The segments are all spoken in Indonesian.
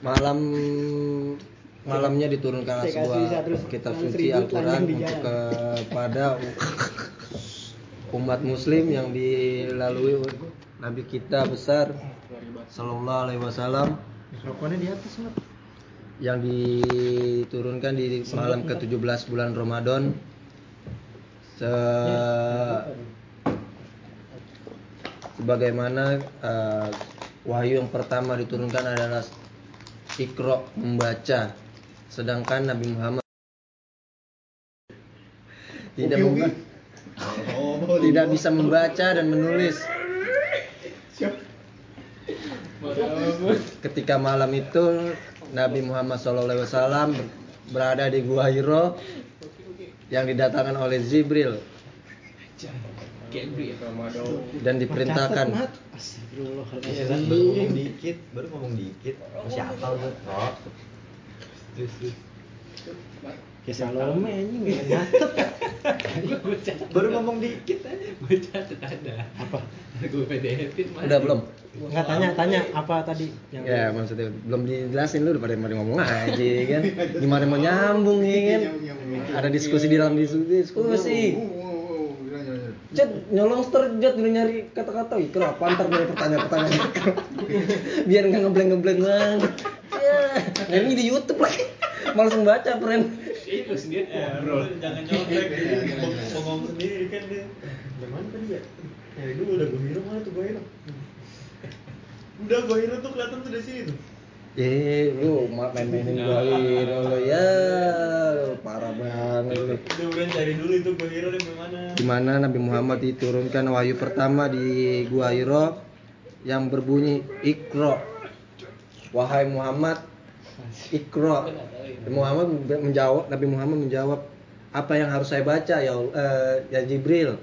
malam malamnya diturunkan sebuah kitab suci Al-Quran untuk kepada umat muslim yang dilalui Nabi kita besar Sallallahu Alaihi Wasallam. Di atas yang diturunkan di malam ke-17 bulan Ramadan. Se sebagaimana eh, wahyu yang pertama diturunkan adalah Iqra membaca. Sedangkan Nabi Muhammad tidak memba- tidak bisa membaca dan menulis. Ketika malam itu Nabi Muhammad SAW berada di Gua Hiro yang didatangkan oleh Jibril dan diperintahkan Mat. Iya kan baru Astagfirullahaladzim. ngomong dikit, baru ngomong dikit. Masih hafal tuh. Oh. Kayak Salome anjing nggak nyatet. Baru ngomong dikit aja. gue catet ada Apa? gue pdf udah belum Enggak tanya tanya apa tadi yang ya maksudnya belum dijelasin lu udah pada pada ngomong aja kan gimana mau nyambung ya kan ada diskusi di dalam diskusi Jet nyolong jet udah nyari kata-kata ikra apa ntar dari pertanyaan-pertanyaan biar nggak ngebleng ngebleng banget ya ini di YouTube lagi malas membaca friend itu sendiri bro Jangan nyontek. Mau ngomong sendiri kan dia. Yang mana tadi ya? Dari dulu udah gue hero mana tuh gue hero? Udah gue hero tuh kelihatan tuh dari sini tuh. Eh, lu ma- main-mainin gua Hiro lo ya, parah banget lu. Udah cari dulu itu gue hero mana? Di mana Nabi Muhammad diturunkan wahyu pertama di Gua Hiro yang berbunyi Iqra. Wahai Muhammad, Iqra. Muhammad menjawab, Nabi Muhammad menjawab, apa yang harus saya baca ya eh, ya Jibril?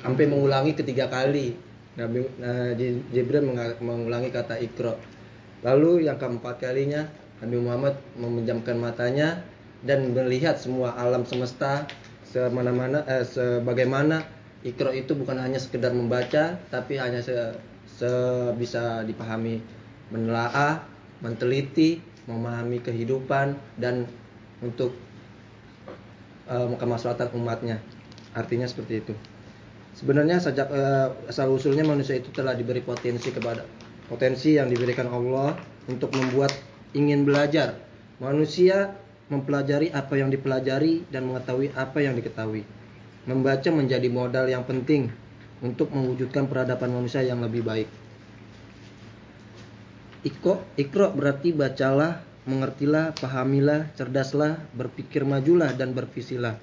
Sampai mengulangi ketiga kali. Nabi eh, Ji- Jibril mengulangi kata Iqra. Lalu yang keempat kalinya Nabi Muhammad memejamkan matanya dan melihat semua alam semesta semana-mana eh, sebagaimana Iqra itu bukan hanya sekedar membaca tapi hanya se, se- bisa dipahami menelaah, menteliti, memahami kehidupan dan untuk eh, kemaslahatan umatnya. Artinya seperti itu. Sebenarnya sejak eh, asal usulnya manusia itu telah diberi potensi kepada potensi yang diberikan Allah untuk membuat ingin belajar. Manusia mempelajari apa yang dipelajari dan mengetahui apa yang diketahui. Membaca menjadi modal yang penting untuk mewujudkan peradaban manusia yang lebih baik. Iko, ikro berarti bacalah, mengertilah, pahamilah, cerdaslah, berpikir majulah dan bervisilah.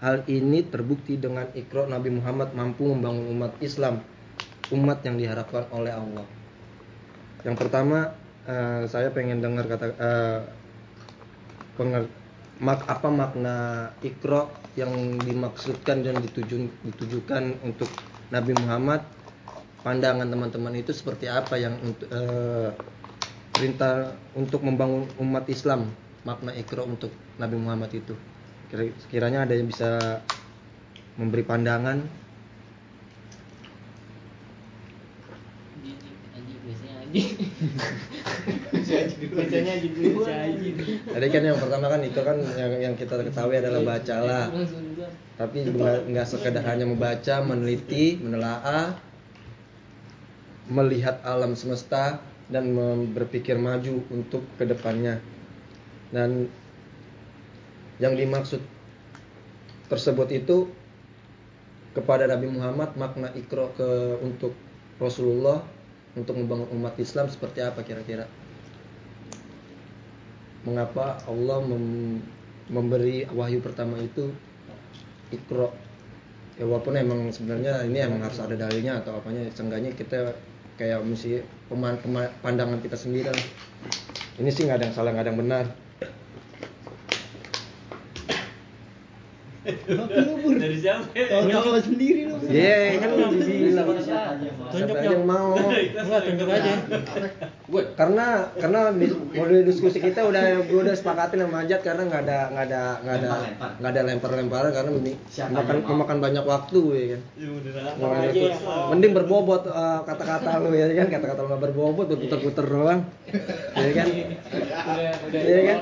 Hal ini terbukti dengan ikro Nabi Muhammad mampu membangun umat Islam, umat yang diharapkan oleh Allah. Yang pertama, eh, saya pengen dengar kata eh, penger- mak apa makna ikro yang dimaksudkan dan dituju, ditujukan untuk Nabi Muhammad. Pandangan teman-teman itu seperti apa yang eh, perintah untuk membangun umat Islam makna ikro untuk Nabi Muhammad itu. Kira- Kiranya ada yang bisa memberi pandangan anjing anjing biasanya anjing Bacanya anjing dulu. Tadi kan yang pertama kan itu kan yang, yang kita ketahui adalah bacalah. Tapi nggak nggak sekedar hanya membaca, meneliti, menelaah, melihat alam semesta dan berpikir maju untuk ke depannya. Dan yang dimaksud tersebut itu kepada Nabi Muhammad makna ikro ke untuk Rasulullah untuk membangun umat Islam seperti apa kira-kira? Mengapa Allah mem- memberi wahyu pertama itu ikro? Ya walaupun emang sebenarnya ini emang harus ada dalilnya atau apanya, seenggaknya kita kayak mesti peman- pema- pandangan kita sendiri. Ini sih nggak ada yang salah nggak ada yang benar. Ngopi lu bur. Dari siapa? Tahu-tahu sendiri lu. Iya, kan Kenapa? bilang? Tunjuk yang mau. Enggak tunjuk aja. Gue. Karena karena di, model diskusi kita udah gue udah sepakatin sama Ajat karena nggak ada nggak ada nggak ada nggak ada lempar-lemparan karena ini Siapa memakan banyak waktu ya kan. Ya aja tuh. yang mau. Mending berbobot eh, kata-kata lu ya kan kata-kata lu nggak berbobot berputar-putar doang. Ya kan. Iya kan?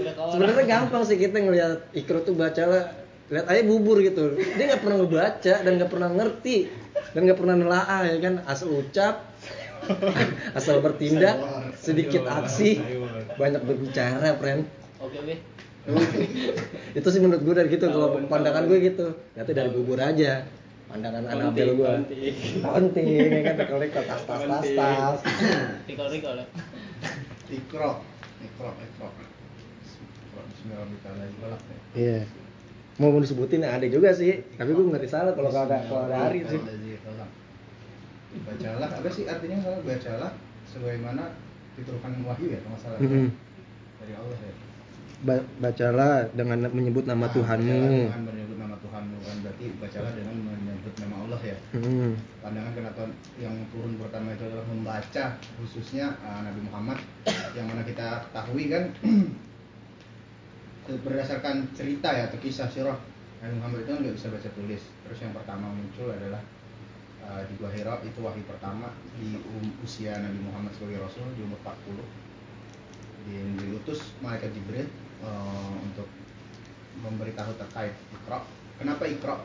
Udah ke orang. Sebenarnya gampang sih kita ngelihat Ikro tuh baca lah lihat aja bubur gitu. Dia nggak pernah ngebaca dan nggak pernah ngerti dan nggak pernah nelaah ya kan? Asal ucap asal bertindak sedikit aksi banyak berbicara friend. Oke, oke. itu sih menurut gue dari gitu kalau pandangan gue gitu. Nanti dari bubur aja. Pandangan anak Konting, gue konting. konting ya kan? Kolek tas tas tas tas. Recall, recall. ya. Ikro, ikro, ikro. Ikro, Bismillahirrahmanirrahim. iya mau disebutin ada juga sih tapi gue ngerti salah kalau ada kalau ada hari sih Bacalah, apa sih artinya kalau bacalah sebagaimana diturunkan wahyu ya kalau salah Mm-mm. dari Allah ya. Ba- bacalah dengan menyebut nama Nah, Tuhanmu dengan menyebut nama Tuhanmu kan berarti bacalah dengan menyebut nama Allah ya. Hmm. Pandangan kenapa yang turun pertama itu adalah membaca khususnya uh, Nabi Muhammad yang mana kita ketahui kan berdasarkan cerita ya atau kisah sirah Nabi Muhammad itu nggak bisa baca tulis. Terus yang pertama muncul adalah uh, di Gua Hira itu wahyu pertama di um- usia Nabi Muhammad sebagai Rasul di umur 40 di diutus malaikat Jibril uh, untuk memberitahu terkait Iqra. Kenapa Iqra?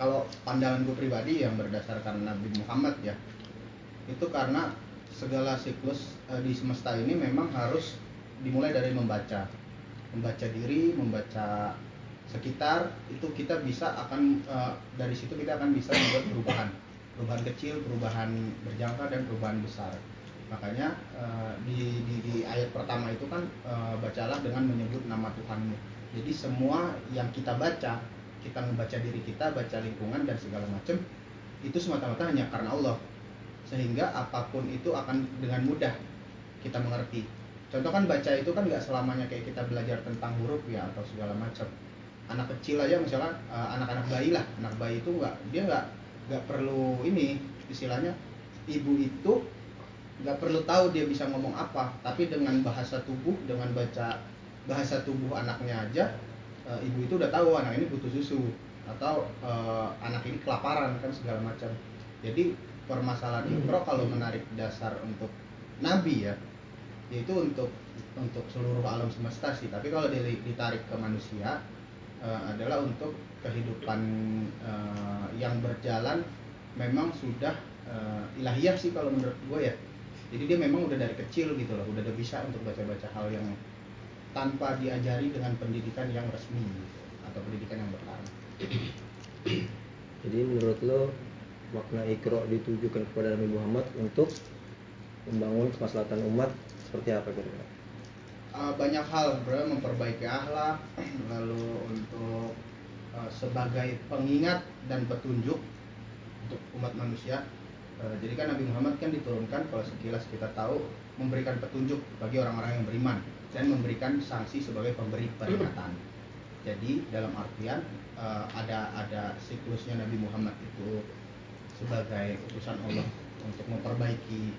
Kalau pandangan gue pribadi yang berdasarkan Nabi Muhammad ya itu karena segala siklus eh, di semesta ini memang harus dimulai dari membaca membaca diri membaca sekitar itu kita bisa akan eh, dari situ kita akan bisa membuat perubahan. Perubahan kecil perubahan berjangka dan perubahan besar. Makanya eh, di, di, di ayat pertama itu kan eh, bacalah dengan menyebut nama Tuhanmu. Jadi semua yang kita baca kita membaca diri kita baca lingkungan dan segala macam itu semata-mata hanya karena Allah. Sehingga apa pun itu akan dengan mudah kita mengerti contoh kan baca itu kan nggak selamanya kayak kita belajar tentang huruf ya atau segala macam. Anak kecil aja misalnya eh, anak-anak bayi lah. Anak bayi itu nggak dia nggak nggak perlu ini istilahnya ibu itu nggak perlu tahu dia bisa ngomong apa. Tapi dengan bahasa tubuh dengan baca bahasa tubuh anaknya aja eh, ibu itu udah tahu anak ini butuh susu atau eh, anak ini kelaparan kan segala macam. Jadi permasalahan ikro kalau menarik dasar untuk nabi ya yaitu untuk untuk seluruh alam semesta sih. Tapi kalau ditarik ke manusia eh, adalah untuk kehidupan eh, yang berjalan memang sudah eh, ilahiyah sih kalau menurut gue ya. Jadi dia memang udah dari kecil gitu loh. Udah bisa untuk baca-baca hal yang tanpa diajari dengan pendidikan yang resmi gitu, atau pendidikan yang bertaraf Jadi menurut lo makna ikro ditujukan kepada Nabi Muhammad untuk membangun kemaslahatan umat seperti apa kira-kira? Uh, banyak hal bro memperbaiki akhlak lalu untuk uh, sebagai pengingat dan petunjuk untuk umat manusia Uh, jadi kan Nabi Muhammad kan diturunkan kalau sekilas kita tahu memberikan petunjuk bagi orang-orang yang beriman dan memberikan sanksi sebagai pemberi peringatan jadi dalam artian uh, ada ada siklusnya Nabi Muhammad itu sebagai utusan Allah untuk memperbaiki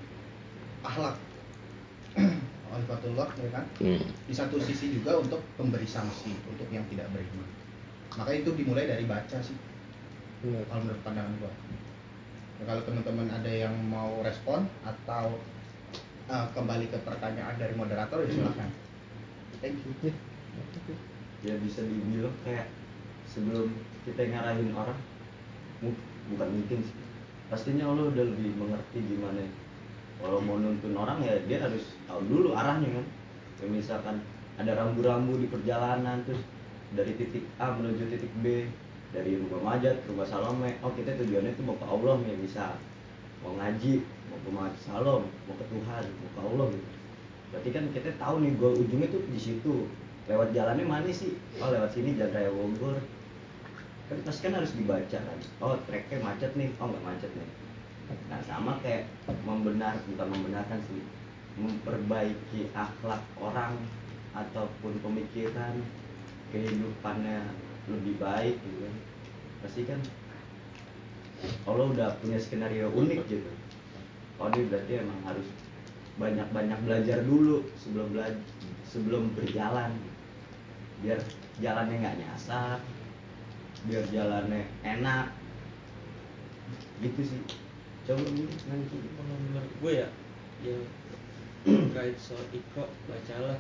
akhlak Walifatullah ya kan? Di satu sisi juga untuk pemberi sanksi untuk yang tidak beriman. Maka itu dimulai dari baca sih. Benar. kalau menurut pandangan gua. Ya, kalau teman-teman ada yang mau respon atau uh, kembali ke pertanyaan dari moderator ya silakan. Thank you. Ya bisa dibilang kayak sebelum kita ngarahin orang bukan mungkin sih. Pastinya lo udah lebih mengerti gimana kalau mau nuntun orang ya dia harus tahu dulu arahnya kan. Ya, misalkan ada rambu-rambu di perjalanan terus dari titik A menuju titik B dari rumah Majat ke rumah Salome. Oh kita tujuannya itu mau ke Allah nih bisa mau ngaji mau ke Masjid Salom mau ke Tuhan mau ke Allah gitu. Berarti kan kita tahu nih goal ujungnya tuh di situ. Lewat jalannya mana sih? Oh lewat sini jalan raya Bogor. Kan pasti kan harus dibaca kan. Oh treknya macet nih. Oh nggak macet nih nah sama kayak membenar bukan membenarkan sih. Memperbaiki akhlak orang ataupun pemikiran kehidupannya lebih baik gitu kan. Pasti kan Allah udah punya skenario unik gitu. Oh ini berarti emang harus banyak-banyak belajar dulu sebelum belajar sebelum berjalan. Biar jalannya nggak nyasar biar jalannya enak. Gitu sih coba ini nanti kalau menurut gue ya ya terkait soal ikro bacalah.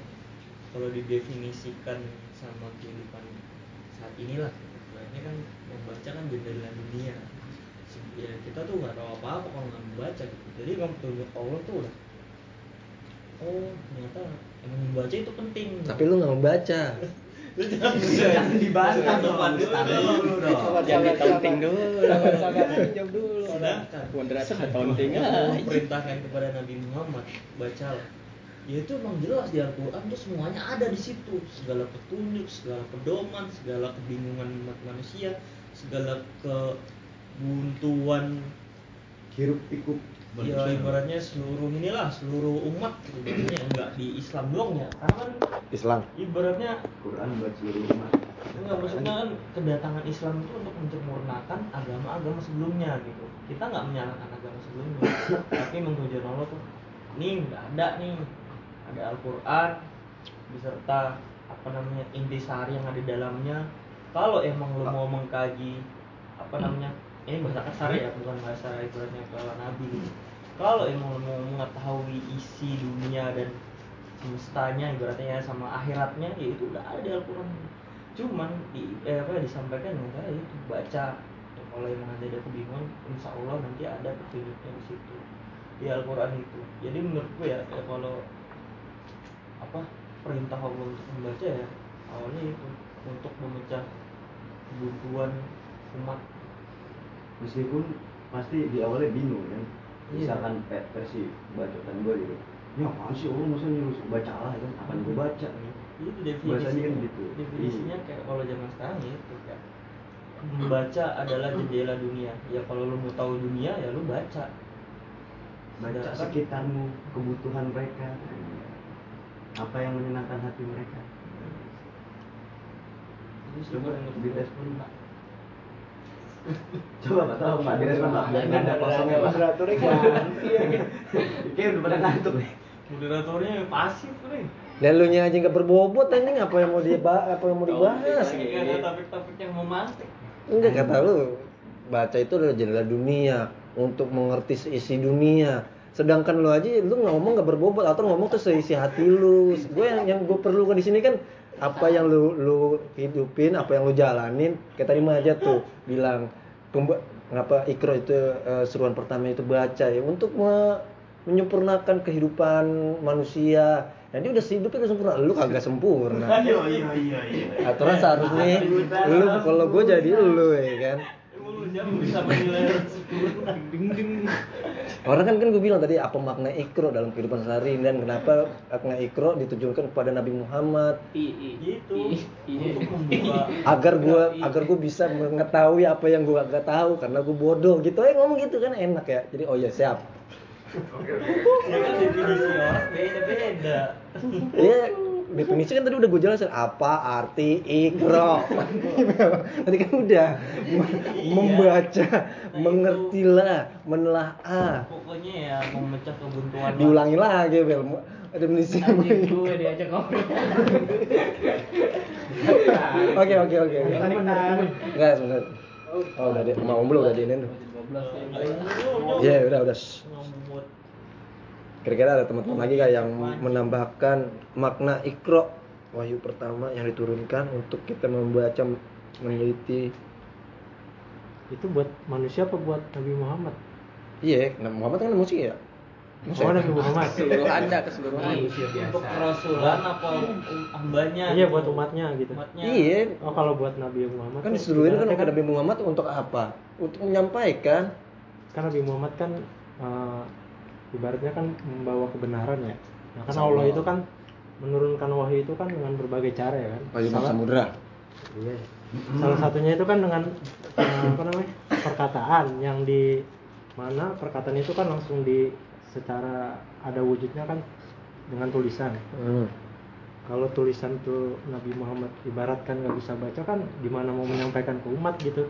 Kalau didefinisikan sama kehidupan saat inilah ini kan membaca kan jendela dunia. Ya kita tuh nggak tahu apa-apa kalau nggak membaca gitu. jadi kalau petunjuk Allah tuh udah oh ternyata emang membaca itu penting. Tapi lu nggak membaca. lu jangan jangan dibantah dong. Dulu. Jangan jawab dulu. Allah taunting memerintahkan kepada Nabi Muhammad bacalah. Ya itu emang jelas di Al-Quran tuh semuanya ada di situ. Segala petunjuk segala pedoman segala kebingungan umat manusia segala kebuntuan hirup pikuk ya ibaratnya seluruh inilah seluruh umat ibaratnya enggak di Islam doang ya karena kan Islam. ibaratnya Quran buat seluruh umat Enggak maksudnya kan kedatangan Islam itu untuk menyempurnakan agama-agama sebelumnya gitu. Kita nggak menyalahkan agama sebelumnya, tapi mentujuan Allah tuh nih nggak ada nih ada Al-Quran beserta apa namanya intisari yang ada di dalamnya. Kalau emang lo mau mengkaji apa namanya ini bahasa kasar ya bukan bahasa ibaratnya para nabi. Gitu. Kalau lo mau mengetahui isi dunia dan semestanya ibaratnya ya sama akhiratnya ya itu udah ada di Al-Quran. Cuman di eh, apa ya, disampaikan dengan cara itu baca. Ya, kalau emang ada kebingungan insya Allah nanti ada petunjuknya di situ di Al-Quran itu. Jadi menurut gue ya, ya kalau apa perintah Allah untuk membaca ya awalnya itu untuk memecah kebuntuan umat meskipun pasti di awalnya bingung kan. Iya. misalkan pe- versi bacotan gue gitu. Ya apaan sih Allah masa nyuruh baca lah kan apa gue baca itu Bahasanya definisinya. kan gitu. definisinya kayak kalau zaman sekarang ya itu kayak membaca adalah jendela dunia. Ya kalau lu mau tahu dunia ya lu baca. Baca Sedangkan- sekitarmu kebutuhan mereka. Apa yang menyenangkan hati mereka. Itu sih coba direspon pak coba pak tolong pak pak biar nggak ada kosongnya pak Moderatornya ganti ya. kayak udah pada ngantuk nih moderatornya pasif nih Dan lu nya aja nggak berbobot anjing apa yang mau dibahas apa yang mau dibahas. nggak ada topik-topik yang memantik Enggak kata lu baca itu adalah jendela dunia untuk mengerti seisi dunia. Sedangkan lu aja lu ngomong nggak berbobot atau ngomong tuh seisi hati lu. Gue yang yang gue perlukan di sini kan apa yang lu lu hidupin, apa yang lu jalanin. Kayak tadi mah aja tuh bilang ngapa ikro itu eh, seruan pertama itu baca ya untuk me- menyempurnakan kehidupan manusia. Nah dia udah hidupnya udah sempurna, lu kagak sempurna. iya iya iya iya Aturan seharusnya lu kalau gue jadi lu ya kan. emang lu jam bisa menilai ding ding Orang kan kan gue bilang tadi apa makna ikro dalam kehidupan sehari dan kenapa makna ikro ditujukan kepada Nabi Muhammad? I i. Gitu. I- i- untuk membuka agar gue agar gue bisa mengetahui apa yang gue gak tahu karena gue bodoh gitu. Ya ngomong gitu kan enak ya. Jadi oh ya siap. Ya kan definisi orang beda beda ya definisi kan tadi udah gue jelasin apa arti ikro tadi kan udah membaca mengertilah menelaah pokoknya ya memecah kebuntuan diulangi lagi bel definisi gue diajak ngobrol. Oke oke oke. Enggak sebentar. Oh udah deh, mau belum udah diinin tuh. 12 Iya udah udah. Kira-kira ada teman-teman lagi kayak yang menambahkan makna ikro wahyu pertama yang diturunkan untuk kita membaca meneliti. Itu buat manusia apa buat Nabi Muhammad? Iya, Nabi Muhammad kan manusia ya. Oh, Nabi Muhammad. Keseluruhan anda keseluruhan. untuk kerasulan apa hambanya Iya gitu. buat umatnya gitu. umatnya Iya, Oh kalau buat Nabi Muhammad kan tuh diseluruhin kan ke Nabi Muhammad untuk apa? Untuk menyampaikan. kan Nabi Muhammad kan eh, ibaratnya kan membawa kebenaran ya. Nah, kan Sama. Allah itu kan menurunkan wahyu itu kan dengan berbagai cara ya kan. Wahyu Salah- samudra. Iya. Salah satunya itu kan dengan eh, apa namanya perkataan yang di mana perkataan itu kan langsung di secara ada wujudnya kan dengan tulisan. Hmm. kalau tulisan tuh Nabi Muhammad ibaratkan nggak bisa baca kan gimana mau menyampaikan ke umat gitu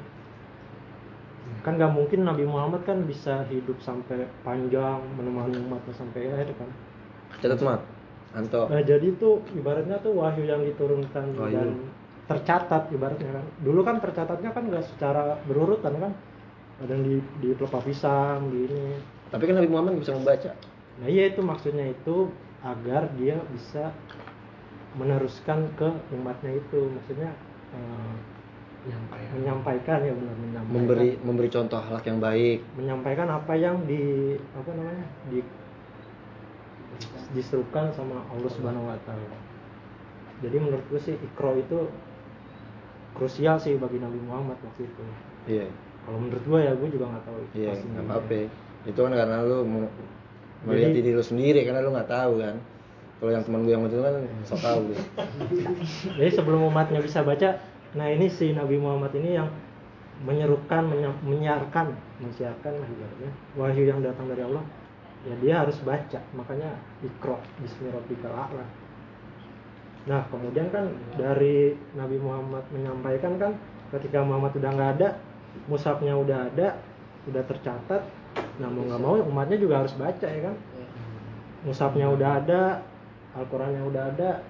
kan nggak mungkin Nabi Muhammad kan bisa hidup sampai panjang menemani umatnya sampai akhir kan catat mat Anto Nah, jadi tuh ibaratnya tuh wahyu yang diturunkan Wahyu. dan tercatat ibaratnya kan. Dulu kan tercatatnya kan nggak secara berurutan kan. Ada yang di di pelepah pisang, di ini. tapi kan Nabi Muhammad bisa membaca Nah, iya itu maksudnya itu agar dia bisa meneruskan ke umatnya itu. Maksudnya eh, menyampaikan ya benar menyampaikan. memberi memberi contoh akhlak yang baik menyampaikan apa yang di apa namanya di diserukan sama Allah Subhanahu Wa Taala. Jadi menurut gue sih ikro itu krusial sih bagi Nabi Muhammad waktu itu. iya Kalau menurut gue ya gue juga nggak tahu itu iya pastinya. nggak apa-apa itu kan karena lu melihat Jadi- diri lu sendiri karena lu nggak tahu kan kalau yang teman gue yang itu kan sok tahu Jadi sebelum umatnya bisa baca, nah ini si Nabi Muhammad ini yang menyerukan, menyiarkan, mensiarkan lah ibaratnya wahyu yang datang dari Allah. Ya dia harus baca, makanya ikro Bismillahirrahmanirrahim a'la. Nah kemudian kan dari Nabi Muhammad menyampaikan kan ketika Muhammad udah nggak ada, mushafnya udah ada, udah tercatat. Nah mau nggak mau umatnya juga harus baca ya kan. Mushafnya udah ada, Al-Qurannya udah ada,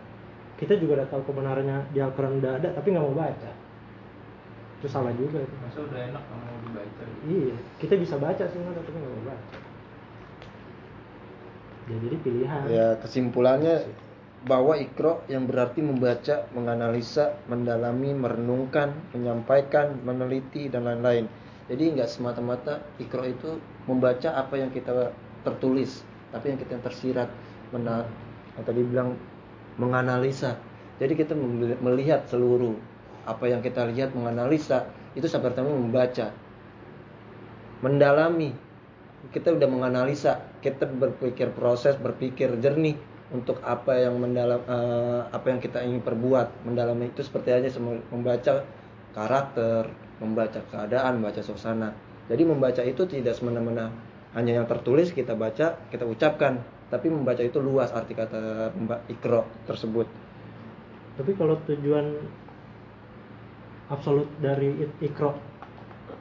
kita juga udah tahu kebenarannya di Al-Quran udah ada, tapi nggak mau baca. Itu salah juga itu. masa udah enak nggak mau dibaca Iya, kita bisa baca sebenarnya tapi nggak mau baca. Ya, jadi pilihan. ya kesimpulannya bahwa ikro yang berarti membaca, menganalisa, mendalami, merenungkan, menyampaikan, meneliti dan lain-lain. Jadi nggak semata-mata ikro itu membaca apa yang kita tertulis, tapi yang kita yang tersirat, mena, yang tadi bilang menganalisa. Jadi kita mel- melihat seluruh apa yang kita lihat, menganalisa itu seperti membaca, mendalami. Kita udah menganalisa, kita berpikir proses, berpikir jernih untuk apa yang mendalam eh, apa yang kita ingin perbuat. Mendalami itu seperti aja membaca karakter, membaca keadaan, membaca suasana. Jadi membaca itu tidak semena-mena hanya yang tertulis kita baca, kita ucapkan, tapi membaca itu luas arti kata memba- ikro tersebut. Tapi kalau tujuan absolut dari ik- ikro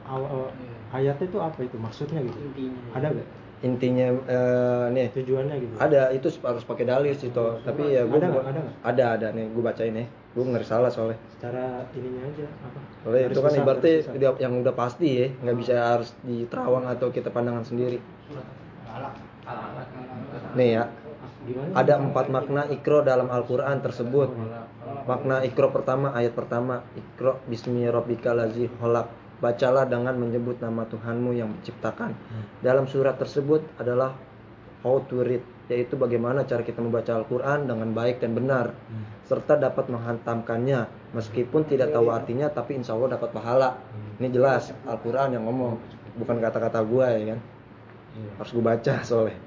awal ayatnya itu apa itu maksudnya gitu? Intinya. Ada gak Intinya eh, nih tujuannya gitu? ada itu harus pakai dalil sih toh tapi ya gue Ada nggak? Ada nggak? ada ada nih gue bacain nih gue ngeri salah soalnya Secara ininya aja apa? soalnya itu kan besar, ibaratnya yang udah pasti ya nggak bisa harus diterawang atau kita pandangan sendiri. Nih ya. Ada empat makna ikro dalam Al-Quran tersebut. Makna ikro pertama ayat pertama. Ikro bismi kholaq bacalah dengan menyebut nama Tuhanmu yang menciptakan. Dalam surat tersebut adalah how to read yaitu bagaimana cara kita membaca Al-Quran dengan baik dan benar. Serta dapat menghantamkannya. Meskipun tidak tahu artinya tapi insya Allah dapat pahala. Ini jelas Al-Quran yang ngomong bukan kata-kata gua ya kan. Harus gue baca soalnya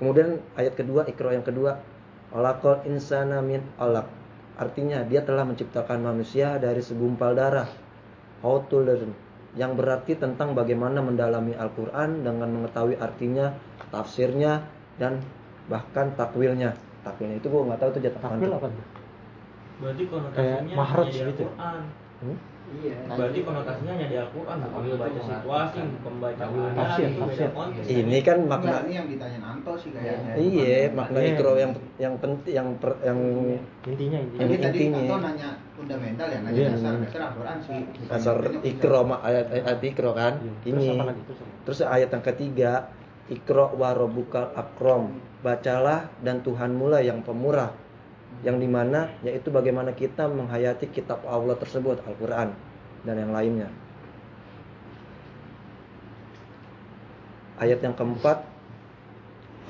kemudian ayat kedua ikro yang kedua Olakol insana min olak artinya dia telah menciptakan manusia dari segumpal darah how to learn yang berarti tentang bagaimana mendalami Al-Quran dengan mengetahui artinya tafsirnya dan bahkan takwilnya. Takwilnya itu gue nggak tahu tuh jatuh Takwil apa berarti Kayak konotasinya mahraj hanya di gitu. Al-Quran. Hmm? Iya. berarti konotasinya hanya di Al-Quran bukan membaca situasi keadaan Tafsir, tafsir. konteks ini kan makna Enggak, ini yang ditanyain Anto sih kayaknya. iya makna Iya. ikro yang yang penting yang per- yang Intinya intinya. Jadi tadi intinya. Anto nanya fundamental ya, nanya Iya. dasar, dasar Al-Quran sih. dasar ikro ayat ayat ikro kan Iya. Terus ini apa lagi? Terus ayat yang ketiga ikro warobukal akrom bacalah dan Tuhanmu lah yang pemurah yang di mana yaitu bagaimana kita menghayati kitab Allah tersebut Al-Quran dan yang lainnya. Ayat yang keempat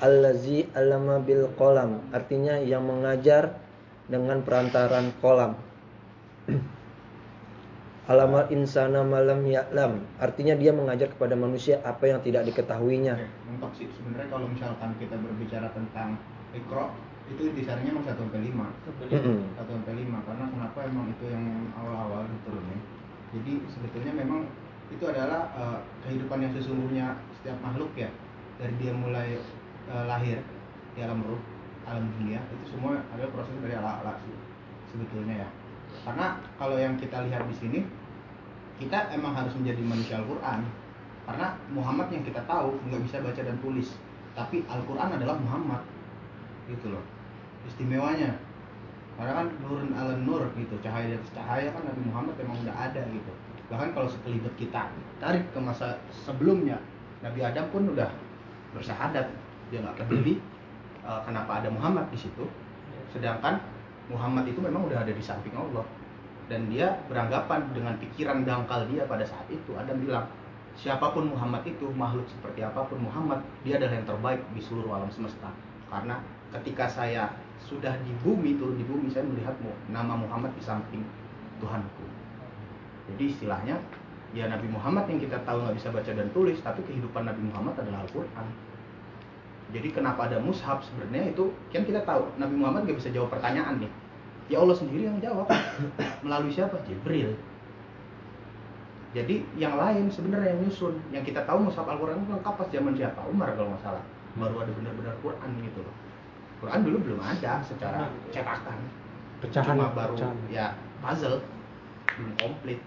Allazi alama bil kolam artinya yang mengajar dengan perantaran kolam. Alamal insana malam ya'lam artinya dia mengajar kepada manusia apa yang tidak diketahuinya. Sebenarnya kalau misalkan kita berbicara tentang ikro itu intisarinya emang satu sampai lima. Satu sampai lima karena kenapa emang itu yang awal-awal diturunin jadi sebetulnya memang itu adalah eh, kehidupan yang sesungguhnya setiap makhluk ya dari dia mulai eh, lahir di alam ruh alam dunia itu semua adalah proses dari ala-ala sih sebetulnya ya. Karena kalau yang kita lihat di sini kita emang harus menjadi manusia Al-Quran karena Muhammad yang kita tahu nggak bisa baca dan tulis tapi Al-Quran adalah Muhammad gitu loh istimewanya. Karena kan nurun ala nur gitu cahaya dan cahaya kan Nabi Muhammad memang udah ada gitu. Bahkan kalau sekelibet kita tarik ke masa sebelumnya Nabi Adam pun udah bersahadat. Dia nggak peduli eh, kenapa ada Muhammad di situ. Sedangkan Muhammad itu memang udah ada di samping Allah. Dan dia beranggapan dengan pikiran dangkal dia pada saat itu Adam bilang siapa pun Muhammad itu makhluk seperti apa pun Muhammad dia adalah yang terbaik di seluruh alam semesta. Karena ketika saya sudah di bumi turun di bumi saya melihat mu- nama Muhammad di samping Tuhanku. Jadi istilahnya ya Nabi Muhammad yang kita tahu nggak bisa baca dan tulis tapi kehidupan Nabi Muhammad adalah Al-Quran. Jadi kenapa ada mushaf sebenarnya itu kan kita tahu Nabi Muhammad nggak bisa jawab pertanyaan nih. Ya Allah sendiri yang jawab. Melalui siapa? Jibril. Jadi yang lain sebenarnya yang nyusun yang kita tahu mushaf Al-Quran itu lengkap pas zaman siapa? Umar kalau nggak salah. Baru ada benar-benar Quran gitu loh Quran dulu belum ada secara cetakan. Pecahan, cuma baru pecahan. ya puzzle belum komplit.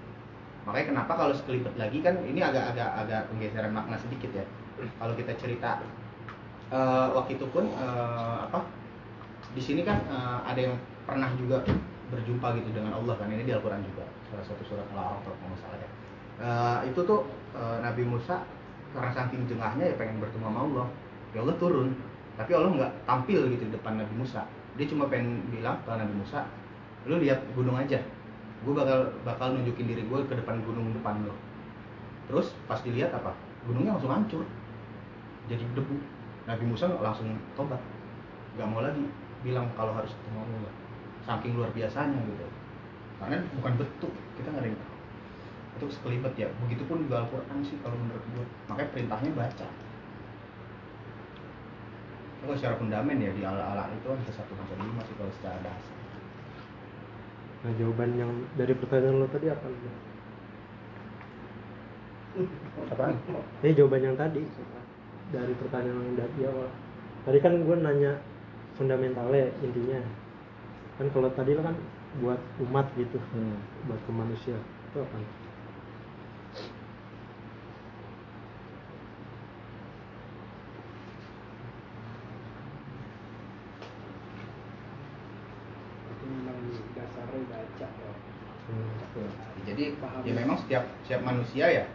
Makanya kenapa kalau sekelibet lagi kan ini agak-agak agak penggeseran makna sedikit ya. Kalau kita cerita eh, waktu itu pun eh, apa di sini kan eh, ada yang pernah juga berjumpa gitu dengan Allah kan. Ini di Al-Quran juga salah satu surat Al-A'raf kalau nggak salah ya. Eh, itu tuh eh, Nabi Musa karena saking jengahnya ya pengen bertemu sama Allah. Ya Allah turun tapi Allah nggak tampil gitu di depan Nabi Musa. Dia cuma pengen bilang ke Nabi Musa lu lihat gunung aja. Gue bakal bakal nunjukin diri gue ke depan gunung depan lo terus pas dilihat apa? Gunungnya langsung hancur. Jadi debu. Nabi Musa langsung tobat. Nggak mau lagi bilang kalau harus ketemu Allah. Saking luar biasanya gitu. Karena bukan bentuk kita nggak ada yang tahu. Itu sekelibet ya. Begitupun juga Al-Quran sih kalau menurut gue makanya perintahnya baca kalau secara fundamen ya di ala-ala itu ada satu sampai lima sih kalau secara dasar Nah, jawaban yang dari pertanyaan lo tadi apa? Apaan? Ini jawaban yang tadi dari pertanyaan yang dari awal. Tadi kan gue nanya fundamentalnya intinya. Kan kalau tadi lo kan buat umat gitu, Hmm. buat ke manusia. Itu apa? itu memang dasarnya baca loh Betul. jadi ya memang setiap setiap manusia ya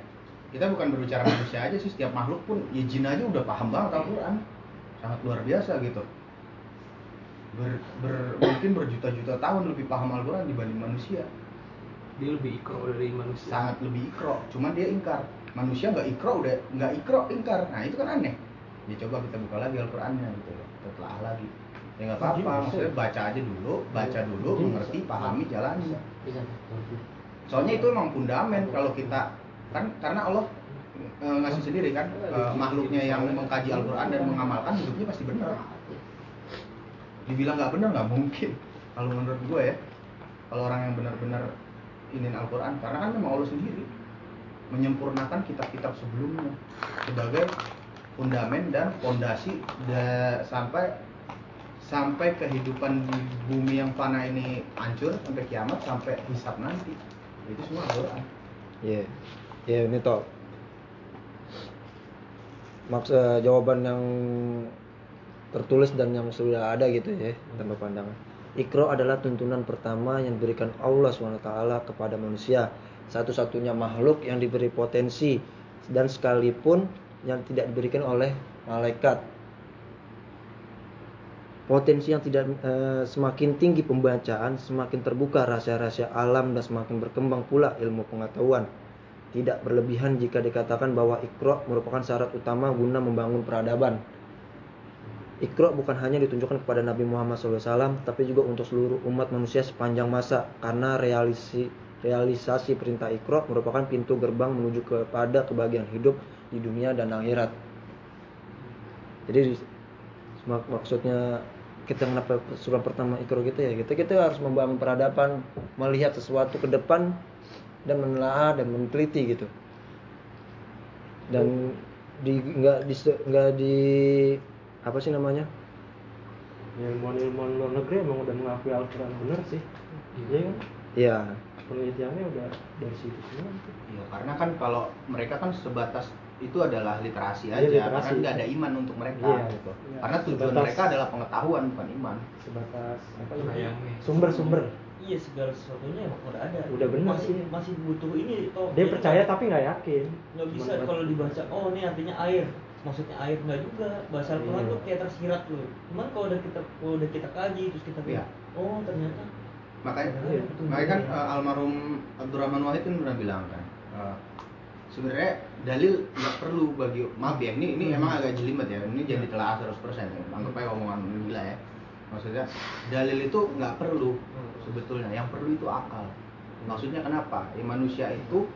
kita bukan berbicara manusia aja sih setiap makhluk pun ya jin aja udah paham banget Al-Quran. Sangat luar biasa gitu. Ber, ber- mungkin berjuta-juta tahun lebih paham Al-Quran dibanding manusia. Dia lebih ikro dari manusia. sangat lebih ikro cuman dia ingkar. Manusia nggak ikro udah nggak ikro ingkar. Nah itu kan aneh. Ya coba kita buka lagi Al-Qurannya gitu loh kita telah lagi ya nggak apa-apa. Maksudnya baca aja dulu baca dulu mengerti pahami jalani Bisa. soalnya itu emang fundamen kalau kita kan karena Allah e, ngasih sendiri kan e, makhluknya yang mengkaji Al-Quran dan mengamalkan hidupnya pasti benar. Dibilang nggak benar nggak mungkin. Kalau menurut gue ya kalau orang yang benar-benar ingin Al-Quran karena kan memang Allah sendiri menyempurnakan kitab-kitab sebelumnya sebagai fundamen dan fondasi da- sampai sampai kehidupan di bumi yang fana ini hancur sampai kiamat sampai hisab nanti itu semua Al-Quran Iya. Iya, ini toh. Maks eh, jawaban yang tertulis dan yang sudah ada gitu ya, tanpa pandangan. Ikro adalah tuntunan pertama yang diberikan Allah SWT kepada manusia. Satu-satunya makhluk yang diberi potensi dan sekalipun yang tidak diberikan oleh malaikat. Potensi yang tidak eh, semakin tinggi pembacaan, semakin terbuka rahasia-rahasia alam dan semakin berkembang pula ilmu pengetahuan. Tidak berlebihan jika dikatakan bahwa ikro merupakan syarat utama guna membangun peradaban. Ikro bukan hanya ditunjukkan kepada Nabi Muhammad SAW, tapi juga untuk seluruh umat manusia sepanjang masa, karena realisi, realisasi perintah ikro merupakan pintu gerbang menuju kepada kebahagiaan hidup di dunia dan akhirat. Jadi mak- maksudnya kita kenapa surah pertama ikro kita ya? Kita kita harus membangun peradaban melihat sesuatu ke depan dan menelaah dan meneliti gitu. Dan di nggak di nggak di apa sih namanya? Ilmuwan-ilmuwan luar negeri emang udah mengakui Al-Quran bener sih. Iya kan? Iya. penelitiannya udah dari situ semua. Iya, karena kan kalau mereka kan sebatas itu adalah literasi aja, Iya, literasi. karena nggak ada iman untuk mereka Iya. gitu. Iya. Karena tujuan Sebatas- mereka adalah pengetahuan bukan iman. sebatas apa namanya sumber-sumber iya segala sesuatunya emang udah ada Udah bener masih sih. masih butuh ini toh dia percaya tapi nggak yakin nggak bisa Cuman- kalau dibaca oh ini artinya air maksudnya air nggak juga bahasa Al-Quran Iya. tuh kayak tersirat loh cuman kalau udah kita kalau udah kita kaji terus kita Iya. oh ternyata Makanya, Iya, betul. makanya kan eh, almarhum Abdurrahman Wahid kan pernah bilang kan, eh, sebenarnya dalil nggak perlu bagi maaf ya ini ini emang agak jelimet ya ini jadi telah 100% ya anggap aja omongan gila ya. Maksudnya dalil itu nggak perlu sebetulnya yang perlu itu akal. Maksudnya kenapa? Ya, manusia itu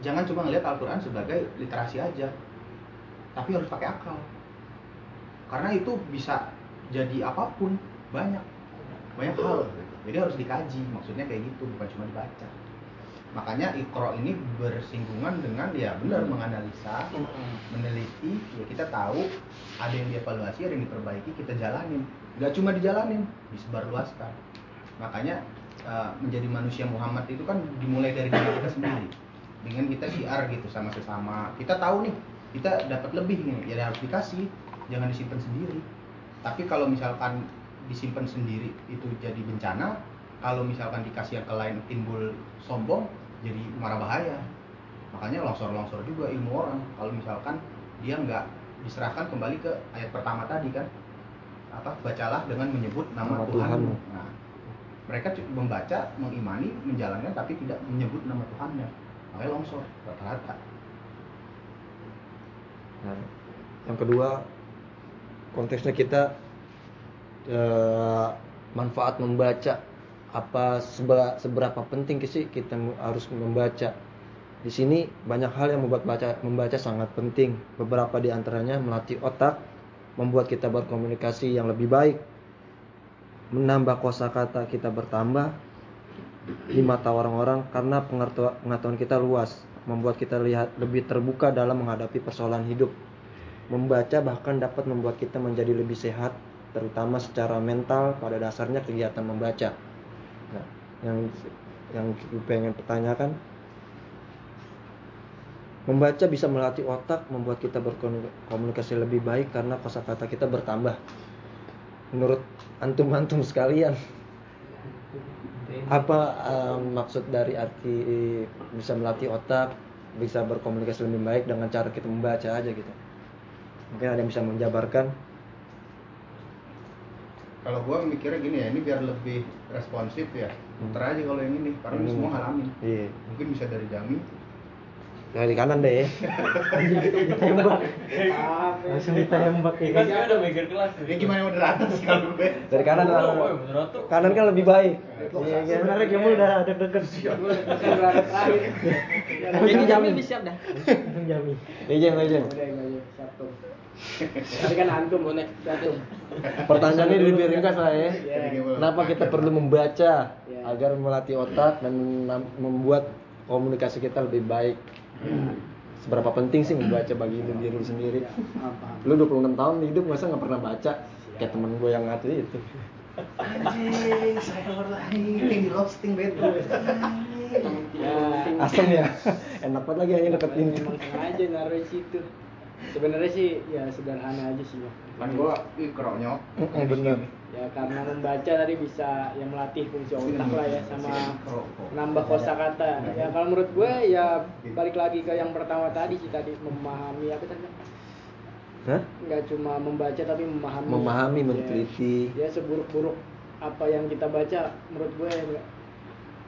jangan cuma ngelihat Al-Quran sebagai literasi aja tapi harus pakai akal. Karena itu bisa jadi apa pun banyak banyak hal gitu. jadi harus dikaji maksudnya kayak gitu bukan cuma dibaca makanya ikro ini bersinggungan dengan ya benar menganalisa meneliti ya kita tahu ada yang dievaluasi ada yang diperbaiki kita jalanin. Nggak cuma dijalanin disebarluaskan. Makanya eh, menjadi manusia Muhammad itu kan dimulai dari diri kita sendiri. Dengan kita siar gitu sama sesama. Kita tahu nih kita dapat lebih nih ya harus dikasih. Jangan disimpan sendiri. Tapi kalau misalkan disimpan sendiri itu jadi bencana. Kalau misalkan dikasih yang ke lain timbul sombong jadi marah bahaya. Makanya longsor-longsor juga ilmu orang. Kalau misalkan dia nggak diserahkan kembali ke ayat pertama tadi kan apa bacalah dengan menyebut nama, Nama Tuhanmu. Tuhanmu. nah mereka membaca mengimani menjalankan tapi tidak menyebut nama Tuhannya. Makanya longsor rata-rata. Nah, yang kedua konteksnya kita eh, manfaat membaca apa seberapa penting sih kita harus membaca? Di sini banyak hal yang membuat baca membaca sangat penting. Beberapa di antaranya melatih otak membuat kita berkomunikasi yang lebih baik menambah kosakata kita bertambah di mata orang-orang karena pengetahuan kita luas membuat kita lihat lebih terbuka dalam menghadapi persoalan hidup. Membaca bahkan dapat membuat kita menjadi lebih sehat terutama secara mental pada dasarnya kegiatan membaca nah, yang yang pengen pertanyakan membaca bisa melatih otak membuat kita berkomunikasi lebih baik karena kosakata kita bertambah. Menurut antum-antum sekalian apa eh, maksud dari arti bisa melatih otak bisa berkomunikasi lebih baik dengan cara kita membaca aja gitu? Mungkin ada yang bisa menjabarkan kalau gua mikirnya gini ya ini biar lebih responsif ya muter aja kalau yang ini karena ini Ini semua ngalamin iya mungkin bisa dari Jami dari kanan deh ditembak langsung ditembak ya kan udah mikir kelas ya gimana moderator sih kalau gue dari kanan Oh, kanan, oh, kan lebih baik iya kan? sebenarnya kamu udah ada deg-degan terakhir Jadi Jamil Jami. siap dah Langsung Jami Ejeng, ejeng. udah aja siap tuh tadi kan antum next antum Pertanyaannya lebih ringkas lah ya. Iya. Kenapa kita perlu membaca Iya. agar melatih otak dan membuat komunikasi kita lebih baik? Seberapa penting sih membaca bagi diri lu sendiri? Ya, paham Lu 26 tahun hidup masa nggak pernah baca? Kayak temen gue yang ngatur itu. anjing saya lagi di roasting ya Asem ya. Enak banget lagi hanya deket pintu. memang sengaja naruh situ sebenarnya sih ya sederhana aja sih ya kan gua Mm, bener. ya karena membaca tadi bisa yang melatih fungsi otak lah ya sama nambah kosakata. Ya kalau menurut gue ya balik lagi ke yang pertama tadi sih tadi memahami apa tadi? Hah? nggak cuma membaca tapi memahami. Memahami, Ya. meneliti. ya seburuk-buruk apa yang kita baca menurut gue nggak-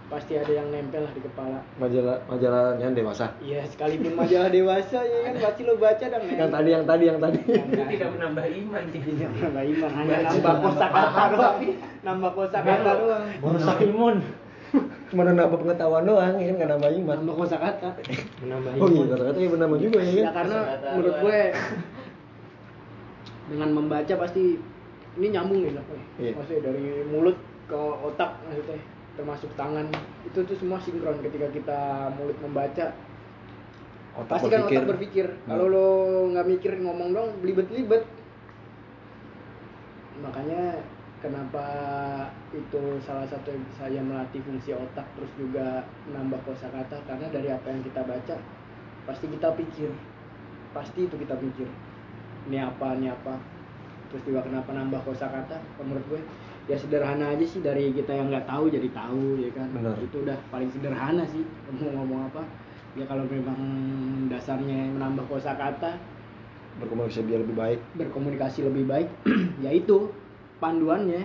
pasti ada yang nempel lah di kepala. Majalah majalah yang dewasa. Iya sekalipun majalah dewasa ya kan? Pasti lo baca dan Yang tadi yang tadi yang tadi. Itu tidak menambah iman sih. tidak nambah iman hanya nambah kosakata doang. Nambah kosakata doang. Merusak imun Cuma nambah pengetahuan doang, ya kan? Nggak nambah iman. nambah kosakata. Menambah Oh iya, imun kata-kata ya bernama juga ya ya kan? karena menurut gue dengan membaca pasti ini nyambung nih lah Iya. maksudnya dari mulut ke otak maksudnya termasuk tangan itu tuh semua sinkron ketika kita mulut membaca. Otak pasti kan otak berpikir Hmm. kalau lo nggak mikir ngomong dong belibet-libet makanya kenapa itu salah satu yang saya melatih fungsi otak terus juga menambah kosakata karena dari apa yang kita baca pasti kita pikir. Pasti itu kita pikir. Ini apa ini apa? Terus juga kenapa nambah kosakata menurut gue ya sederhana aja sih. Dari kita yang nggak tahu jadi tahu ya kan? Benar. itu udah paling sederhana sih. Mau ngomong apa? Ya kalau memang dasarnya menambah kosakata berkomunikasi biar lebih baik. berkomunikasi lebih baik yaitu panduannya.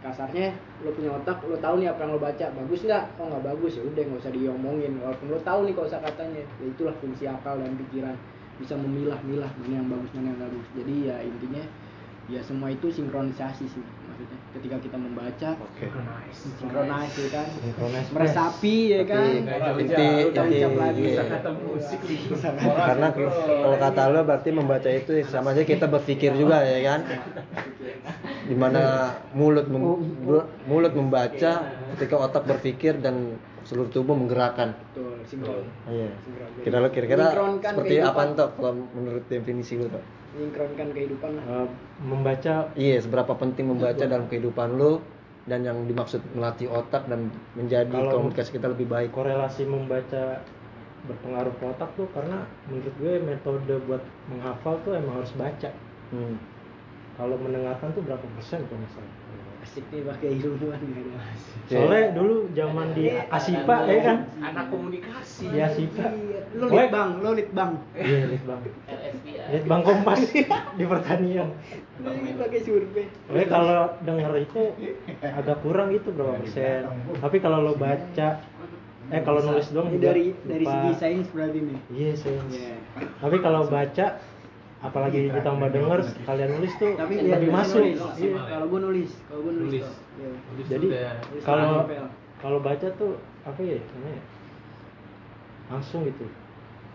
Kasarnya lo punya otak lo tahu nih apa yang lo baca. Bagus nggak? Oh nggak bagus ya udah nggak usah diomongin. Walaupun lo tahu nih kosa katanya ya itulah fungsi akal dan pikiran. Bisa memilah-milah mana yang bagus mana yang nggak bagus. Jadi ya intinya ya semua itu sinkronisasi sih maksudnya. Ketika kita membaca oke. Sinkronis. ya kan? Sinkronis. meresapi ya kan? Tapi inti inti iya. karena kalau kata lo berarti membaca itu sama aja kita berpikir juga ya kan? Di mana mulut mem- bu- mulut membaca ketika otak berpikir dan seluruh tubuh menggerakkan. Betul sinkron. Iya. Kira-kira Sinkronkan seperti apa tuh kalau menurut definisi lo tuh sinkronkan kehidupan lah. Eh, membaca. Iya seberapa penting membaca dalam kehidupan lo dan yang dimaksud melatih otak dan menjadi Kalau- komunikasi kita lebih baik. korelasi membaca berpengaruh ke otak tuh karena menurut gue metode buat menghafal tuh emang harus baca. Hmm. kalau mendengarkan tuh berapa persen kalau salah asik nih pakai ilmuwan ya soalnya dulu zaman di Asipa ya kan? Anak komunikasi. di Asipa lo lit bang lo lit bang. Iya lihat bang. Lihat bang kompas di pertanian. Ini pakai survei. Oke kalau denger itu agak kurang gitu berapa persen. tapi kalau lo baca eh kalau nulis doang juga dari dari segi sains berarti nih? Iya sains. Iya. tapi kalau baca apalagi ditambah denger kalian nulis tuh tapi lihat lebih masuk. nulis. Iya. kalau gue nulis kalau gue nulis, Nulis. tuh. Iya. jadi kalau kalau baca tuh apa ya namanya langsung gitu.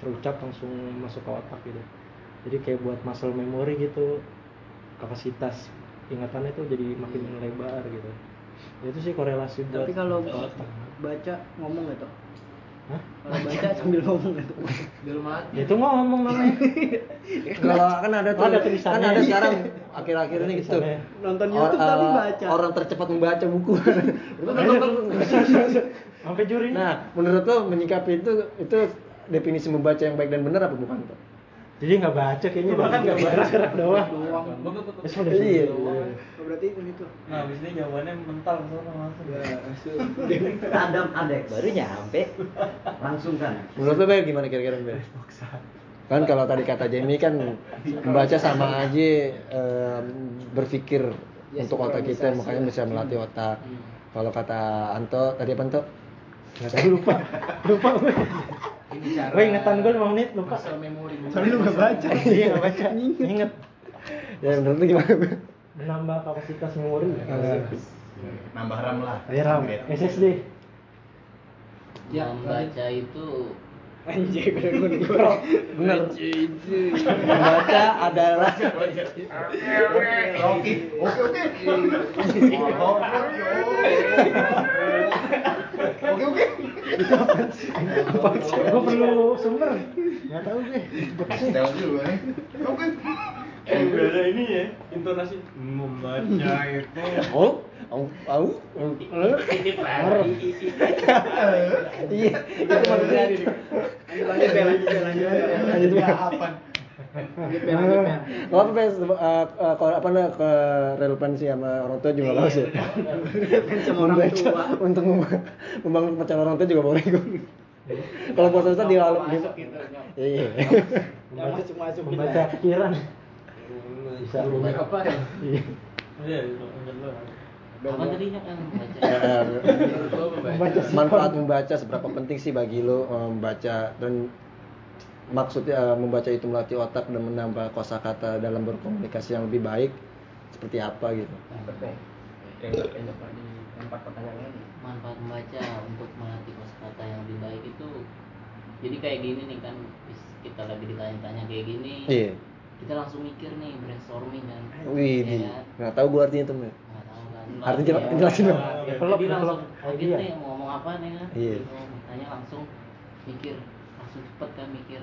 Terucap langsung masuk ke otak gitu. Jadi kayak buat muscle memory gitu. Kapasitas ingatannya tuh jadi makin lebar gitu. Ya, itu sih korelasi buat tapi kalau baca ngomong gak tuh Hah? baca sambil ngomong tuh Belum mati. Ya, itu ngomong namanya. Kalau kan ada tuh Ada kan ada sekarang akhir-akhir ini gitu. Nonton Or- YouTube tapi eh, baca. orang tercepat membaca buku. Sampai juri. Nah menurut lo menyikapi itu itu definisi membaca yang baik dan benar apa bukan tuh jadi nggak baca kayaknya bahkan nggak baca. Gerak doang. Doang Iya. suruh. Oh, berarti ini tuh. Nah, abis ini jawabannya mental sono langsung. Adam adek baru nyampe. Langsung kan. Menurut lo gimana kira-kira Bel? kan kalau tadi kata Jamie kan membaca sama aja em, berpikir Ya, untuk otak kita makanya bisa melatih otak. Hmm. kalau kata Anto tadi apa Anto? Nggak tahu lupa. Lupa gue Ini cara. gue ingetan gue 5 menit lupa. Muscle memory. Soalnya lu nggak baca. iya nggak baca. Inget ya menurut lo gimana? Menambah kapasitas memori nambah RAM lah. Ayo ram. Upgrade. SSD Ya, Membaca itu anjay gue gue benar membaca adalah Oke, oke, oke. Oke, oke. gue perlu sumber nggak tahu gue Tahu dulu nih. Oke. Eh, ini ya, intonasi membaca itu. oh au au titip lagi. iya itu maksudnya lanjut lanjut lanjut lanjut Bel. lanjut Bel. Lanjut Bel, lanjut Bel. Gak apa Bel, eh, eh, kalau apa nah, ke relevansi sama orang tua juga bagus ya. sama orang Membaca tua. untuk memba- membangun kepercayaan orang tua juga boleh. Kalau puasa Ustaz di alam di Masuk gitu. Iya. Yang masuk-masuk gitu membaca ya. pikiran bisa Apa ya? iya Iya. Apa tadinya kan membaca? Membaca. Membaca. manfaat membaca seberapa penting sih bagi lo eh, membaca dan maksudnya eh, membaca itu melatih otak dan menambah kosakata dalam berkomunikasi yang lebih baik seperti apa gitu. manfaat membaca untuk melatih kosakata yang lebih baik itu jadi kayak gini nih kan kita lagi ditanya-tanya kayak gini Iya. kita langsung mikir nih brainstorming kan Wih, Iya kan? nggak tahu gua artinya tuh. Nggak tahu kan Artinya Iya. jela- jelasin dong. Ya, jadi langsung develop kaget idea. nih mau ngomong apa nih kan Iya. Gitu, tanya langsung mikir langsung cepet kan mikir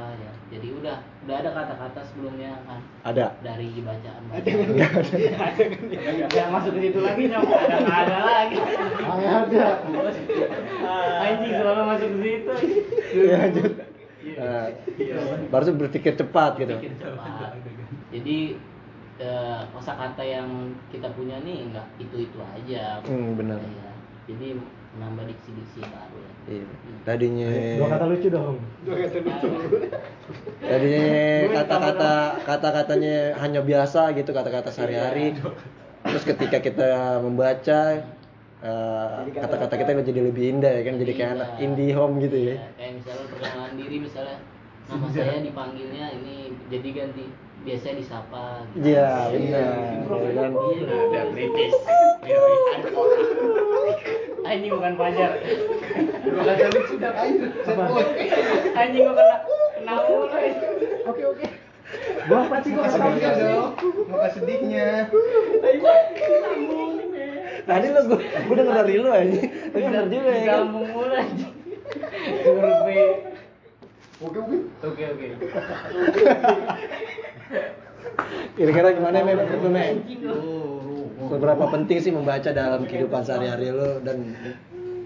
apa ya jadi udah udah ada kata-kata sebelumnya kan? Ada. dari bacaan Ada. kan? nggak masuk ke situ lagi nyok. Ada nggak ada lagi. Ada. Anjing selalu masuk ke situ. Iya, lanjut. Eh, baru berpikir cepat gitu. Cepat. jadi eh, kosakata yang kita punya nih nggak itu itu aja. Hmm, benar. Iya. jadi menambah diksi-diksi baru ya Iya. Tadinya dua kata lucu dong tadinya kata-kata kata-katanya hanya biasa gitu kata-kata sehari-hari. Terus ketika kita membaca eh, kata-kata kita jadi lebih indah ya kan jadi kayak anak Iya. indie home gitu ya. Ya, kayak misalnya perkenalan diri misalnya nama saya dipanggilnya ini jadi ganti biasanya disapa gitu. Iya, benar. Iya. Ada kritis. Ada orang. Anjing bukan pajar. Dua kata lucu dah. Anjing gua kena kena mulu. Oke oke. gua apa sih gua Kasih sedihnya dong. Muka sedihnya. Tadi lo gua, gua denger dari lu aja. Tapi benar juga ya kan. Mulu anjing. Huruf B. Oke oke. Oke oke. Kira-kira gimana Mem? Menurut lu, Mem? Seberapa penting sih membaca dalam kehidupan sehari-hari lo dan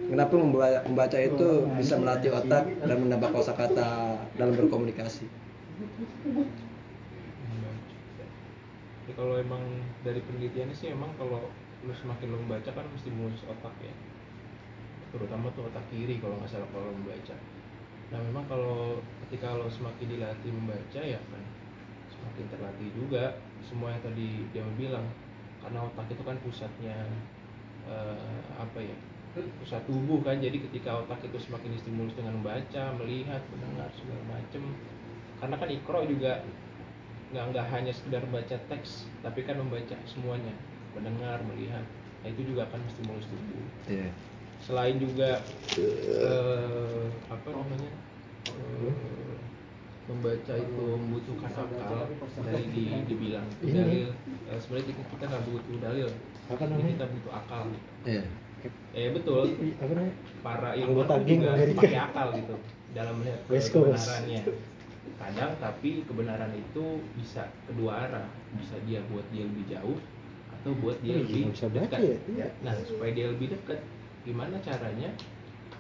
kenapa memba- membaca itu bisa melatih otak dan menambah kosakata dalam berkomunikasi? Ya, kalau emang dari penelitiannya sih emang kalau lu semakin lu membaca kan mesti mulus otak ya terutama tuh otak kiri kalau nggak salah kalau membaca nah memang kalau ketika lo semakin dilatih membaca ya kan terlatih juga semua yang tadi dia bilang. Karena otak itu kan pusatnya eh, apa ya pusat tubuh kan. Jadi ketika otak itu semakin distimulus dengan membaca melihat mendengar segala macem. Karena kan ikro juga nggak nggak hanya sekedar baca teks tapi kan membaca semuanya. Mendengar melihat. Nah itu juga akan menstimulus tubuh. Iya. selain juga eh, apa namanya eh, membaca itu membutuhkan akal dari di, dibilang itu Ini. dalil Eh, sebenarnya kita kita nggak butuh dalil Apa Tapi namanya? kita butuh akal Iya. eh betul I- apa namanya para ilmuwan juga Amerika. pakai akal gitu dalam melihat kebenarannya kadang tapi kebenaran itu bisa kedua arah bisa dia buat dia lebih jauh atau buat dia iya, lebih nggak dekat ya? Iya. nah supaya dia lebih dekat gimana caranya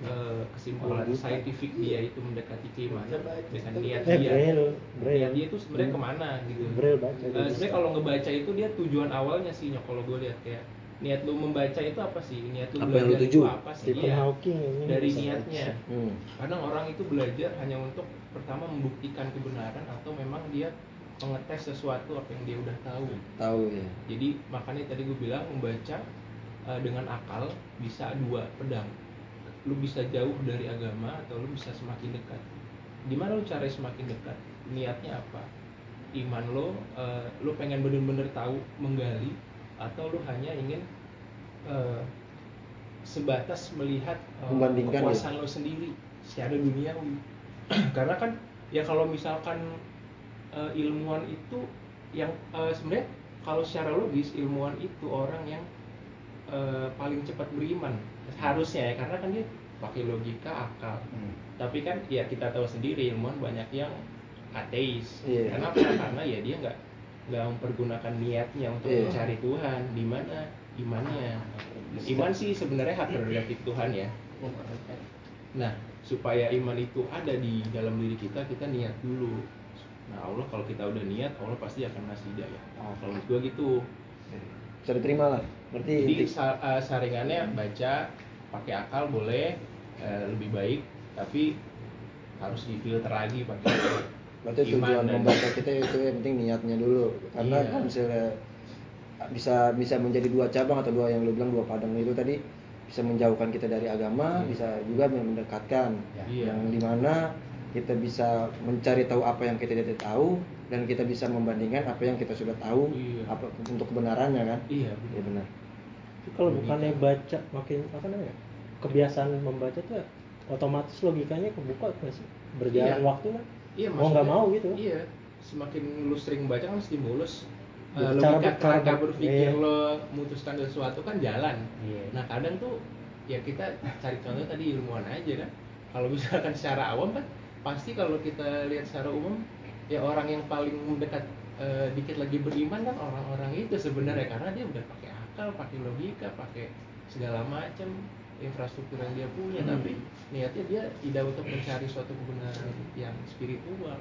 eh, kesimpulan Oh, saintifik dia itu mendekati keimanan dengan niat eh dia. braille niat braille dia itu sebenarnya ke mana gitu. Braille baca Eh, sebenarnya kalau ngebaca itu dia tujuan awalnya sih nyok kalau gue lihat kayak niat lu membaca itu apa sih? Niat lu Apa yang belajar lu itu apa sih? Stephen Iya. Hawking ini dari niatnya. Hmm. kadang orang itu belajar hanya untuk pertama membuktikan kebenaran atau memang dia mengetes sesuatu apa yang dia udah tahu. Tahu ya. jadi makanya tadi gue bilang membaca eh, dengan akal bisa dua pedang lu bisa jauh dari agama atau lu bisa semakin dekat? Gimana lu cara semakin dekat? Niatnya apa? Iman lo eh, lu pengen bener-bener tahu menggali atau lu hanya ingin eh, sebatas melihat eh, Membandingkan kepuasan lo sendiri secara duniawi? Karena kan ya kalau misalkan eh, ilmuwan itu yang eh, sebenarnya kalau secara logis ilmuwan itu orang yang eh, paling cepat beriman harusnya ya karena kan dia pakai logika akal. Hmm. tapi kan ya kita tahu sendiri ilmuwan banyak yang ateis. Iya. kenapa karena ya dia nggak nggak mempergunakan niatnya untuk Iya. mencari Tuhan. Di mana? Imannya iman sih sebenarnya hak prerogatif Tuhan ya. Nah supaya iman itu ada di dalam diri kita kita niat dulu. Nah Allah kalau kita udah niat Allah pasti akan ngasih hidayah. Kalau menurut gua gitu. Bisa diterima lah. Berarti jadi inti- eh, saringannya baca pakai akal boleh eh, lebih baik tapi harus difilter lagi pakai Berarti iman tujuan dan- membaca kita itu yang penting niatnya dulu. Karena Iya. kalau misalnya bisa bisa menjadi dua cabang atau dua yang lu bilang dua padang itu tadi bisa menjauhkan kita dari agama, Iya. bisa juga mendekatkan. Iya. Yang di mana kita bisa mencari tahu apa yang kita tidak tahu dan kita bisa membandingkan apa yang kita sudah tahu Iya. apa untuk kebenarannya kan? iya Iya benar. Tapi kalau bukannya baca makin apa namanya kebiasaan membaca tuh ya, otomatis logikanya kebuka nggak sih berjalan Iya. waktu kan Iya, mau nggak mau gitu Iya, semakin lu sering baca kan stimulus Ya, Eh, cara logika cara berpikir iya. lo memutuskan sesuatu kan jalan. Iya. Nah kadang tuh ya kita cari contoh tadi ilmuwan aja kan. Kalau misalkan secara awam kan pasti kalau kita lihat secara umum ya orang yang paling dekat eh, dikit lagi beriman kan orang-orang itu sebenarnya karena dia udah pakai akal, pakai logika, pakai segala macam infrastruktur yang dia punya tapi niatnya dia tidak untuk mencari suatu kebenaran yang spiritual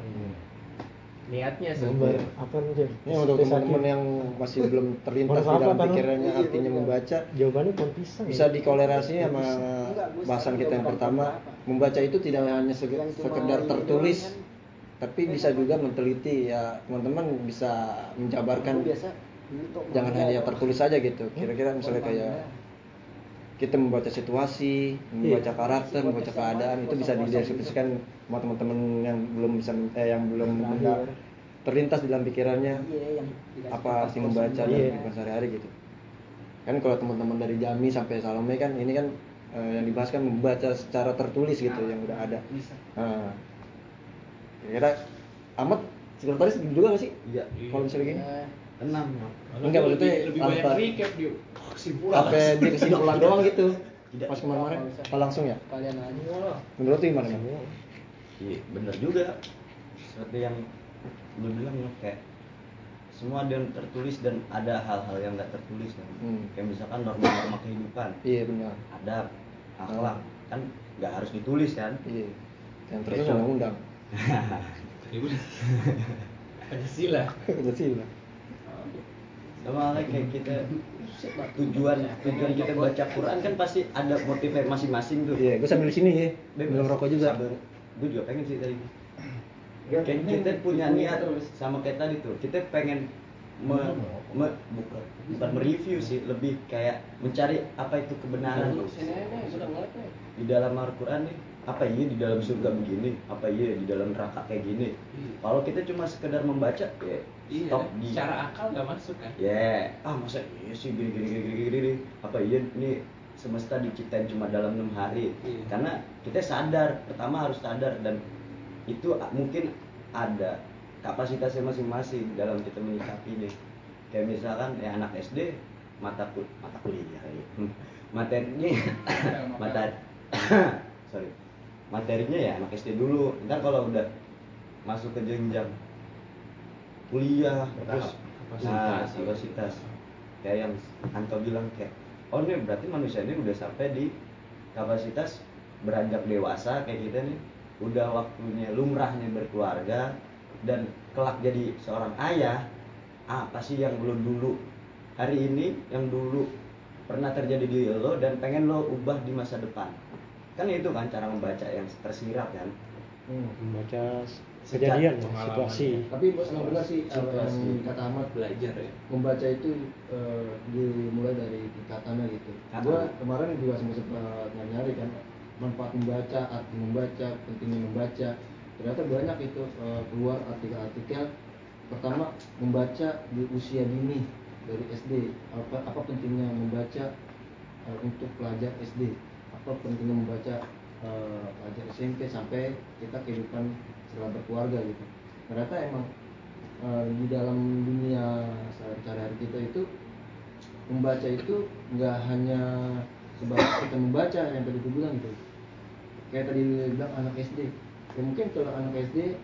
niatnya Gambar sebenarnya apa nih? Ini untuk teman-teman yang masih belum terlintas di dalam pikirannya Iya, artinya betul. membaca, Jawabannya pisang. bisa ya? dikolerasi sama bahasan kita yang pertama. Membaca itu tidak hanya sekedar tertulis, kan. tapi bisa juga menteliti ya teman-teman bisa menjabarkan jangan hanya tertulis saja gitu. Kira-kira misalnya kayak kita membaca situasi, membaca Iya. karakter, membaca keadaan itu bisa dideskripsikan sama teman-teman yang belum bisa eh, yang belum Terakhir. terlintas di dalam pikirannya Iya, apa arti membaca dan Iya. kehidupan sehari-hari gitu kan kalau teman-teman dari Jami sampai Salome kan ini kan eh, yang dibahas kan membaca secara tertulis gitu yang udah ada Bisa. nah kira Ahmad sekretaris juga gak sih Iya. kalau misalnya gini Ya, Enam. Enggak, maksudnya lebih banyak recap dia kesimpulan. Sampai di kesimpulan doang gitu? Tidak. pas kemarin-kemarin? Apa langsung ya? kalian aja menurut lu gimana? Iya, bener juga. Seperti yang lu bilang ya, kayak semua ada yang tertulis dan ada hal-hal yang nggak tertulis kan. Hmm. Kayak misalkan norma-norma kehidupan, iya benar. Adab, akhlak, kan nggak harus ditulis kan. iya. Yang terus Itu. undang-undang Pancasila. Pancasila. Sama halnya kayak kita tujuan tujuan kita baca Quran kan pasti ada motifnya masing-masing tuh. iya gue sambil di sini ya belum rokok juga Gue juga pengen sih tadi. Kayak kita punya niat sama kayak tadi tuh. Kita pengen me, me- bukan bukan mereview sih, lebih kayak mencari apa itu kebenaran. Di dalam Al-Qur'an nih, apa iya di dalam surga begini, apa iya di dalam neraka kayak gini. Kalau kita cuma sekedar membaca ya iya stop di secara akal nggak masuk kan Ya, ah masa iya sih gini gini gini gini gini. Apa iya ini semesta diciptain cuma dalam enam hari? Iya. Karena kita sadar, pertama harus sadar dan itu mungkin ada kapasitasnya masing-masing dalam kita menyikapinya. Kayak misalkan ya anak SD mata kul mata kuliah ya. Hmm. materinya mata sorry materinya ya anak SD dulu. Ntar kalau udah masuk ke jenjang kuliah terus nah kapasitas. Kayak yang Anto bilang kayak oh ini berarti manusia ini udah sampai di kapasitas beranjak dewasa kayak kita nih. Udah waktunya lumrahnya berkeluarga dan kelak jadi seorang ayah apa sih yang lo dulu? Hari ini yang dulu pernah terjadi di lo dan pengen lo ubah di masa depan kan itu kan cara membaca yang tersirat kan Hmm. membaca kejadian ya, situasi Tapi emang benar sih yang kata Ahmad belajar ya membaca itu eh, dimulai dari tingkatannya gitu. Ah. Gua kemarin juga sempat sempat nyari kan manfaat membaca, arti membaca, pentingnya membaca. Ternyata banyak itu eh, keluar artikel-artikel. Pertama membaca di usia dini dari SD. Apa, apa pentingnya membaca eh, untuk pelajar SD? Apa pentingnya membaca eh, pelajar SMP sampai kita kehidupan setelah berkeluarga gitu. Ternyata emang eh, di dalam dunia sehari-hari kita itu membaca itu nggak hanya sebatas kita membaca yang tadi gue bilang gitu kayak tadi bilang anak SD ya mungkin kalau anak SD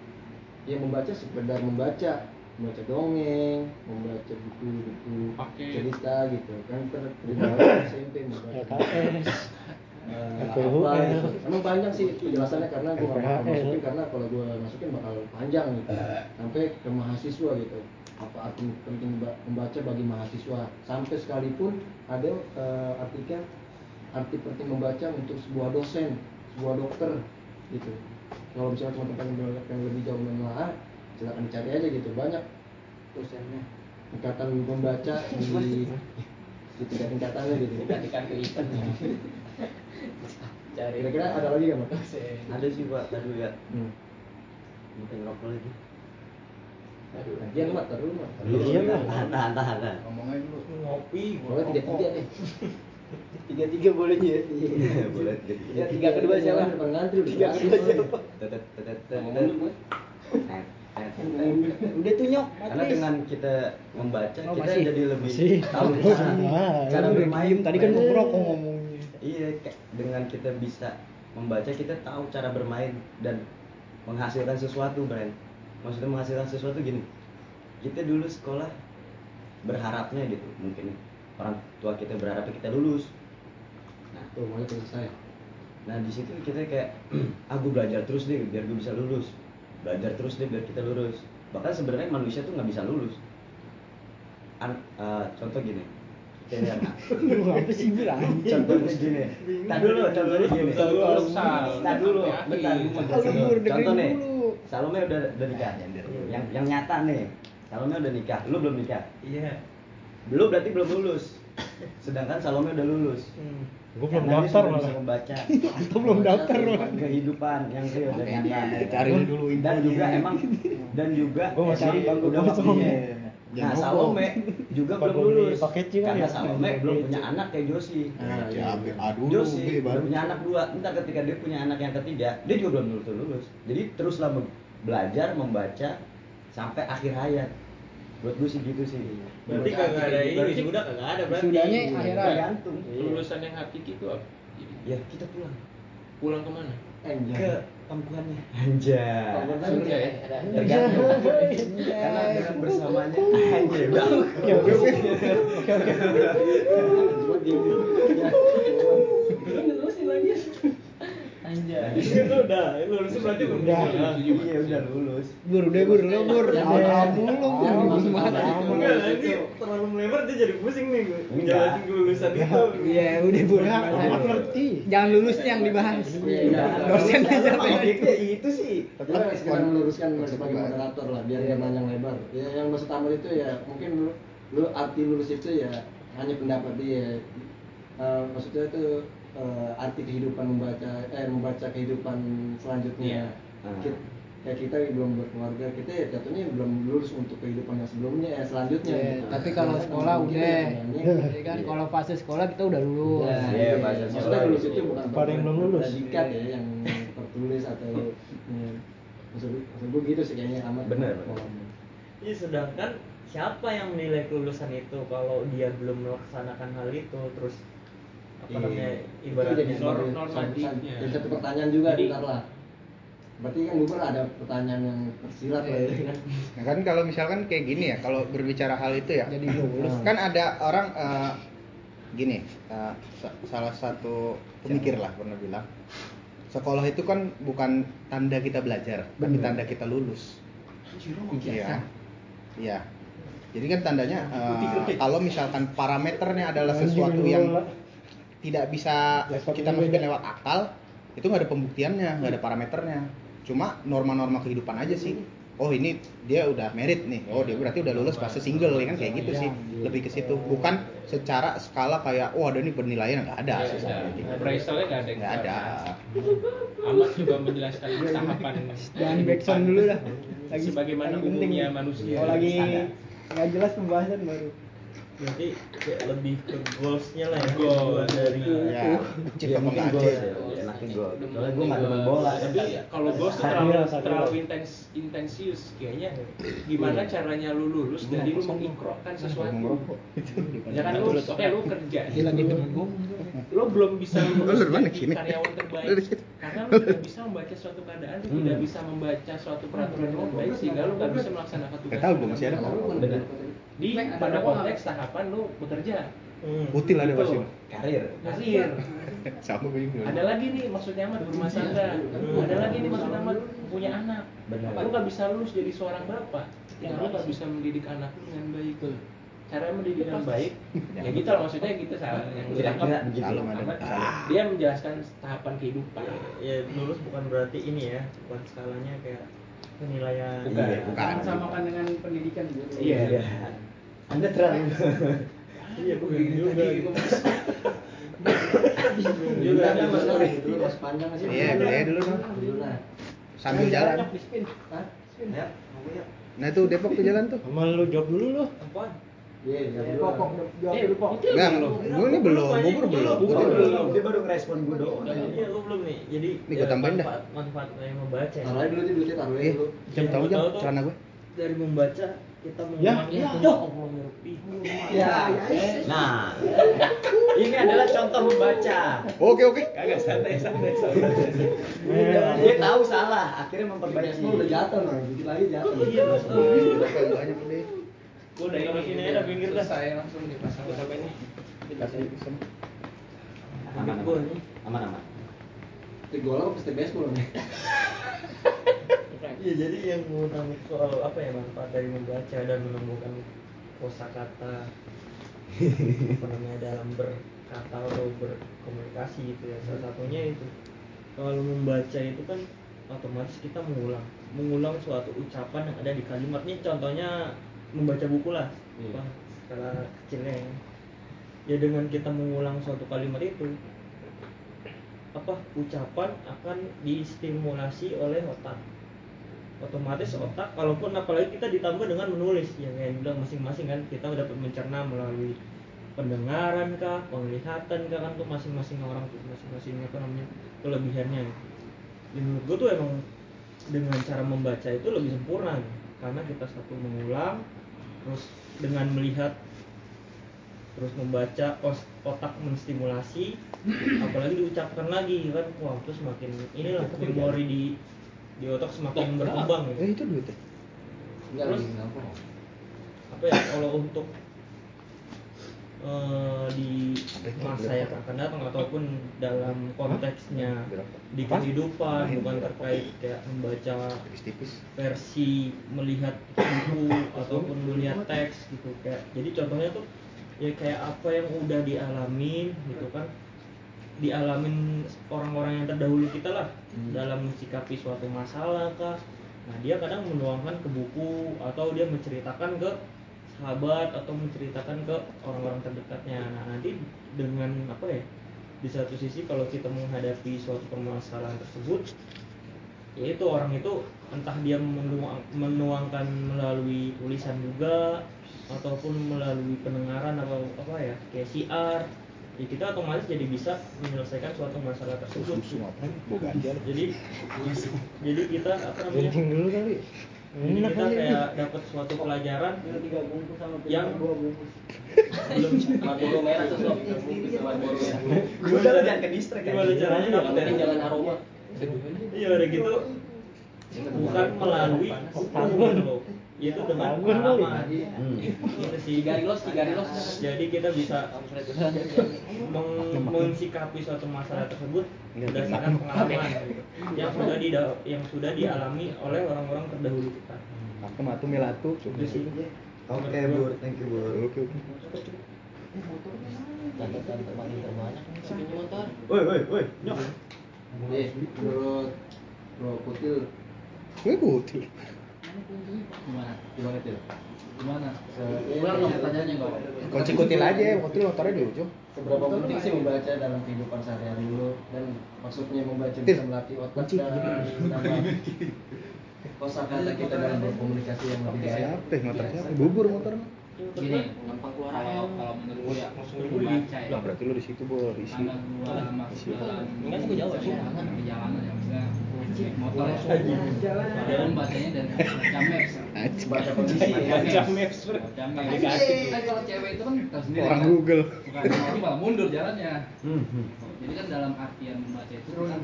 ya membaca sekedar membaca. Membaca dongeng membaca buku-buku cerita gitu kan. Ter SMP membaca. LKS gitu. Emang panjang sih penjelasannya karena gue nggak bakal FPHL. masukin karena kalau gue masukin bakal panjang gitu. Sampai ke mahasiswa gitu. Apa arti penting ba- membaca bagi mahasiswa. Sampai sekalipun ada eh, artikel arti penting membaca untuk sebuah dosen sebuah dokter gitu. Kalau misalnya teman-teman yang lebih jauh menelaah silakan dicari aja gitu. Banyak dosennya. ikatan membaca di di tingkat tingkatannya gitu. Ikan kelipan Cari. Kira-kira ada lagi nggak mas? ada sih. Pak. Tadi lihat. Hmm. mungkin rokok lagi. Lagian mat, taruh mat. Iya lah. tahan tahan tahan tahan. ngomongnya dulu. Ngopi Pokoknya tiga tiga nih. tiga tiga boleh ya boleh jadi tiga kedua siapa? Depan ngantri udah tiga kedua siapa? tetet tetet Ngomong udah tuh nyok. Karena dengan kita membaca Oh, kita masih. jadi lebih tahu. Cara cara bermain. Tadi kan gue ngomongnya iya kayak dengan kita bisa membaca kita tahu cara bermain dan menghasilkan sesuatu Brian maksudnya menghasilkan sesuatu gini kita dulu sekolah berharapnya gitu mungkin orang tua kita berharapnya kita lulus Nah, tuh mulai selesai. Nah di situ kita kayak aku belajar terus deh biar gue bisa lulus, belajar terus deh biar kita lulus. Bahkan sebenarnya manusia tuh nggak bisa lulus. An- eh, contoh gini, Lu apa sih anjing? contohnya gini. Tak dulu, contohnya gini. Tak dulu, bentar. Salah, Bur, dengerin Contoh nih, dulu. Salome udah udah nikah. Yang yang nyata nih, Salome udah nikah. Lu belum nikah. Iya. Lu berarti belum lulus. Sedangkan Salome udah lulus. Gue belum daftar malah. membaca Atau belum daftar kehidupan, kehidupan yang real dan nyata cari dulu dan juga emang dan juga Gua mau cari bangku udah waktunya nah Salome juga belum lulus. karena ya? Salome belum punya anak kayak Josi. Nah, ya, aduh, Josi B udah baru. punya anak dua. Entar ketika dia punya anak yang ketiga dia juga belum lulus lulus. Jadi teruslah be- belajar membaca sampai akhir hayat. Buat gue sih gitu sih. Berarti kagak ada ini wisuda kagak ada berarti. Wisudanya akhir hayat. lulusan yang hakiki itu apa? Ya kita pulang. Pulang ke mana? Ke anjay. Surga ya? tergantung karena dengan bersamanya. Anjay. Bang Oke oke oke. Oke oke. Anjay. Itu udah, lulus berarti Udah. iya udah lulus Bur, udah Bur, lo Bur. Jangan Kamu lu. Enggak, nanti terlalu melebar dia jadi pusing nih gue. Enggak. Jelasin kelulusan itu. Iya, udah Bur. Ya, amat ngerti. Jangan lulusnya yang dibahas. Iya, Dosen aja Emang objeknya itu sih Tapi kan sekedar meluruskan sebagai moderator lah, biar nggak panjang lebar. Ya yang maksud Ahmad itu ya mungkin lu, lu arti lulus itu ya hanya pendapat dia. Eh, maksudnya itu eh, arti kehidupan membaca eh membaca kehidupan selanjutnya. Ah. Ki- Kayak kita yang belum berkeluarga, kita ya jatuhnya belum lulus untuk kehidupan yang sebelumnya, eh selanjutnya. Iya, gitu. tapi kalau Nah, sekolah kita udah. Ya kan kalau fase sekolah kita udah lulus. Ya, Iya, iya, bahasa Maksudnya sekolah. lulus itu bukan Pada yang belum lulus. predikat ya, yang tertulis atau ya, maksud, maksud gue gitu sih kayaknya amat. Bener. Iya, sedangkan siapa yang menilai kelulusan itu kalau dia belum melaksanakan hal itu terus apa Iya. namanya Itu ibaratnya jadi Norm- satu- normatifnya. jadi satu pertanyaan juga Jadi- ntar lah. Berarti kan gue ada pertanyaan yang tersirat lah ya kan. Nah kan kalau misalkan kayak gini ya, kalau berbicara hal itu ya, Jadi lulus. kan ada orang eh, gini, eh, sa- salah satu pemikir lah pernah bilang, sekolah itu kan bukan tanda kita belajar, tapi tanda kita lulus. Iya, iya. Jadi kan tandanya eh, kalau misalkan parameternya adalah sesuatu yang. Tidak bisa Laptop kita masukin beda. lewat akal, itu nggak ada pembuktiannya, nggak ada parameternya. Cuma norma-norma kehidupan aja sih. Oh ini dia udah merit nih. Oh dia berarti udah lulus fase single ya kan kayak gitu sih. Lebih ke situ. Bukan secara skala kayak oh ada nih penilaian nggak ada. Iya, sih iya. gitu. Appraisalnya nggak ada Nggak ada. Amat juga menjelaskan tahapan Jangan backsound dulu lah. Lagi sebagaimana umumnya manusia Kalau lagi nggak jelas pembahasan baru. Berarti kayak lebih ke goalsnya lah ya Goal, dari Ya, cip Iya, apa mungkin nggak gol cip. ya, enaknya gol. Soalnya gue nggak demen bola. Tapi kalau gue tuh Satria, terlalu Satria. terlalu intens intensius kayaknya. Gimana caranya lu lulus dari lu mengikrokkan sesuatu. Ya kan lu oke lu kerja. Lu belum bisa jadi sini? karyawan terbaik karena lu tidak bisa membaca suatu keadaan, lu tidak bisa membaca suatu peraturan dengan baik sehingga lu nggak bisa melaksanakan tugas. Tahu, gua masih ada. Di pada konteks tahapan lu bekerja, Util ada Gitu. pasti. Karir. karir. Sama gue juga. Ada lagi nih maksudnya amat berumah tangga. Ada lagi nih maksudnya amat punya anak. Benar. Lu gak bisa lulus jadi seorang bapak. Yang lu gak bisa mendidik anak lu dengan baik. Cara mendidik dengan baik, ya gitu lah maksudnya gitu salah yang Kira-kira tangkap. Dia menjelaskan tahapan kehidupan. ya lulus bukan berarti ini ya bukan skalanya kayak penilaian Bukan. Iya, Bukan. Samakan dengan pendidikan guru. Iya. Iya. Anda terlalu. iya bukan juga. Juga ada masalah itu masih panjang sih. Iya, beli aja dulu dong. Dulu lah. Sambil jalan. Ya, ya. Nah itu Depok tuh jalan tuh. Sama lu jawab dulu lu. apaan Iya, ya, Eh, dulu. Pokok jawab Eh, dulu pok. Enggak, belum? gue ini belum, bubur belum. Bubur belum. Dia baru ngerespon gue doang. iya lu belum nih jadi Nih, ya, tambahin dah. manfaat yang membaca ya. Taruh dulu sih duitnya taruh Eh, dulu. jam tahu jam celana gue. dari membaca kita Ya, mengulangnya ya. ya ya. Ya, Nah, Ini adalah contoh membaca. Oke oke. Kagak santai santai santai. dia tahu salah, akhirnya memperbaiki. udah jatuh nah, dikit lagi jatuh. Iya, banyak udah? Gua udah taruh sini aja pinggir dah. Saya langsung dipasang. Sampai ini. Pesen. Aman aman. ini. Aman aman. Tik bola pasti baseball nih. Iya jadi yang mengenai soal apa ya manfaat dari membaca dan menemukan kosakata apa namanya dalam berkata atau berkomunikasi gitu ya salah satunya itu kalau membaca itu kan otomatis kita mengulang mengulang suatu ucapan yang ada di kalimat ini contohnya membaca buku lah Iya. Wah, skala kecilnya ya. ya dengan kita mengulang suatu kalimat itu apa ucapan akan distimulasi oleh otak otomatis otak kalaupun apalagi kita ditambah dengan menulis yang kayak bilang masing-masing kan kita dapat mencerna melalui pendengaran kah penglihatan kah kan tuh masing-masing orang tuh masing-masing apa namanya kelebihannya. Dan menurut gue tuh emang dengan cara membaca itu lebih sempurna karena kita satu mengulang terus dengan melihat terus membaca otak menstimulasi apalagi diucapkan lagi kan wah terus semakin inilah memori di di otak semakin berkembang gitu. Eh itu duitnya. Enggak Terus? apa ya kalau untuk eh, di masa yang akan datang ataupun dalam konteksnya di kehidupan bukan terkait kayak membaca versi melihat buku ataupun melihat teks gitu kayak. Jadi contohnya tuh ya kayak apa yang udah dialamin gitu kan. Dialamin orang-orang yang terdahulu kita lah. Dalam mensikapi suatu masalah kah. Nah dia kadang menuangkan ke buku atau dia menceritakan ke sahabat atau menceritakan ke orang-orang terdekatnya. Nah nanti dengan apa ya di satu sisi kalau kita menghadapi suatu permasalahan tersebut yaitu orang itu entah dia menuang- menuangkan melalui tulisan juga ataupun melalui pendengaran atau apa ya kayak siar ya kita otomatis jadi bisa menyelesaikan suatu masalah tersebut. Susu jadi jadi kita apa namanya Kencing dulu kali. Jadi kita kayak dapat suatu pelajaran yang dua bungkus. Belum Marlboro merah tuh sob Marlboro merah. Gue udah jangan ke distract gimana caranya dapat Yang penting jangan aroma. Iya udah gitu. Bukan melalui gitu loh itu dengan Bagus kali. pengalaman itu sih Tiga rilos, tiga rilos jadi kita bisa meng- mensikapi suatu masalah tersebut berdasarkan pengalaman gitu. yang sudah di yang sudah dialami oleh orang-orang terdahulu kita Aku matu melatu. itu sih Oke, Bur. Thank you, Bur. Oke oke. Tante-tante makin terbanyak nih motor Woi, woi, woi. Nyok. Eh, menurut Bro Kutil Gue kutil. Gimana? gimana Til? Gimana? Se- Ulang dong pertanyaannya kok Kunci kutil aja, kutil motornya di ujung. Seberapa penting sih membaca dalam kehidupan sehari-hari lo dan maksudnya membaca bisa melatih otak dan menambah kosakata kita dalam berkomunikasi yang lebih baik. Siapa? Motor siapa? Bubur motornya. Gini, gampang keluar kalau kalau menurut gue ya membaca ya Lah berarti lu di situ bor isi. masuk dalam Ingat gue jawab sih perjalanan ya maksudnya naik motor. Ya padahal bacanya dari baca maps Baca kondisi ya. baca maps baca maps kan kalau cewek itu kan sendiri Orang kan. Google. bukan malah mundur jalannya. Jadi kan dalam artian membaca itu kita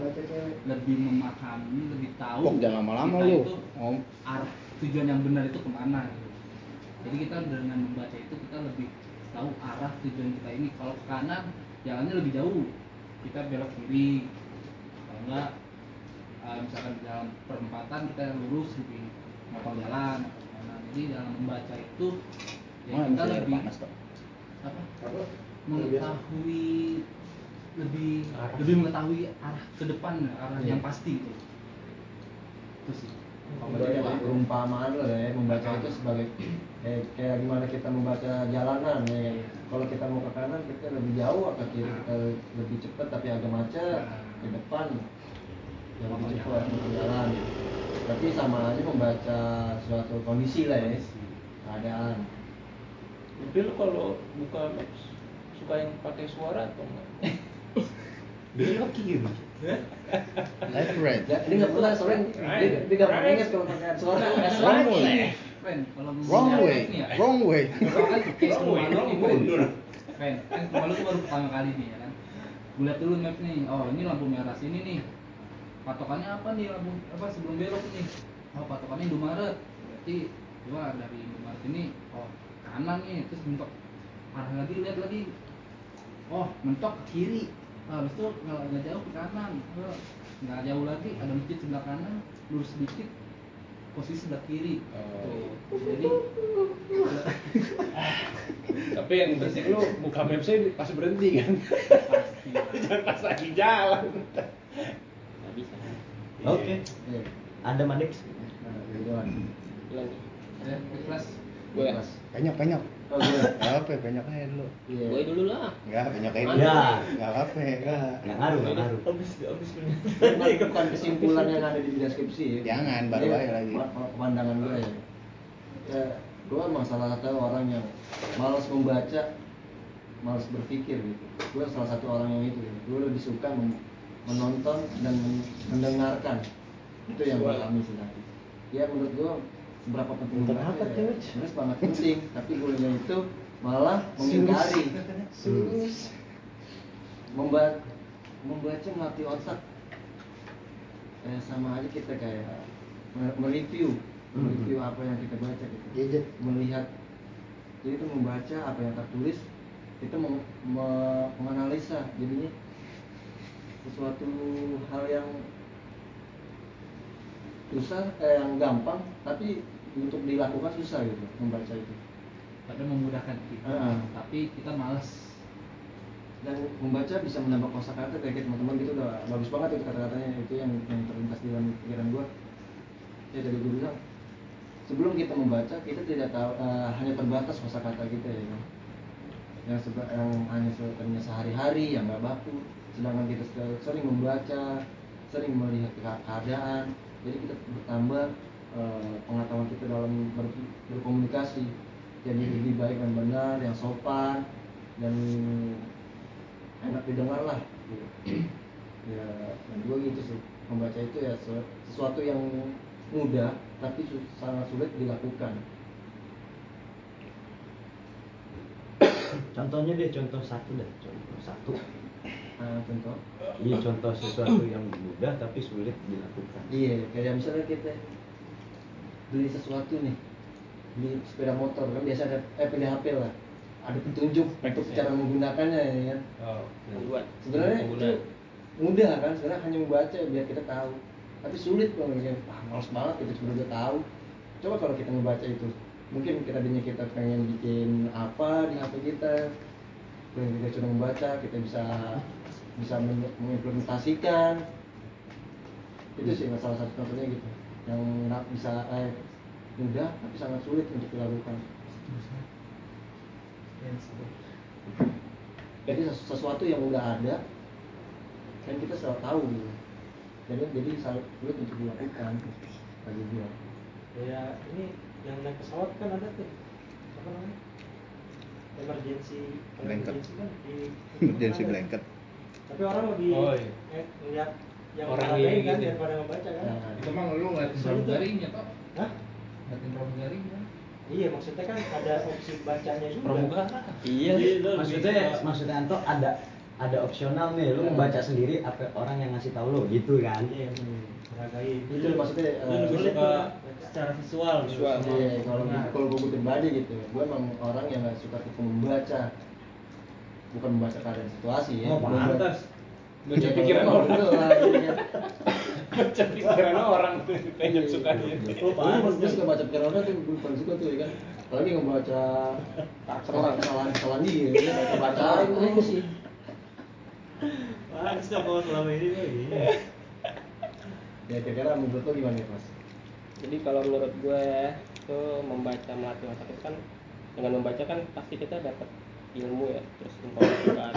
lebih memahami lebih tahu Kok jangan lama-lama lu. Om. arah tujuan yang benar itu ke mana gitu. jadi kita dengan membaca itu kita lebih tahu arah tujuan kita ini. Kalau ke kanan jalannya lebih jauh. Kita belok kiri. Kalau enggak eh, misalkan di dalam perempatan kita lurus lebih motong jalan. Atau ke mana jadi dalam membaca itu ya Mana kita lebih panas tuh? apa? Mengetahui lebih lebih mengetahui arah ke depan arah yang pasti gitu itu sih. Perumpamaan lo ya, membaca itu sebagai kayak, kayak gimana kita membaca jalanan ya. Kalau kita mau ke kanan kita lebih jauh atau kiri kita lebih cepat tapi agak macet ke depan yang lebih cepat untuk jalan. Berarti sama aja membaca suatu kondisi lah ya, keadaan. Tapi lu kalau buka Maps suka yang pakai suara atau enggak? Belok kiri. Left right. Ya, dia nggak pernah soalnya dia, nggak pernah nges kalau pakai suara. Wrong ngomongin way, wrong way. Wrong way, wrong way. Ren. Ren, kan lu tuh baru pertama kali nih ya kan gue lihat dulu map nih oh ini lampu merah sini nih patokannya apa nih lampu apa sebelum belok nih? Oh patokannya Indomaret. Berarti gua dari Indomaret ini oh kanan nih terus mentok. Arah lagi lihat lagi. Oh mentok ke kiri. Nah, habis itu nggak nggak jauh ke kanan. Oh, nggak jauh lagi ada masjid sebelah kanan lurus sedikit posisi sebelah kiri. Tuh. jadi Tapi yang bersih lu buka maps pas berhenti kan. pasti. Jangan pas lagi jalan. Oke. Ada Madex. Ridwan. bilang ya ikhlas gue Penyok, penyok. Oh. Gak apa, penyok aja dulu. Iya. gue dulu lah Enggak, penyok aja dulu. Ya. Enggak apa-apa, enggak. Nggak ngaruh, nggak ngaruh. habis habis Ini bukan kesimpulan yang ada di deskripsi ya. Jangan, baru aja lagi. Pandangan gue ya. Ya, gue emang salah satu orang yang malas membaca, malas berpikir gitu. Gue salah satu orang yang itu. Ya. Gue lebih suka mem- menonton dan men- mendengarkan. Itu yang gue alami nanti. Ya menurut gue seberapa penting apa, ya. Sebenarnya sangat penting. Tapi gue itu malah mengingkari. Membaca, membaca melatih otak kayak sama aja kita kayak me- mereview mereview apa yang kita baca gitu Gadget. melihat jadi itu membaca apa yang tertulis me- menganalisa jadinya sesuatu hal yang susah eh, yang gampang tapi untuk dilakukan susah gitu membaca itu. Tapi memudahkan kita. Ah. tapi kita malas. Dan membaca bisa menambah kosakata kayak teman-teman gitu udah bagus banget itu kata-katanya itu yang yang terlintas di dalam pikiran gua. Ya tadi gue bilang sebelum kita membaca kita tidak tahu eh, hanya terbatas kosakata kita ya kan yang seba- yang hanya sebenarnya sehari-hari yang nggak baku sedangkan kita se- sering membaca sering melihat ke- keadaan jadi kita bertambah eh, pengetahuan kita dalam ber- berkomunikasi jadi lebih baik dan benar yang sopan dan enak didengar lah gitu. ya dan gue gitu sih membaca itu ya se- sesuatu yang mudah tapi sangat sulit dilakukan Contohnya deh, contoh satu deh, contoh satu. Nah, contoh. Iya, contoh sesuatu yang mudah tapi sulit dilakukan. iya kayak misalnya kita beli sesuatu nih beli sepeda motor kan biasa ada eh beli HP lah. Ada petunjuk untuk cara menggunakannya ya kan? Oh. panduan sebenarnya itu penggunaan. mudah kan sebenarnya hanya membaca biar kita tahu. Tapi sulit kalau misalnya ah males banget kita cuma udah tahu. Coba kalau kita membaca itu mungkin kita tadinya kita pengen bikin apa di HP kita kemudian kita sudah membaca kita bisa bisa men- mengimplementasikan. Itu sih salah satu contohnya gitu. Yang nggak bisa eh, mudah tapi sangat sulit untuk dilakukan. Jadi sesu- sesuatu yang udah ada kan kita selalu tahu gitu. Jadi jadi sangat sulit untuk dilakukan bagi dia. Ya ini yang naik pesawat kan ada tuh. Apa namanya? Emergency Blanket. emergency kan di Emergency blanket. Tapi orang lebih Oh, iya. eh, ngeliat yang Orang orang ini kan gitu ya. daripada ngebaca kan Nah, itu mah lu ngeliatin tuh- pramugarinya toh Hah? ngeliatin pramugarinya iya maksudnya kan ada opsi bacanya juga Pramugara. iya Maksudnya, maksudnya Anto ada ada opsional nih, lu membaca sendiri apa orang yang ngasih tahu lu gitu kan? iya menghargai itu maksudnya Lu eh, lebih sulit suka secara visual Visual. Iya, kalau Nah. kalau gue pribadi gitu, gue emang orang yang nggak suka tipe membaca, bukan membaca keadaan situasi ya. Oh, Membaca- pantas. Baca Ya, pikiran kalau orang. kan. Baca pikiran orang tuh pengen sukanya. Oh, gue suka baca pikiran orang tuh gue paling suka tuh ya kan. Apalagi ngebaca kesalahan kesalahan kesalahan dia, ya, baca bacain aja sih. Pantes dong kalau selama ini tuh. Ya kira-kira menurut lo gimana ya, mas? jadi kalau menurut gue itu membaca melatih otak itu kan dengan membaca kan pasti kita dapat ilmu ya terus informasi nah,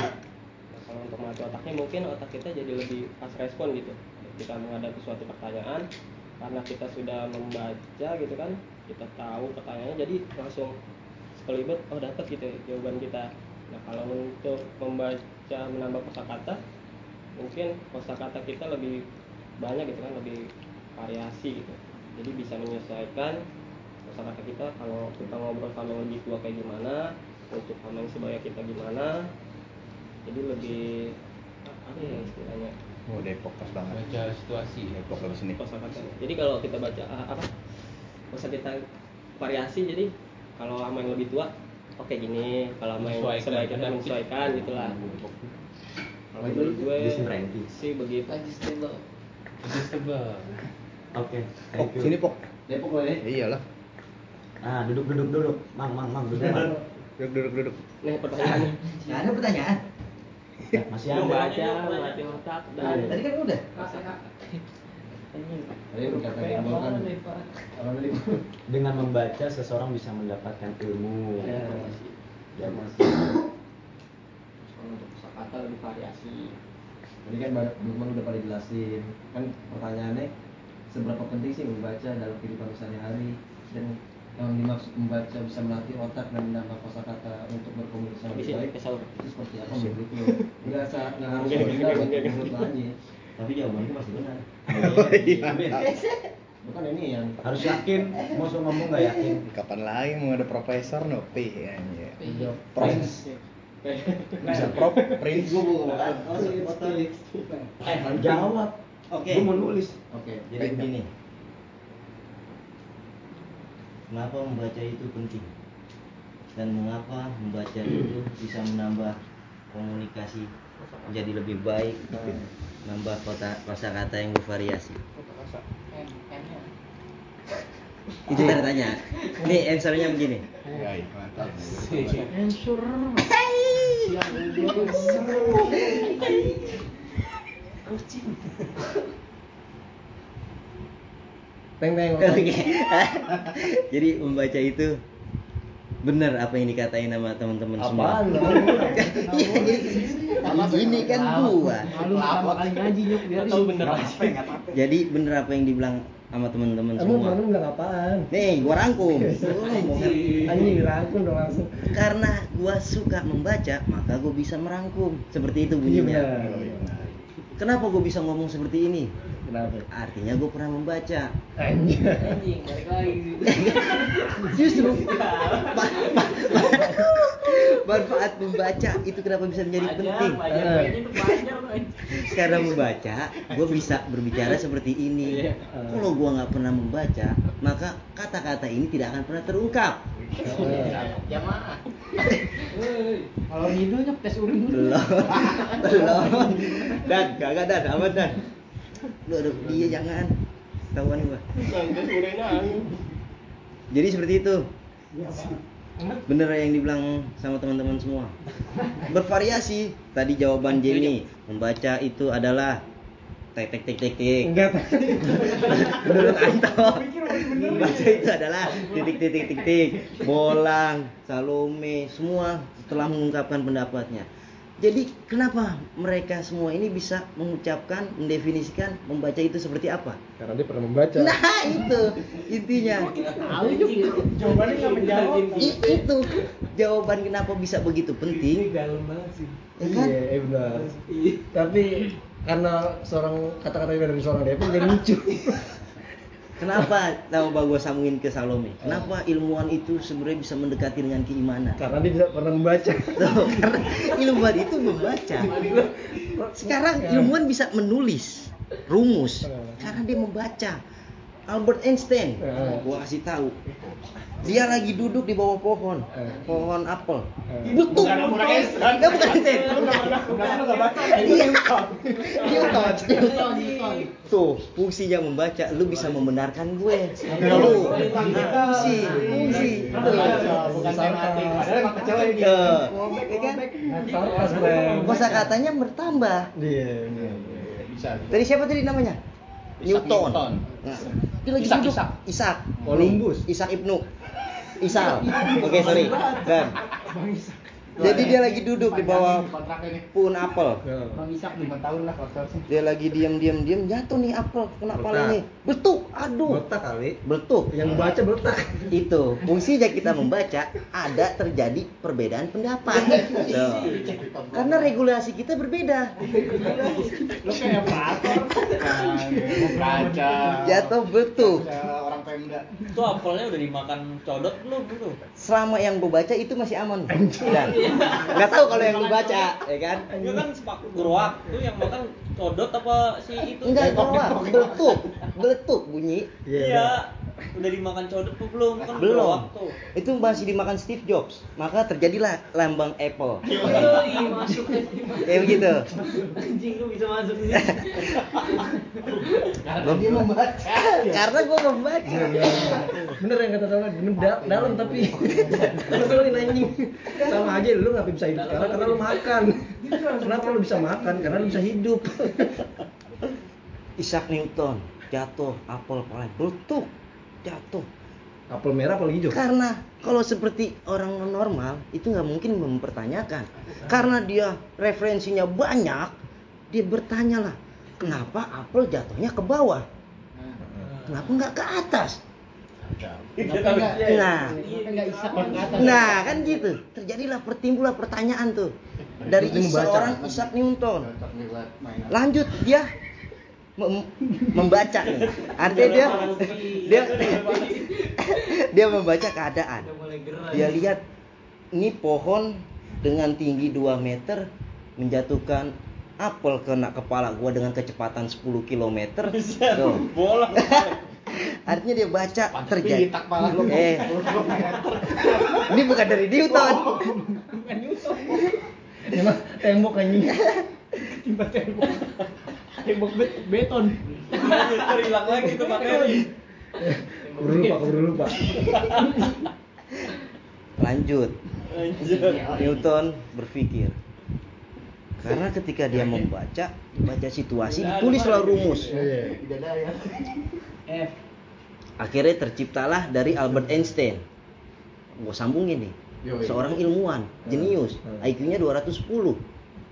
kalau untuk melatih otaknya mungkin otak kita jadi lebih pas respon gitu. Ketika menghadapi suatu pertanyaan karena kita sudah membaca gitu kan kita tahu pertanyaannya jadi langsung sekelibet oh dapat gitu ya, jawaban kita. Nah kalau untuk membaca menambah kosakata mungkin kosakata kita lebih banyak gitu kan lebih variasi gitu. Jadi bisa menyesuaikan kosakata kita kalau kita ngobrol sama lebih tua kayak gimana untuk sama yang sebaya kita gimana jadi lebih apa ya istilahnya Oh Depok pas banget. baca situasi Depok habis ini. kosakatanya jadi kalau kita baca ah, apa masa kita variasi jadi kalau sama yang lebih tua oke gini kalau sama yang Menyesuaikan, sebaya kita menyesuaikan gitulah kalau menurut gue sih begitu adjustable adjustable Oke. Pok, thank you. sini pok. Depok lo ya. Iyalah. Ah, duduk duduk duduk. Mang mang mang duduk mang. Duduk duduk duduk. nih pertanyaannya Nggak ada pertanyaan. Ya, masih ada. membaca melatih otak dan Tadi kan udah. Kan. Dengan membaca seseorang bisa mendapatkan ilmu. Ya. Dan kalau untuk kosakata lebih variasi Tadi kan teman udah pada jelasin. Kan pertanyaannya seberapa penting sih membaca dalam kehidupan sehari-hari dan yang dimaksud membaca bisa melatih otak dan menambah kosakata untuk berkomunikasi Habisin, baik itu seperti apa menurut lu? Enggak sa enggak harus original menurut lu aja. tapi jawabanku pasti benar. Amin. Bukan ini yang Harus yakin. Mau suruh ngomong nggak yakin. kapan lagi mau ada profesor Nopi anjir. Iya. Prince. Bisa prof Prince. Gue mau ngomong. Oh, sih, foto. Eh, jawab. Oke. Gue mau nulis. Oke. Jadi begini. Mengapa membaca itu penting? Dan mengapa membaca itu bisa menambah komunikasi menjadi lebih baik, nambah kota kosakata yang bervariasi. Itu tanda tanya. Nih answernya begini. Answer. Peng peng. Oke. Jadi membaca itu benar apa yang dikatain sama teman-teman semua. Iya, gini kan gua. Malu pertama kali ngaji nyok biar tahu bener Jadi bener apa yang dibilang sama teman-teman Emang semua. temen bilang apaan? Nih, gua rangkum. Anjing dirangkum dong langsung. Karena gua suka membaca, maka gua bisa merangkum. Seperti itu Iya bunyinya. Kenapa gua bisa ngomong seperti ini? Kenapa? Artinya gua pernah membaca. Anjing. anjing balik lagi Justru ma- ma- manfaat membaca itu kenapa bisa menjadi penting? belajar Eh. belajar itu belajar tuh Karena membaca, gue bisa berbicara seperti ini. Iya. Kalau gue nggak pernah membaca, maka kata-kata ini tidak akan pernah terungkap. jamaah Kalau ngidul nyok tes urin dulu. Belum, belum. Dan, kagak dan, aman dan. Lu aduh, dia jangan. Tahuan gue. Bangga surenya angin. Jadi seperti itu. Bener yang dibilang sama teman-teman semua. Bervariasi. Tadi jawaban Jenny membaca itu adalah tek tek tek tek tek. Enggak. Menurut Anto, membaca itu adalah titik titik titik titik. Bolang, Salome, semua telah mengungkapkan pendapatnya. Jadi kenapa mereka semua ini bisa mengucapkan, mendefinisikan membaca itu seperti apa? Karena dia pernah membaca. Nah itu intinya. Jawabannya nggak menjawab. Itu jawaban kenapa bisa begitu penting. dalam banget sih. Ya kan? Iya, eh benar. Tapi karena seorang kata-kata dari seorang Depok jadi lucu. Kenapa coba gue sambungin ke Salome? Kenapa ilmuwan itu sebenarnya bisa mendekati dengan keimanan? Karena dia bisa pernah membaca. Tuh, karena ilmuwan itu membaca. Sekarang ilmuwan bisa menulis rumus karena dia membaca. Albert Einstein, Eh. gua kasih tahu. Dia lagi duduk di bawah pohon, Eh. pohon apel. Eh. Betul. Bukan bukan Einstein. Enggak bukan Einstein. Bukan lu nggak baca. Newton. Newton. Tuh, fungsinya membaca, lu bisa membenarkan gue. Tuh, fungsi, fungsi. Tuh. Bukan tematik. Padahal emang kecewa ini. Tuh, ya kan? Kosa katanya bertambah. Iya, iya. Bisa. Tadi siapa tadi namanya? Newton. Newton. Nah, dia lagi Isak, duduk. Isak. Isak. Columbus. Isak Ibnu. Isal. Oke, sorry. Dan jadi dia lagi duduk di bawah pohon apel. Bang Isak 5 tahun lah. Dia lagi diam diam diam jatuh nih apel kena palanya. Betuk. Aduh. Botak kali. Betuk. Yang baca botak. Itu fungsinya kita membaca ada terjadi perbedaan pendapat. Karena regulasi kita berbeda. Lu kayak. Baca. Jatuh betul. Pemda. Itu apelnya udah dimakan codot belum itu? Selama yang gue baca itu masih aman. Dan nggak tahu kalau yang lu baca, ya kan? Enggak kan sepak geroak itu yang makan codot apa si itu? Enggak keluar, beletuk, beletuk bunyi. Iya. Udah dimakan codot tuh belum? Kan Belum. tuh. Itu masih dimakan Steve Jobs. Maka terjadilah lambang Apple. masuk Kayak begitu. Anjing lu bisa masuk sih. Karena dia membaca. Karena gue membaca. Bener yang kata sama bener da- dalam tapi ngeselin anjing. Sama aja lu nggak bisa hidup sekarang karena lu makan. Kenapa lu bisa makan? Karena lu bisa hidup. Isaac Newton jatuh, apel paling beletuk, jatuh. Apel merah apel hijau. Karena kalau seperti orang normal itu nggak mungkin mempertanyakan. Karena dia referensinya banyak, dia bertanya lah, kenapa apel jatuhnya ke bawah? Kenapa nggak ke atas? Nah, nah kan gitu. Terjadilah pertimbulah pertanyaan tuh dari seorang Isaac Newton. Lanjut dia mem- membaca nih. Artinya dia dia dia membaca keadaan. Dia lihat ini pohon dengan tinggi 2 meter menjatuhkan apel kena kepala gua dengan kecepatan 10 km. Tuh. Bola. Artinya dia baca terjadi. Eh. Ini bukan dari Newton. Emang tembok anjing. Tembok. Tembok bet- beton. Hilang lagi tuh materi. Keburu lupa, keburu lupa. Lanjut. Anjir. Newton berpikir. Karena ketika dia membaca, baca situasi, ditulislah rumus. Iya. F. Akhirnya terciptalah dari Albert Einstein. Gue sambungin nih. Seorang ilmuwan, jenius, Hmm. IQ-nya 210.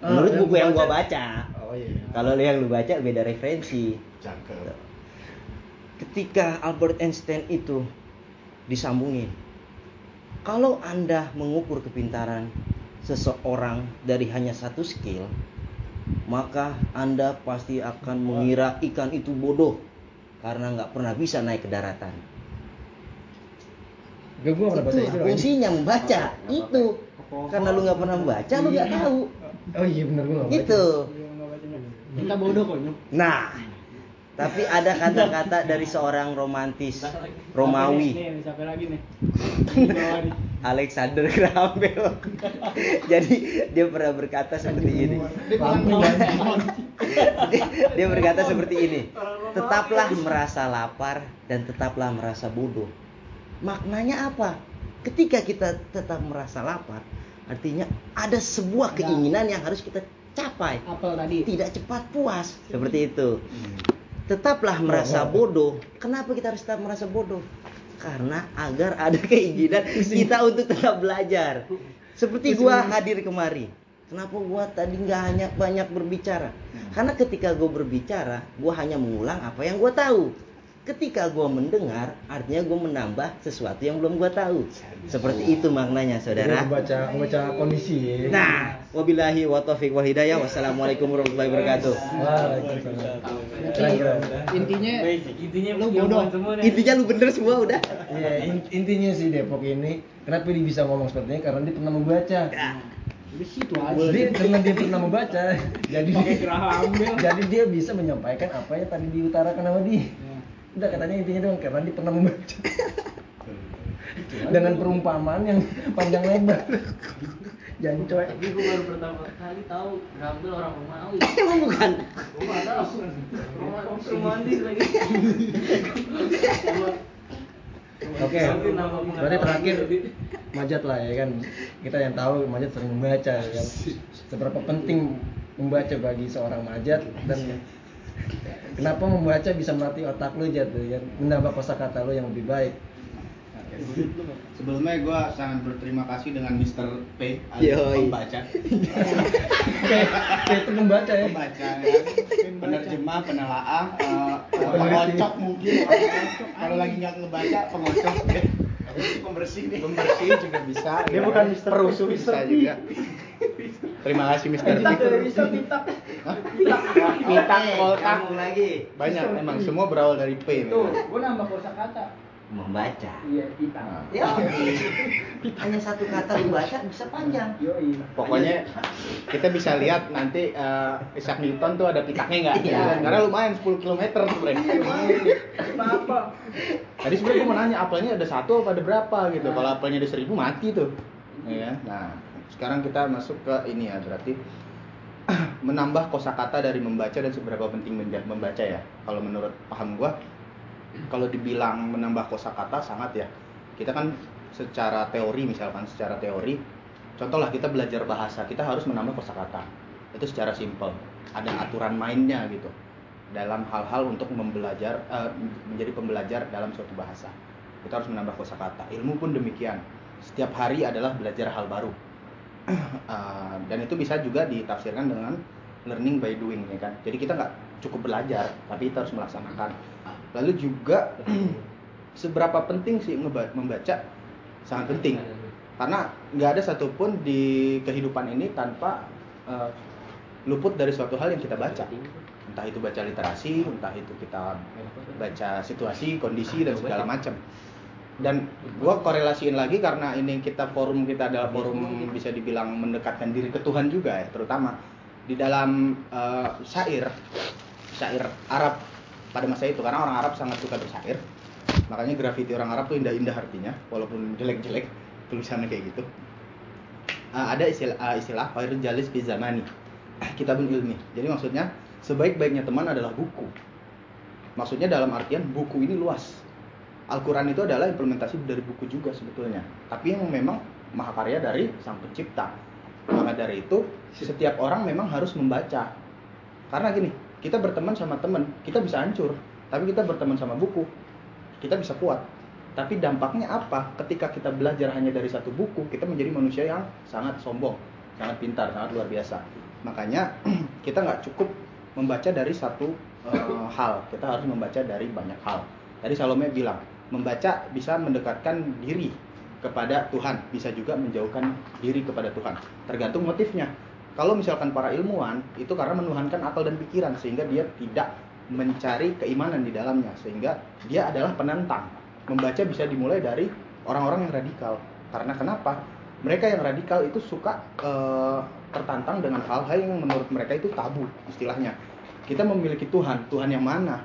Ah, Menurut yang buku yang gua baca. baca. Oh iya. Kalau yang lu baca beda referensi. Cakep. Ketika Albert Einstein itu disambungin. Kalau Anda mengukur kepintaran seseorang dari hanya satu skill, maka Anda pasti akan mengira ikan itu bodoh karena nggak pernah bisa naik ke daratan. Gak gua pernah baca Itu membaca itu. Karena lu nggak pernah membaca, lu nggak tahu. Oh iya gua nggak baca. Gitu. Kita bodoh kok. Nah, tapi ada kata-kata dari seorang romantis Romawi. Alexander Graham Bell. Jadi dia pernah berkata seperti ini. Dia berkata seperti ini. Tetaplah merasa lapar dan tetaplah merasa bodoh. Maknanya apa? Ketika kita tetap merasa lapar, artinya ada sebuah keinginan yang harus kita capai. Apel tadi. Tidak cepat puas. Seperti itu. Tetaplah merasa bodoh. Kenapa kita harus tetap merasa bodoh? Karena agar ada keinginan kita untuk tetap belajar. Seperti gua hadir kemari. Kenapa gua tadi nggak hanya banyak berbicara? Karena ketika gua berbicara, gua hanya mengulang apa yang gua tahu. Ketika gua mendengar, artinya gua menambah sesuatu yang belum gua tahu. Seperti itu maknanya, saudara. Membaca membaca kondisi. Nah, wabillahi wa taufiq wal hidayah. Wassalamualaikum warahmatullahi wabarakatuh. Intinya Intinya lu bodoh. semua nih. Intinya lu bener semua udah. Iya, in- intinya sih Depok ini kenapa dia bisa ngomong seperti ini karena dia pernah membaca. Di situ aja. Dia karena dia pernah membaca, jadi Bell. jadi dia bisa menyampaikan apa yang tadi diutarakan sama dia. Udah katanya intinya doang karena dia pernah membaca. Dengan perumpamaan yang panjang lebar. Jangan coy. Tapi gue baru pertama kali tahu Rambel orang Romawi. Emang bukan. Gue nggak tahu. Romawi Romantis lagi. Oke. Berarti terakhir Majat lah ya kan. Kita yang tahu Majat sering membaca ya kan. Seberapa penting membaca bagi seorang Majat dan kenapa membaca bisa melatih otak lu Jat ya kan. Menambah kosakata lu yang lebih baik. Sebelumnya gue sangat berterima kasih dengan Mr. P alias pembaca. Kayak itu membaca ya. Pembaca ya. Penerjemah, penelaah, eh, pengocok mungkin. Kalau lagi nggak ngebaca, pengocok ya. Pembersih nih. Pembersih juga bisa. Dia ya. bukan Mr. perusuh bisa juga. Terima kasih Mr. P. Minta koltak lagi. banyak emang semua berawal dari P. Tuh, gua nambah kosakata. membaca. Iya, kita. Ya, hanya satu kata dibaca bisa panjang. Yoi. Pokoknya kita bisa lihat nanti eh, Isaac Newton tuh ada pitaknya nggak? Iya. Karena lumayan 10 km sebenarnya. Apa? Tadi sebenarnya gue mau nanya apelnya ada satu apa ada berapa gitu. Kalau apelnya ada seribu mati tuh. Ya. Nah, sekarang kita masuk ke ini ya berarti menambah kosakata dari membaca dan seberapa penting membaca ya. Kalau menurut paham gua kalau dibilang menambah kosakata sangat ya. Kita kan secara teori misalkan secara teori contohlah kita belajar bahasa, kita harus menambah kosakata. Itu secara simpel. Ada aturan mainnya gitu. Dalam hal-hal untuk membelajar eh, menjadi pembelajar dalam suatu bahasa. Kita harus menambah kosakata. Ilmu pun demikian. Setiap hari adalah belajar hal baru. Uh, dan itu bisa juga ditafsirkan dengan learning by doing ya kan? Jadi kita nggak cukup belajar tapi kita harus melaksanakan. Lalu juga seberapa penting sih membaca sangat penting. Karena nggak ada satupun di kehidupan ini tanpa uh, luput dari suatu hal yang kita baca. Entah itu baca literasi entah itu kita baca situasi kondisi dan segala macam dan gua korelasiin lagi karena ini kita forum kita adalah forum bisa dibilang mendekatkan diri ke Tuhan juga ya terutama di dalam eh, syair syair Arab pada masa itu. Karena orang Arab sangat suka bersyair makanya grafiti orang Arab tuh indah-indah artinya walaupun jelek-jelek tulisannya kayak gitu. Eh, ada istilah eh, istilah khairul jalis fi zamani. Kitabun ilmi. Jadi maksudnya sebaik-baiknya teman adalah buku. Maksudnya dalam artian buku ini luas Al-Quran itu adalah implementasi dari buku juga sebetulnya. Tapi yang memang mahakarya dari sang pencipta. Maka dari itu, setiap orang memang harus membaca. Karena gini, kita berteman sama teman, kita bisa hancur. Tapi kita berteman sama buku, kita bisa kuat. Tapi dampaknya apa? Ketika kita belajar hanya dari satu buku, kita menjadi manusia yang sangat sombong, sangat pintar, sangat luar biasa. Makanya kita nggak cukup membaca dari satu eh, hal, kita harus membaca dari banyak hal. Tadi Salome bilang, membaca bisa mendekatkan diri kepada Tuhan, bisa juga menjauhkan diri kepada Tuhan. Tergantung motifnya. Kalau misalkan para ilmuwan itu karena menuhankan akal dan pikiran sehingga dia tidak mencari keimanan di dalamnya sehingga dia adalah penantang. Membaca bisa dimulai dari orang-orang yang radikal. Karena kenapa? Mereka yang radikal itu suka eh, tertantang dengan hal-hal yang menurut mereka itu tabu istilahnya. Kita memiliki Tuhan, Tuhan yang mana?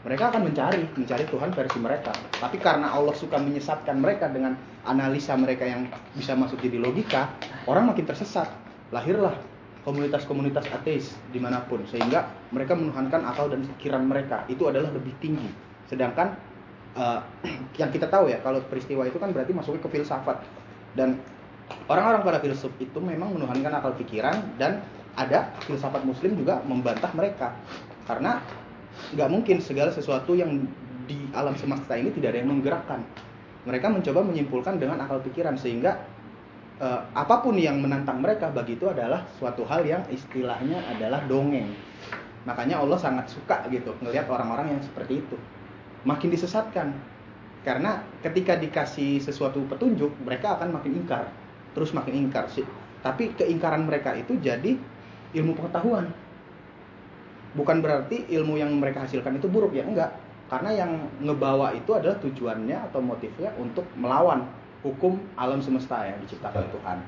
Mereka akan mencari mencari Tuhan versi mereka. Tapi karena Allah suka menyesatkan mereka dengan analisa mereka yang bisa masuk jadi logika orang makin tersesat. Lahirlah komunitas-komunitas ateis di mana pun sehingga mereka menuhankan akal dan pikiran mereka. Itu adalah lebih tinggi. Sedangkan eh, yang kita tahu ya kalau peristiwa itu kan berarti masuknya ke filsafat. Dan orang-orang para filsuf itu memang menuhankan akal pikiran dan ada filsafat muslim juga membantah mereka. Karena nggak mungkin segala sesuatu yang di alam semesta ini tidak ada yang menggerakkan. Mereka mencoba menyimpulkan dengan akal pikiran sehingga eh, apa pun yang menantang mereka bagi itu adalah suatu hal yang istilahnya adalah dongeng. Makanya Allah sangat suka gitu ngelihat orang-orang yang seperti itu. Makin disesatkan. Karena ketika dikasih sesuatu petunjuk, mereka akan makin ingkar. Terus makin ingkar sih. Tapi keingkaran mereka itu jadi ilmu pengetahuan bukan berarti ilmu yang mereka hasilkan itu buruk ya enggak. Karena yang ngebawa itu adalah tujuannya atau motifnya untuk melawan hukum alam semesta yang diciptakan Tuhan.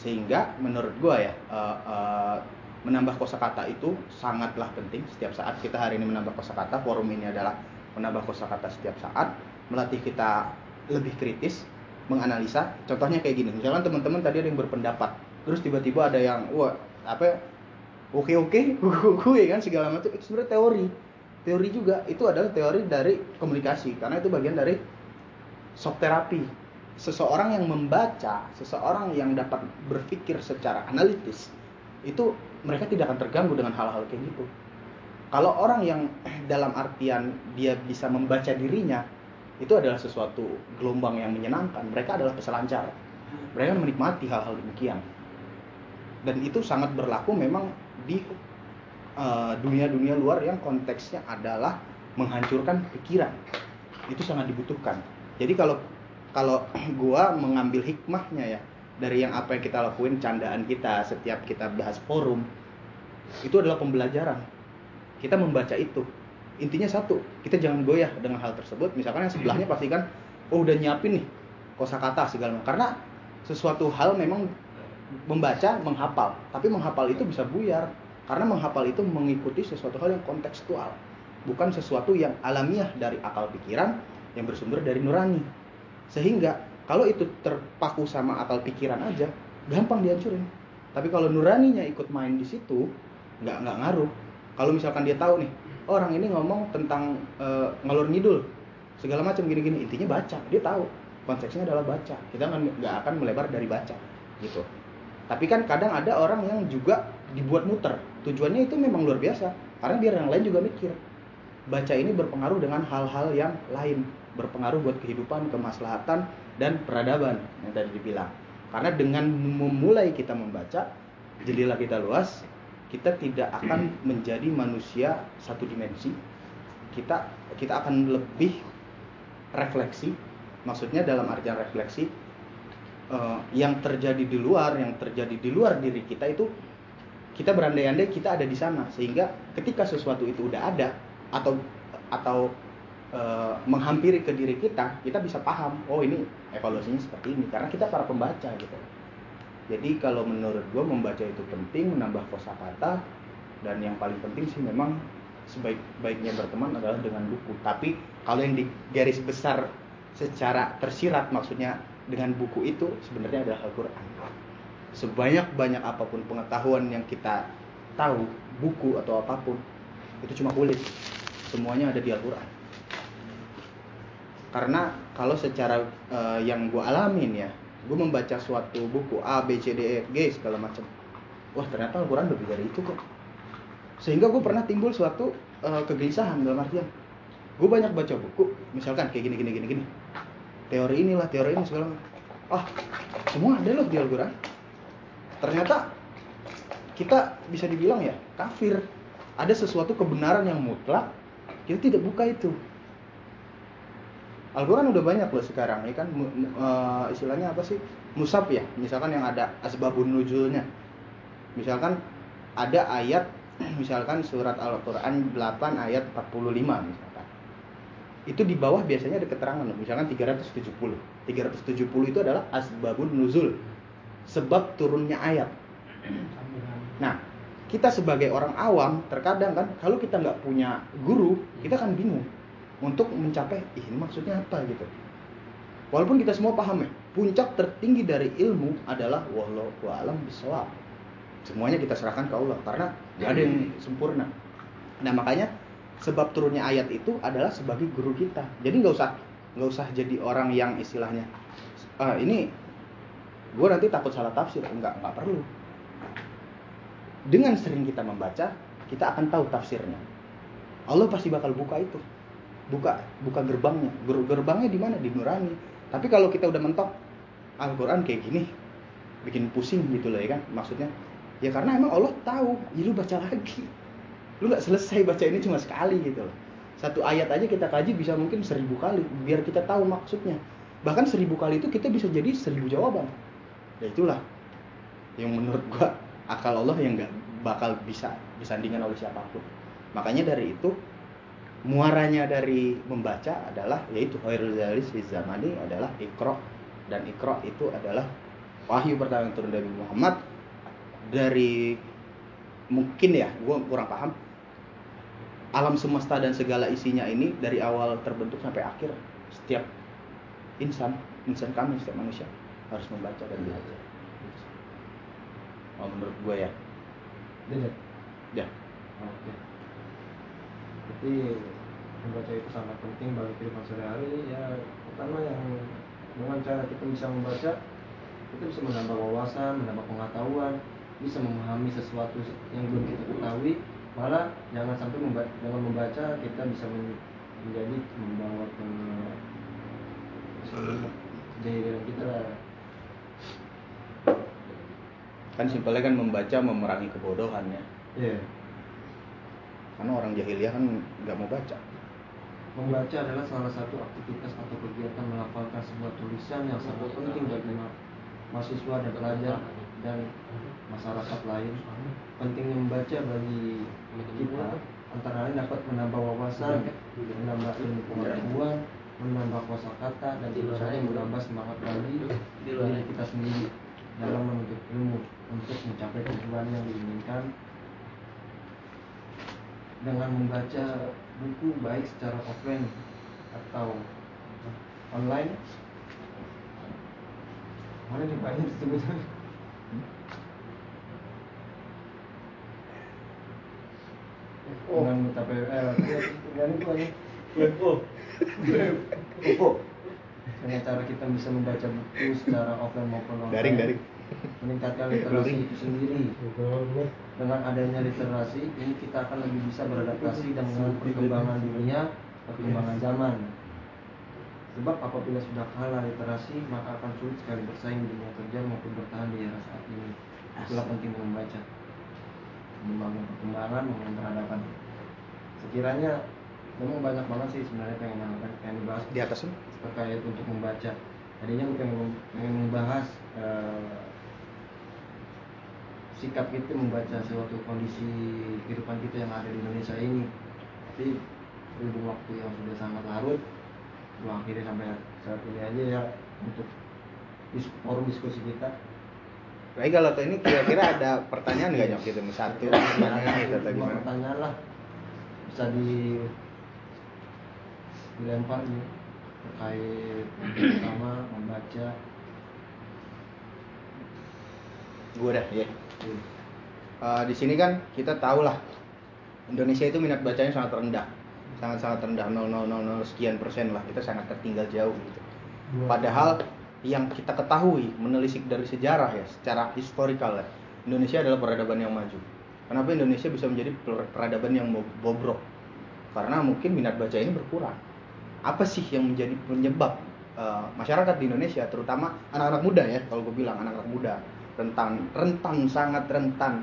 Sehingga menurut gua ya eh, eh, menambah kosakata itu sangatlah penting setiap saat. Kita hari ini menambah kosakata forum ini adalah menambah kosakata setiap saat melatih kita lebih kritis menganalisa. Contohnya kayak gini misalkan teman-teman tadi ada yang berpendapat terus tiba-tiba ada yang wah apa ya, oke oke gue kan segala macam. Itu sebenarnya teori. Teori juga itu adalah teori dari komunikasi. Karena itu bagian dari shock terapi seseorang yang membaca seseorang yang dapat berpikir secara analitis itu mereka tidak akan terganggu dengan hal-hal kayak gitu. Kalau orang yang dalam artian dia bisa membaca dirinya itu adalah sesuatu gelombang yang menyenangkan. Mereka adalah peselancar. Mereka menikmati hal-hal demikian dan itu sangat berlaku memang di eh, dunia-dunia luar yang konteksnya adalah menghancurkan pikiran. Itu sangat dibutuhkan. Jadi kalau kalau gua mengambil hikmahnya ya dari yang apa yang kita lakuin candaan kita setiap kita bahas forum itu adalah pembelajaran. Kita membaca itu. Intinya satu kita jangan goyah dengan hal tersebut. Misalkan yang sebelahnya pasti kan oh udah nyiapin nih kosakata segala macam. Karena sesuatu hal memang membaca menghafal. Tapi menghafal itu bisa buyar. Karena menghafal itu mengikuti sesuatu hal yang kontekstual. Bukan sesuatu yang alamiah dari akal pikiran yang bersumber dari nurani. Sehingga kalau itu terpaku sama akal pikiran aja gampang dihancurin. Tapi kalau nuraninya ikut main di situ nggak nggak ngaruh. Kalau misalkan dia tahu nih orang ini ngomong tentang eh, ngalur ngidul segala macam gini-gini. Intinya baca dia tahu. Konteksnya adalah baca. Kita nggak akan melebar dari baca gitu tapi kan kadang ada orang yang juga dibuat muter. Tujuannya itu memang luar biasa. Karena biar yang lain juga mikir. Baca ini berpengaruh dengan hal-hal yang lain. Berpengaruh buat kehidupan kemaslahatan dan peradaban yang tadi dibilang. Karena dengan memulai kita membaca jendela kita luas kita tidak akan menjadi manusia satu dimensi. Kita kita akan lebih refleksi. Maksudnya dalam artian refleksi eh, yang terjadi di luar yang terjadi di luar diri kita itu kita berandai-andai kita ada di sana. Sehingga ketika sesuatu itu udah ada atau atau eh, menghampiri ke diri kita kita bisa paham oh ini evaluasinya seperti ini. Karena kita para pembaca gitu. Jadi kalau menurut gue membaca itu penting menambah kosakata dan yang paling penting sih memang sebaik-baiknya berteman adalah dengan buku. Tapi kalau yang di garis besar secara tersirat maksudnya dengan buku itu sebenarnya adalah Al-Quran. Sebanyak-banyak apa pun pengetahuan yang kita tahu buku atau apa pun itu cuma kulit. Semuanya ada di Al-Quran. Karena kalau secara eh, yang gue alamin ya gue membaca suatu buku A B C D E F G segala macam wah ternyata Al-Quran lebih dari itu kok. Sehingga gue pernah timbul suatu eh, kegelisahan dalam artian gue banyak baca buku misalkan kayak gini gini gini gini teori inilah teori ini segala ah semua ada loh di Al-Quran. Ternyata kita bisa dibilang ya kafir. Ada sesuatu kebenaran yang mutlak kita tidak buka itu. Al-Quran udah banyak loh sekarang ya kan eh, istilahnya apa sih? Musab ya misalkan yang ada asbabun nuzulnya. Misalkan ada ayat misalkan surat Al-Quran 8 ayat 45 misalkan itu di bawah biasanya ada keterangan loh. Misalkan 370 370 itu adalah asbabun nuzul. Sebab turunnya ayat. Nah kita sebagai orang awam terkadang kan kalau kita nggak punya guru kita kan bingung untuk mencapai "Ih, ini maksudnya apa? gitu. Walaupun kita semua paham ya puncak tertinggi dari ilmu adalah wallahu alam bisawab semuanya kita serahkan ke Allah karena nggak ada yang sempurna. Nah makanya sebab turunnya ayat itu adalah sebagai guru kita. Jadi nggak usah nggak usah jadi orang yang istilahnya "Ah, ini gue nanti takut salah tafsir. Nggak nggak perlu. Dengan sering kita membaca kita akan tahu tafsirnya. Allah pasti bakal buka itu. Buka buka gerbangnya. Ger- gerbangnya di mana? Di nurani. Tapi kalau kita udah mentok Al-Quran kayak gini bikin pusing gitu loh ya kan? Maksudnya ya karena emang Allah tahu ya lu baca lagi lu nggak selesai baca ini cuma sekali gitu loh. Satu ayat aja kita kaji bisa mungkin seribu kali biar kita tahu maksudnya. Bahkan seribu kali itu kita bisa jadi seribu jawaban. Ya itulah yang menurut gua akal Allah yang nggak bakal bisa disandingkan oleh siapa pun. Makanya dari itu muaranya dari membaca adalah yaitu khairul zalis zamani adalah ikro dan ikro itu adalah wahyu pertama yang turun dari Muhammad. Dari mungkin ya gua kurang paham alam semesta dan segala isinya ini dari awal terbentuk sampai akhir setiap insan insan kami setiap manusia harus membaca dan belajar oh, menurut gue ya Dedet. ya Oke. Jadi membaca itu sangat penting bagi kehidupan sehari-hari. Ya pertama yang dengan cara kita bisa membaca, kita bisa menambah wawasan, menambah pengetahuan, bisa memahami sesuatu yang belum kita ketahui. Malah jangan sampai membaca, dengan membaca kita bisa men- menjadi membawa ke seluruh jahilan kita lah. kan simpelnya kan membaca memerangi kebodohan ya Iya. karena orang jahiliyah kan nggak mau baca Membaca adalah salah satu aktivitas atau kegiatan melafalkan sebuah tulisan yang sangat penting bagi ma- mahasiswa dan pelajar dan masyarakat lain. Pentingnya membaca bagi kita. antara lain dapat menambah wawasan, menambah ilmu pengetahuan, menambah kosakata dan Di tentu luar saja aja. menambah semangat luar diri kita sendiri dalam menuntut ilmu untuk mencapai tujuan yang diinginkan. Dengan membaca buku baik secara offline atau online mana nih banyak disebutkan dengan mencapai eh, dengan itu aja WFO Info. dengan cara kita bisa membaca buku secara offline maupun online. Daring, daring. meningkatkan literasi itu sendiri. Dengan adanya literasi ini kita akan lebih bisa beradaptasi dengan perkembangan dunia perkembangan zaman. Sebab apabila sudah kalah literasi maka akan sulit sekali bersaing di dunia kerja maupun bertahan di era saat ini. Itulah pentingnya membaca membangun perkembangan membangun peradaban. Sekiranya memang banyak banget sih sebenarnya pengen yang pengen dibahas. Di atas ini? terkait untuk membaca. Tadinya gue pengen, pengen membahas eh, sikap kita membaca suatu kondisi kehidupan kita yang ada di Indonesia ini. Tapi berhubung waktu yang sudah sangat larut. Gue akhirnya sampai saat ini aja ya untuk dis- forum diskusi kita Baik kalau ini kira-kira ada pertanyaan nggak nyok? Gitu satu pertanyaan gitu atau gimana? pertanyaan lah. Bisa di dilempar gitu. Terkait pertama membaca. Gue dah ya. Eh, di sini kan kita tahu lah Indonesia itu minat bacanya sangat rendah. Sangat-sangat rendah 0,000 sekian persen lah. Kita sangat tertinggal jauh gitu. Padahal yang kita ketahui menelisik dari sejarah ya secara historikal ya Indonesia adalah peradaban yang maju. Kenapa Indonesia bisa menjadi per- peradaban yang bo- bobrok? Karena mungkin minat baca ini berkurang. Apa sih yang menjadi penyebab eh, masyarakat di Indonesia, terutama anak-anak muda ya, kalau gue bilang anak-anak muda rentan, rentan sangat rentan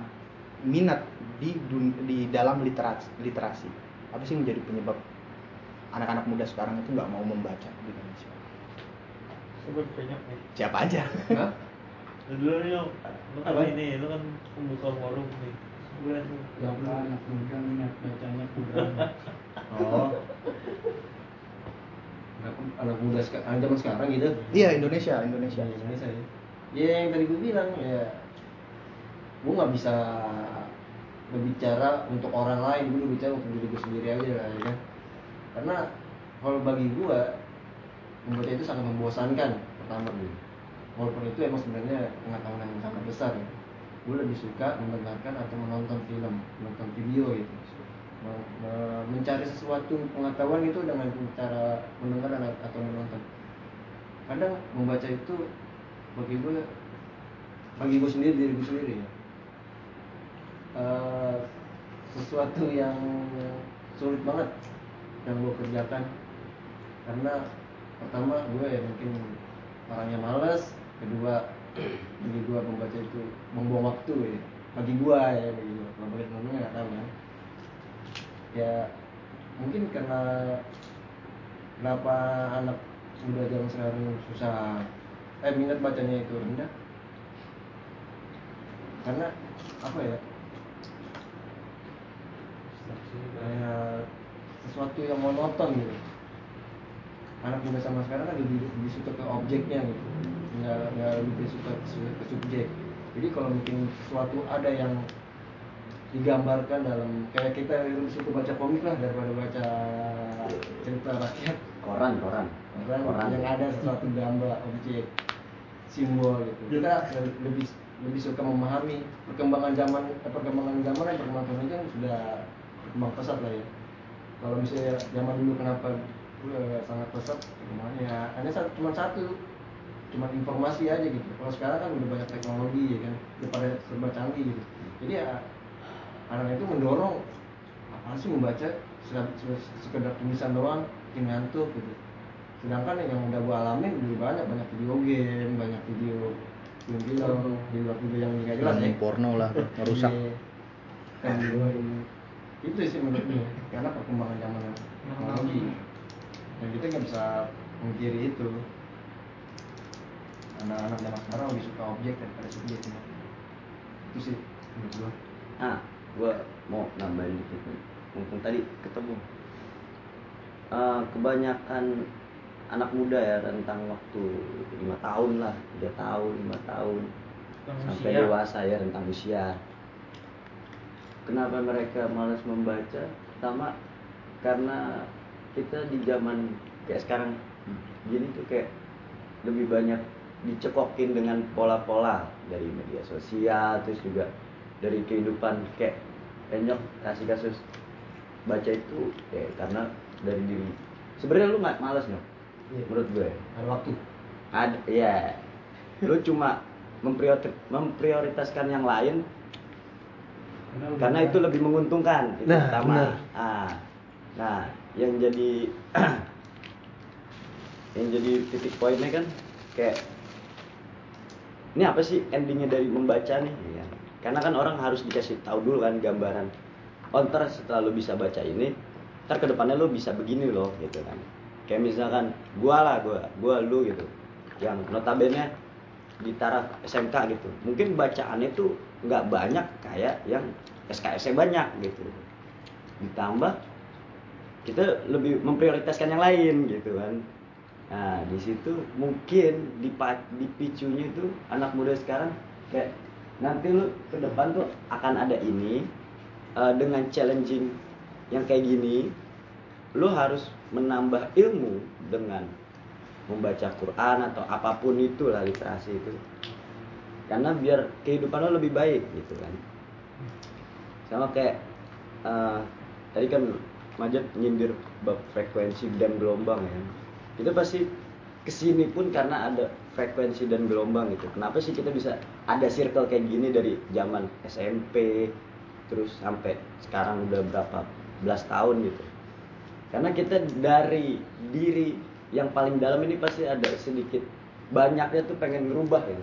minat di di dalam literasi, literasi. Apa sih yang menjadi penyebab anak-anak muda sekarang itu nggak mau membaca di Indonesia? Sebut banyak nih Siapa aja? Hah? lu dulu nih lu kan Apa? ini lu kan pembuka forum nih tuh Yang anak muda minat bacanya kurang. oh anak, muda sekarang anak zaman sekarang gitu Iya Indonesia, Indonesia. Di Indonesia ya ya yang tadi gue bilang ya gue nggak bisa berbicara untuk orang lain gue berbicara untuk diri gue sendiri aja lah ya kan karena kalau bagi gue membaca itu sangat membosankan pertama walaupun itu emang sebenarnya pengetahuan yang sangat besar ya. Gue lebih suka mendengarkan atau menonton film menonton video gitu. Me- me- mencari sesuatu pengetahuan itu dengan cara mendengar atau menonton. Kadang membaca itu bagi gue bagi gue sendiri diri gue sendiri ya. Eh, sesuatu yang sulit banget yang gue kerjakan. Karena pertama gue ya mungkin orangnya males kedua bagi gue membaca itu membuang waktu ya. Bagi gue ya bagi gue kalau bagi temen nggak tahu kan. Ya mungkin karena kenapa anak muda zaman sekarang susah eh minat bacanya itu rendah? Karena apa ya? Kayak sesuatu yang monoton gitu anak muda sama sekarang kan lebih, lebih suka ke objeknya gitu. Nggak nggak lebih suka ke, su- ke subjek. Jadi kalau bikin sesuatu ada yang digambarkan dalam kayak kita lebih suka baca komik lah daripada baca cerita rakyat. Koran koran. Orang Koran. yang ada sesuatu gambar objek simbol gitu. Kita le- lebih lebih suka memahami perkembangan zaman eh, perkembangan zaman dan perkembangan teknologi kan sudah berkembang pesat lah ya. Kalau misalnya zaman dulu kenapa eh, sangat pesat perkembangannya hanya satu cuma satu. Cuma informasi aja gitu. Kalau sekarang kan udah banyak teknologi ya kan? Udah pada serba canggih gitu. Jadi ya anak itu mendorong. Apa sih membaca sekedar tulisan doang? Bikin ngantuk gitu. Sedangkan yang udah gua alamin lebih banyak banyak video game banyak video film-film di luar video yang nggak jelas ya. Film porno lah, merusak. Iya. Dan itu sih menurut gue karena perkembangan zaman teknologi dan kita nggak bisa mengkiri itu. Anak-anak zaman sekarang lebih suka objek daripada subjek itu sih menurut gua. Ah gua mau nambahin dikit nih. Mumpung tadi ketemu. Eh, kebanyakan anak muda ya rentang waktu lima tahun lah tiga tahun lima tahun. Rentang sampai usia. dewasa ya rentang usia. Kenapa mereka malas membaca? Pertama karena kita di zaman kayak sekarang gini tuh kayak lebih banyak dicekokin dengan pola-pola dari media sosial terus juga dari kehidupan kayak enyok kasih kasus baca itu ya karena dari diri. Sebenarnya lu nggak malas nggak menurut gue. Ada waktu. ada ya lu cuma mempriori- memprioritaskan yang lain karena itu lebih menguntungkan. Itu Nah, pertama benar. Ah, nah yang jadi yang jadi titik poinnya kan kayak ini apa sih endingnya dari membaca nih? Ya. karena kan orang harus dikasih tahu dulu kan gambaran oh ntar setelah lu bisa baca ini ntar ke depannya lu bisa begini loh gitu kan. Kayak misalkan gua lah gua gua lu gitu. Yang notabene di taraf SMK gitu. Mungkin bacaannya tuh nggak banyak kayak yang SKS banyak gitu. Ditambah kita lebih memprioritaskan yang lain gitu kan. Nah di situ mungkin dipa- dipicunya itu anak muda sekarang kayak nanti lu ke depan tuh akan ada ini eh, dengan challenging yang kayak gini lu harus menambah ilmu dengan membaca Quran atau apa pun itu lah literasi itu. Karena biar kehidupan lo lebih baik gitu kan. Sama kayak eh, tadi kan Majid nyindir bab frekuensi dan gelombang ya. Kita pasti ke sini pun karena ada frekuensi dan gelombang gitu kenapa sih kita bisa ada circle kayak gini dari zaman SMP terus sampai sekarang udah berapa belas tahun gitu? Karena kita dari diri yang paling dalam ini pasti ada sedikit banyaknya tuh pengen ngerubah ya.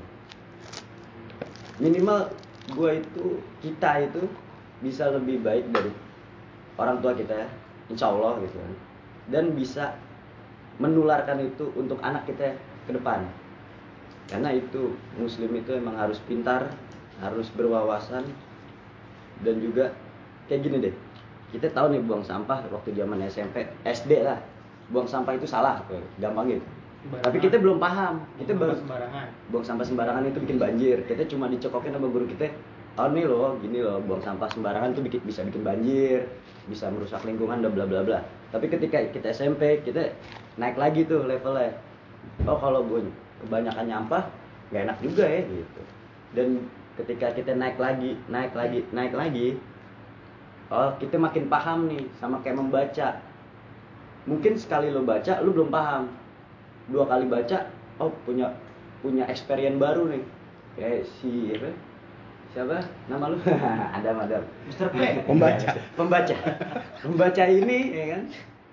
Minimal gue itu kita itu bisa lebih baik dari orang tua kita ya insya Allah gitu kan. Dan bisa menularkan itu untuk anak kita ke depan. Karena itu muslim itu emang harus pintar harus berwawasan dan juga kayak gini deh. Kita tahu nih buang sampah waktu zaman SMP SD lah. Buang sampah itu salah kayak gampang gitu. Sembarangan. tapi kita belum paham. Kita Buang baru sampah sembarangan. buang sampah sembarangan itu bikin banjir. Kita cuma dicekokin sama guru kita oh nih loh gini loh buang sampah sembarangan itu bikin, bisa bikin banjir bisa merusak lingkungan dan bla bla bla. Tapi ketika kita SMP kita naik lagi tuh levelnya. Oh kalau gue kebanyakan nyampah nggak enak juga ya gitu. Dan ketika kita naik lagi naik lagi naik lagi oh kita makin paham nih sama kayak membaca. Mungkin sekali lo baca lo belum paham. Dua kali baca oh punya punya experience baru nih. Kayak si apa siapa? Nama lu? Ada madam Mr. P. pembaca. Pembaca. Pembaca ini ya kan?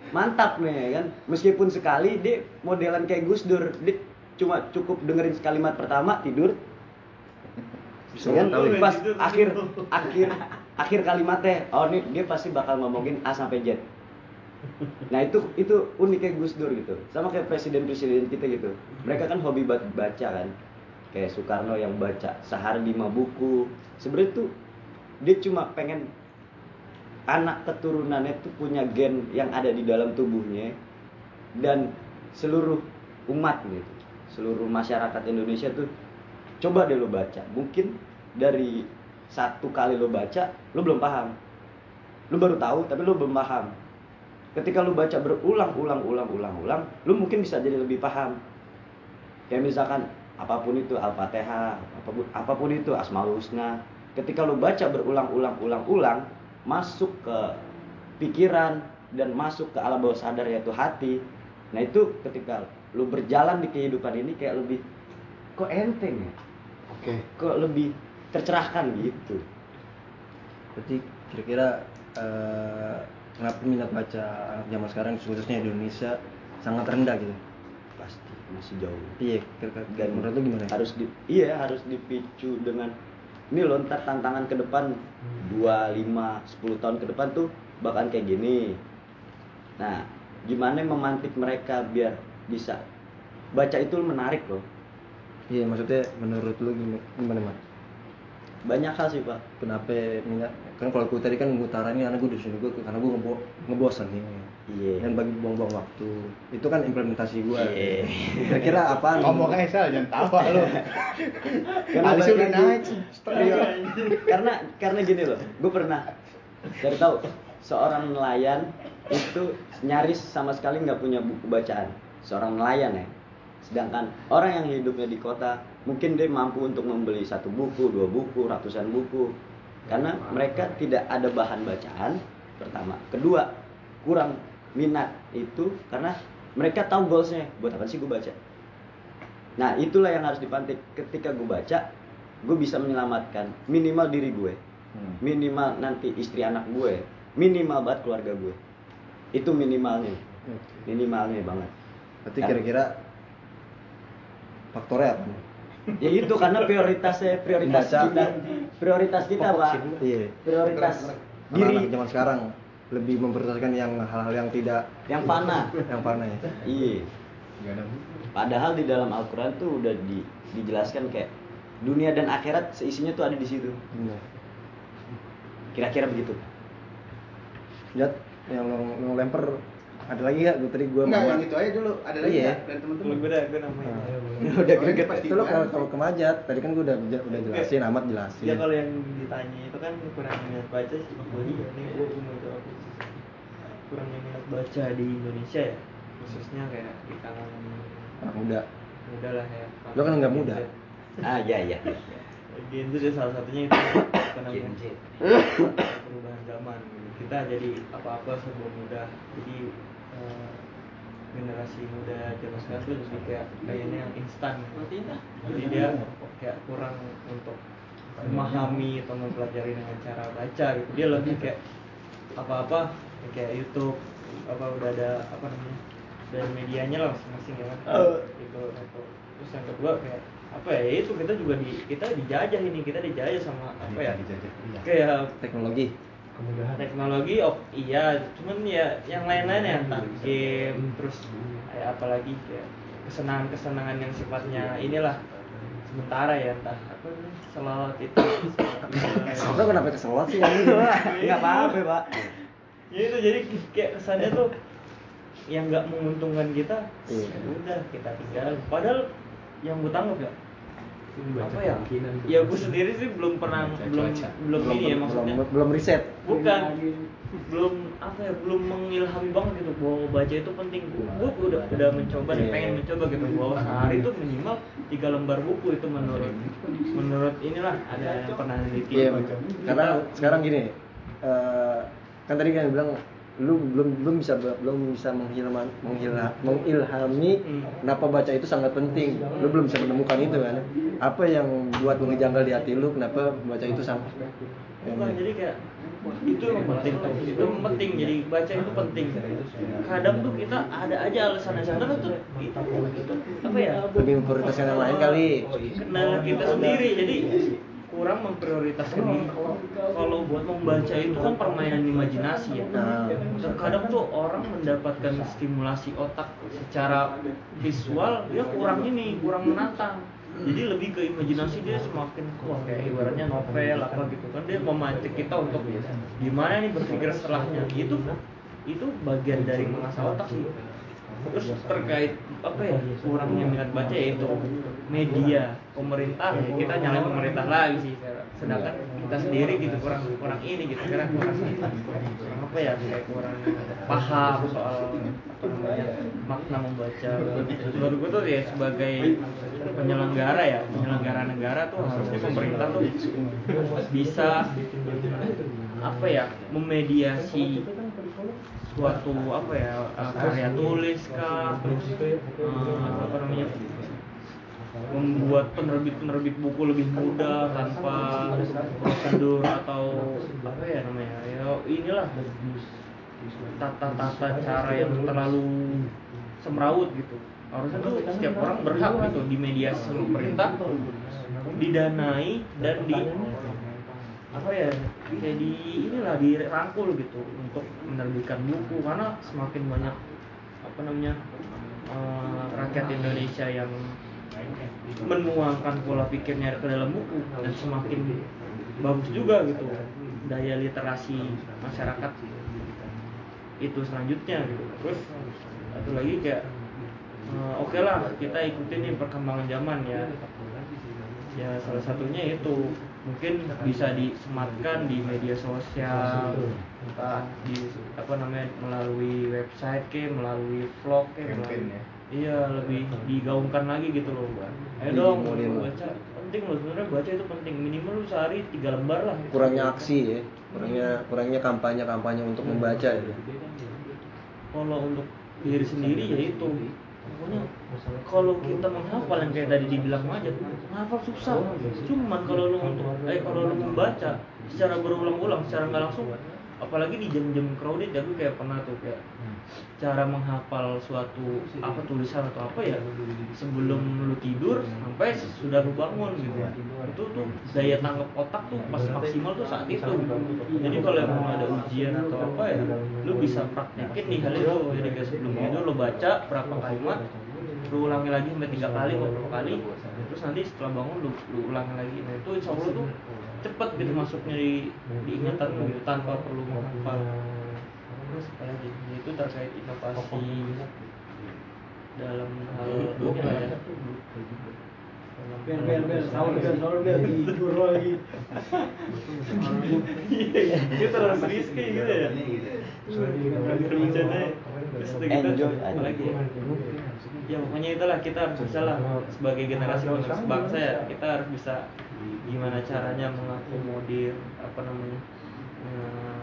Mantap nih ya kan? Meskipun sekali dia modelan kayak Gus Dur. Dia cuma cukup dengerin sekalimat pertama tidur. Bisa Ya kan? mengetahui. pas akhir akhir akhir kalimatnya oh ini dia pasti bakal ngomongin A sampai Z. Nah itu itu uniknya Gus Dur gitu. Sama kayak presiden-presiden kita gitu. Mereka kan hobi baca kan kayak Soekarno yang baca sehari lima buku sebenarnya tuh dia cuma pengen anak keturunannya tuh punya gen yang ada di dalam tubuhnya dan seluruh umat gitu. Seluruh masyarakat Indonesia tuh coba deh lo baca. Mungkin dari satu kali lo baca lo belum paham. Lo baru tahu tapi lo belum paham. Ketika lo baca berulang-ulang ulang-ulang ulang lo mungkin bisa jadi lebih paham. Kayak misalkan apa pun itu al-fatihah apa pun, apa pun itu asmaul husna ketika lo baca berulang-ulang ulang-ulang masuk ke pikiran dan masuk ke alam bawah sadar yaitu hati nah itu ketika lo berjalan di kehidupan ini kayak lebih kok enteng ya Oke. kok lebih tercerahkan gitu Berarti kira-kira eh, kenapa minat baca anak zaman sekarang khususnya di Indonesia sangat rendah gitu? Masih jauh. Iya, dan menurut lu gimana? harus di iya harus dipicu dengan ini loh ntar tantangan ke depan. 2, 5, 10 tahun ke depan tuh bakalan kayak gini. Nah gimana memantik mereka biar bisa? Baca itu menarik loh. Iya, maksudnya menurut lu gimana, gimana Mat? banyak hal sih pak. Kenapa minyak kan kalau gue tadi kan gue ini anak gue di sini gue karena gue ngebo ngebosan nih Iya. dan bagi buang-buang waktu. Itu kan implementasi gue Iya. kira-kira apa Ngomong aja Sal, jangan tawa lu. Karena Alisnya udah naik karena karena gini loh gue pernah cari tahu seorang nelayan itu nyaris sama sekali nggak punya buku bacaan. Seorang nelayan ya. Sedangkan orang yang hidupnya di kota mungkin dia mampu untuk membeli satu buku dua buku ratusan buku. Karena mereka tidak ada bahan bacaan pertama. Kedua kurang minat itu karena mereka tahu goalsnya. Buat apa sih gue baca? Nah itulah yang harus dipantik. Ketika gue baca, gue bisa menyelamatkan minimal diri gue, minimal nanti istri anak gue, minimal banget keluarga gue. Itu minimalnya, minimalnya banget. berarti kira-kira faktornya apa? Ya itu karena prioritasnya prioritas kita, prioritas kita pak, iya. Prioritas diri. Zaman sekarang lebih memprioritaskan yang hal-hal yang tidak yang fana. yang fana ya Iya. Gak ada buku. Padahal di dalam Al-Quran tuh udah di- dijelaskan kayak dunia dan akhirat seisinya tuh ada di situ. Iya. Kira-kira begitu. Jat, yang lo lempar ada lagi gak? Gue tadi gue Enggak, yang itu aja dulu. Ada lagi Iya. nggak dari teman-teman? gue udah gue namanya udah Oh, ini greget. pasti Itu lo kalau kalau ke Majat, tadi kan gue udah udah jelasin, amat jelasin. ya kalau yang ditanya itu kan kurang minat baca sih gue iya nih gue mau jawab kurang minat baca di Indonesia ya khususnya kayak di kalangan Anak muda. muda lah ya Lo kan nggak muda. Ah iya iya. Gen Z ya salah satunya itu namanya perubahan zaman gitu. kita jadi apa-apa serba mudah jadi eh, generasi muda zaman sekarang tuh lebih kayak kayaknya yang instan gitu. jadi dia kayak kurang untuk memahami atau mempelajari dengan cara baca gitu dia lebih kayak apa-apa kayak YouTube apa udah ada apa namanya dan medianya lah masing-masing ya kan itu itu terus yang kedua kayak apa ya itu kita juga di kita dijajah ini kita dijajah sama apa ya dijajah, iya. kayak Teknologi. Teknologi oh iya cuman ya yang lain-lain ya entah game terus kayak apalagi kayak kesenangan-kesenangan yang sifatnya inilah sementara ya entah apa selawat itu. Selawat kenapa keselot sih? Enggak apa-apa, Pak. ya itu jadi kayak kesannya tuh yang nggak menguntungkan kita Iya. ya udah kita tinggal. Padahal yang gue tangkap ya Baca apa ya? kemungkinan. ya gue sendiri sih belum pernah Baca belum cuaca. belum ini ya maksudnya. belum, belum riset. bukan. Belum apa ya belum mengilhami banget gitu. Bahwa baca itu penting. Gue udah udah mencoba nih Iya. pengen mencoba gitu. Bahwa sehari itu minimal tiga lembar buku itu menurut menurut inilah ada yang pernah neliti Iya, karena sekarang gini, eh, kan tadi kan bilang lu belum belum bisa belum bisa menghilman, menghilha, mengilhami Hmm. kenapa baca itu sangat penting. Lu belum bisa menemukan itu kan. Apa yang buat mengejanggal di hati lu kenapa baca itu sangat bukan jadi kayak itu yang penting tuh itu penting jadi baca itu penting kadang tuh kita ada aja alasan yang sebenarnya tuh itu itu apa ya lebih memprioritaskan yang lain kali. kendala kita sendiri jadi kurang memprioritaskan diri. Kalau buat membaca itu kan permainan imajinasi ya. Nah. terkadang tuh orang mendapatkan stimulasi otak secara visual dia kurang ini kurang menantang. Jadi lebih ke imajinasi dia semakin wah kayak ibaratnya novel apa gitu kan dia memancing kita untuk gimana nih berpikir setelahnya. Itu itu bagian dari mengasah otak sih terus terkait apa ya kurangnya minat baca yaitu media pemerintah kita nyalain pemerintah lagi sih. Sedangkan kita sendiri gitu kurang kurang ini gitu karena kurang kurang apa ya kayak kurang paham soal makna membaca. Menurut gue tuh ya sebagai penyelenggara ya penyelenggara negara tuh harusnya pemerintah tuh bisa apa ya memediasi suatu apa ya eh, karya tulis kah terus eh, apa namanya membuat penerbit-penerbit buku lebih mudah tanpa prosedur atau apa ya namanya ya inilah tata-tata cara yang terlalu semrawut gitu. Harusnya tuh setiap orang berhak gitu di media pemerintah didanai dan di apa ya kayak di inilah dirangkul gitu untuk menerbitkan buku. Karena semakin banyak apa namanya eh, rakyat Indonesia yang menuangkan pola pikirnya ke dalam buku dan semakin bagus juga gitu daya literasi masyarakat itu selanjutnya gitu. Terus satu lagi kayak eh, oke lah kita ikutin nih perkembangan zaman ya. Ya salah satunya itu mungkin bisa disematkan di media sosial entah di apa namanya melalui website ke melalui vlog ke melalui ya. iya lebih digaungkan lagi gitu loh ayo Di dong baca. Penting loh sebenarnya baca itu penting. Minimal lu sehari tiga lembar lah. Kurangnya aksi ya. Kurangnya kurangnya kampanye kampanye untuk membaca ya. Kalau untuk diri sendiri ya itu pokoknya kalau kita menghafal yang kayak tadi dibilang aja menghafal susah. Cuman kalau lu untuk eh kalau lu membaca secara berulang-ulang secara nggak langsung apalagi di jam-jam crowded gue kayak pernah tuh kayak cara menghafal suatu apa tulisan atau apa ya sebelum lu tidur sampai sudah lu bangun gitu. Itu tuh daya tangkap otak tuh pas maksimal tuh saat itu. Jadi kalau emang ada ujian atau apa ya lu bisa praktekin nih hal itu. Jadi kayak sebelum tidur lu baca berapa kalimat lu ulangi lagi sampai tiga kali beberapa kali terus nanti setelah bangun lu, lu ulangi lagi. Nah itu insya Allah tuh cepet gitu masuknya di, di ingatan lu gitu tanpa perlu menghafal terus apalagi Ya, itu terkait inovasi dalam hal apa ya. dalam Bel, hal- bel, bel, sahur, bel, sahur, bel, tidur lagi. Iya, itu terlalu serius kayak gitu ya? Bercanda terus lagi ya? Iya. ya pokoknya itulah. Kita harus bisa lah sebagai generasi penerus bangsa ya. Kita harus bisa gimana caranya mengakomodir apa namanya eh,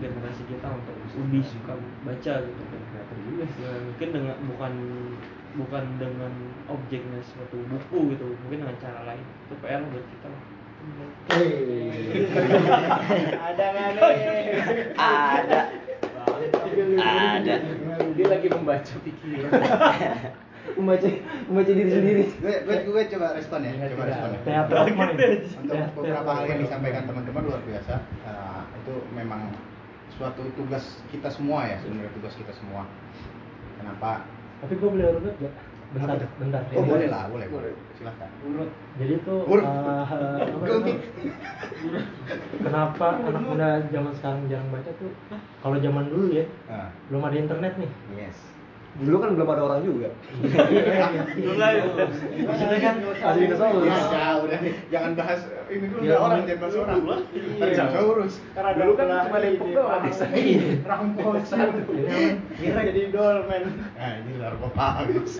generasi kita untuk lebih suka baca gitu ya, mungkin dengan bukan bukan dengan objeknya suatu buku gitu mungkin dengan cara lain. Itu PR buat kita lah. Ada nggak nih? Ada. Ada. Dia lagi membaca pikiran. membaca membaca diri sendiri. Gue gue gue coba respon ya coba respon ya. Untuk beberapa hal yang disampaikan teman-teman luar biasa. Eh, itu memang suatu tugas kita semua ya sebenarnya tugas kita semua. Kenapa? Tapi gue boleh urut gak? bentar Apa tuh? bentar. Oh Ini- boleh lah boleh boleh. Silahkan Urut. jadi tuh Urut. eh, apa namanya? kenapa anak muda zaman sekarang jarang baca tuh? Kalau zaman dulu ya Nah, belum ada internet nih. Yes dulu kan belum ada orang juga. Mulai maksudnya kan ada dinosaurus ya udah jangan bahas ini dulu Ya, orang jangan bahas orang Iya. dinosaurus Karena Dulu kan cuma Depok ini, doang. Pak. desa. Iya. Kira jadi dolmen. nah ini narkoba guys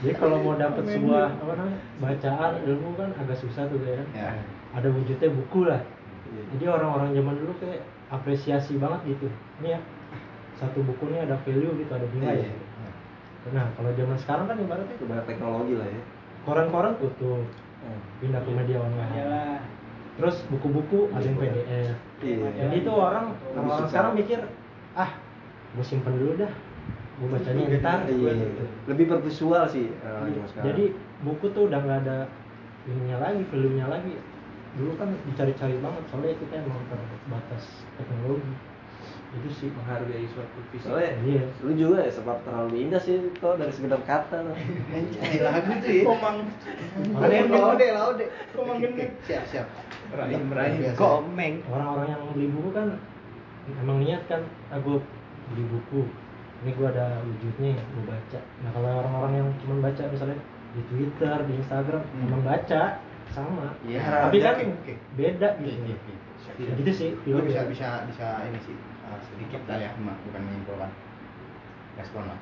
jadi kalau mau dapat sebuah apa namanya bacaan ilmu kan agak susah tuh ya kan. Ya. Ada wujudnya buku lah. Jadi orang-orang zaman dulu kayak apresiasi banget gitu. Ini ya satu buku ini ada value gitu ada nilai Iya. nah kalau zaman sekarang kan ibaratnya itu banyak teknologi lah ya koran-koran tutup pindah ke media online Iyalah. terus buku-buku ada yang PDF Iya. jadi itu orang orang suka. sekarang mikir ah gue simpen dulu dah gue bacanya ntar Iya. gitu. lebih bervisual sih eh, zaman sekarang. jadi buku tuh udah nggak ada ininya lagi value nya lagi dulu kan dicari-cari banget soalnya kita emang terbatas teknologi itu sih menghargai suatu fisik soalnya Iya. lu juga ya sempat terlalu indah sih kok dari sekedar kata tuh. Eh, lagu tuh ya Komang. Kan laude laude Komang gendut. siap siap rahim. biasa. Komeng. orang-orang yang beli buku kan emang niat kan ah gue beli buku ini gue ada wujudnya gue baca nah kalau orang-orang yang cuma baca misalnya di Twitter di Instagram Hmm. emang baca sama Iya, tapi kan oke. beda gitu oke. Siap. Ya gitu sih Lu film bisa bisa bisa ini sih uh, sedikit lah ya cuma bukan menyimpulkan respon lah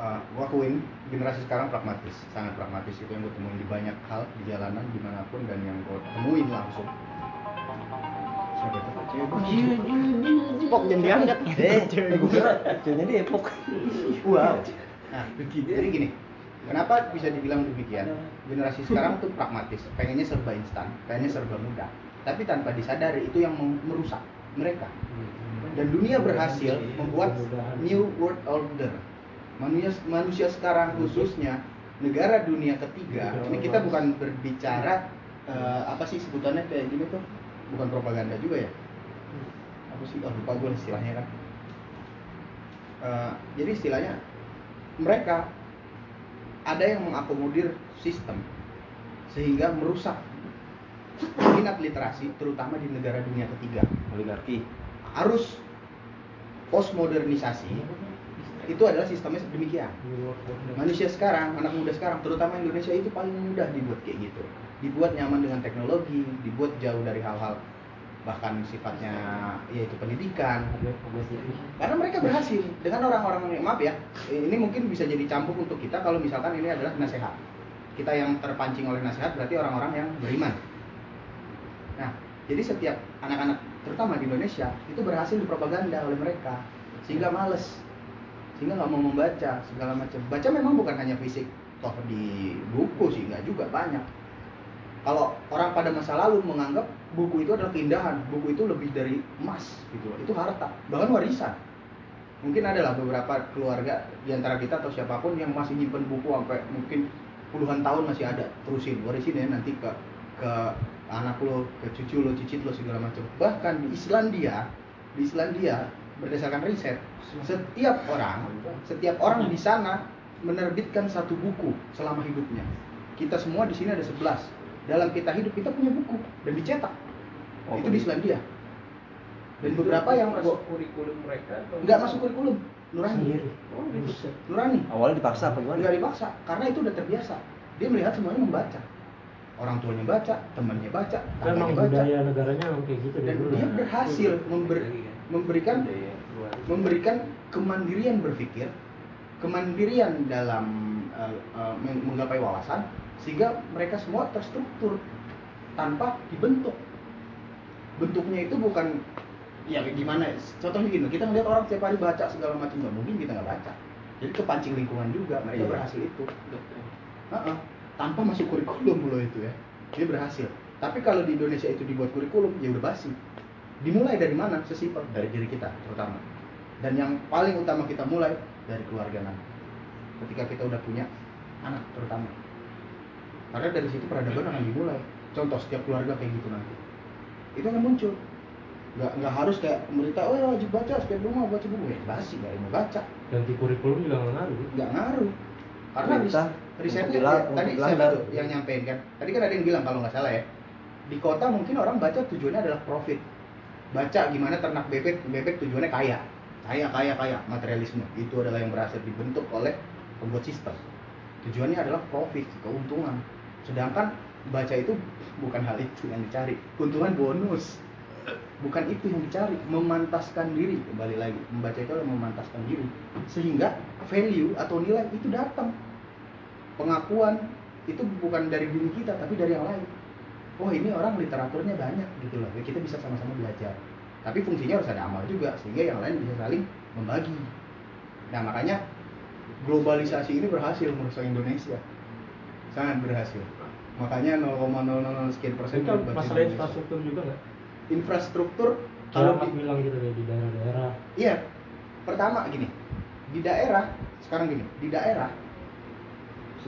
Uh, gua akuin generasi sekarang pragmatis sangat pragmatis itu yang gue temuin di banyak hal di jalanan di mana pun dan yang gue temuin langsung siapa itu cewek gua Pok jangan diangkat. Eh, eh gue ceweknya Depok. Wow. Nah, jadi gini, kenapa bisa dibilang demikian? Generasi sekarang tuh pragmatis, pengennya serba instan, pengennya serba mudah. Tapi tanpa disadari itu yang merusak mereka. Dan dunia berhasil membuat new world order. Manusia manusia sekarang khususnya negara dunia ketiga. Ini kita bukan berbicara eh, apa sih sebutannya kayak gini tuh? Bukan propaganda juga ya? Apa sih? Oh, lupa gue istilahnya kan. Eh, jadi istilahnya mereka ada yang mengakomodir sistem sehingga merusak minat literasi terutama di negara dunia ketiga Oligarki. Arus postmodernisasi itu adalah sistemnya demikian manusia sekarang anak muda sekarang terutama Indonesia itu paling mudah dibuat kayak gitu. Dibuat nyaman dengan teknologi dibuat jauh dari hal-hal bahkan sifatnya yaitu pendidikan. Karena mereka berhasil. Dengan orang-orang yang maaf ya ini mungkin bisa jadi campur untuk kita kalau misalkan ini adalah nasihat. Kita yang terpancing oleh nasihat berarti orang-orang yang beriman. Nah jadi setiap anak-anak terutama di Indonesia itu berhasil dipropaganda oleh mereka sehingga males sehingga nggak mau membaca segala macam. Baca memang bukan hanya fisik toh di buku sih nggak juga banyak. Kalau orang pada masa lalu menganggap buku itu adalah keindahan buku itu lebih dari emas gitu itu harta bahkan warisan. Mungkin adalah beberapa keluarga di antara kita atau siapa pun yang masih nyimpen buku sampai mungkin puluhan tahun masih ada terusin warisin ya nanti ke ke anak lo ke cucu lo cicit lo segala macam. Bahkan di Islandia di Islandia berdasarkan riset setiap orang setiap orang di sana menerbitkan satu buku selama hidupnya. Kita semua di sini ada 11 dalam kita hidup kita punya buku dan dicetak. Oh, itu di Islandia. Dan beberapa yang masuk kurikulum mereka atau nggak masuk kurikulum. Nurani. Oh, nurani. Awalnya dipaksa apa gimana? nggak dipaksa karena itu udah terbiasa. Dia melihat semuanya membaca orang tuanya baca temannya baca Kan emang baca. budaya negaranya kayak gitu dan dia berhasil member- memberikan memberikan kemandirian berpikir kemandirian dalam eh, meng- menggapai wawasan sehingga mereka semua terstruktur tanpa dibentuk. Bentuknya itu bukan ya kayak gimana ya, contohnya gini kita ngeliat orang tiap hari baca segala macam nggak mungkin kita nggak baca. Jadi kepancing lingkungan juga mereka Iya. berhasil itu. Heeh. Tanpa masuk kurikulum loh itu ya. Dia berhasil. Tapi kalau di Indonesia itu dibuat kurikulum ya udah basi. Dimulai dari mana? Sesimpel dari diri kita terutama. Dan yang paling utama kita mulai dari keluarga nanti ketika kita udah punya anak terutama. Karena dari situ peradaban akan dimulai. Contoh setiap keluarga kayak gitu nanti. Itu akan muncul. Nggak nggak harus kayak pemerintah oh ya wajib baca setiap rumah baca buku. Ya basi nggak mau baca. Ganti kurikulum juga nggak ngaruh. nggak ngaruh. Karena ris- risetnya bilang- ya, tadi bilang tuh yang nyampein kan. Tadi kan ada yang bilang kalau nggak salah ya di kota mungkin orang baca tujuannya adalah profit. Baca gimana ternak bebek bebek tujuannya kaya. Kaya kaya kaya. Materialisme. Itu adalah yang berhasil dibentuk oleh pembuat sistem. Tujuannya adalah profit keuntungan. Sedangkan baca itu bukan hal itu yang dicari. Keuntungan bonus. Bukan itu yang dicari. Memantaskan diri. Kembali lagi. Membaca itu adalah memantaskan diri. Sehingga value atau nilai itu datang pengakuan itu bukan dari diri kita tapi dari yang lain oh ini orang literaturnya banyak gitu loh Ya, kita bisa sama-sama belajar tapi fungsinya harus ada amal juga sehingga yang lain bisa saling membagi nah makanya globalisasi ini berhasil merusak Indonesia sangat berhasil makanya 0,00 sekian persen Itu masalah infrastruktur juga nggak? infrastruktur Kalau kalau di, bilang gitu ya di daerah-daerah. Iya. Pertama gini, di daerah sekarang gini, di daerah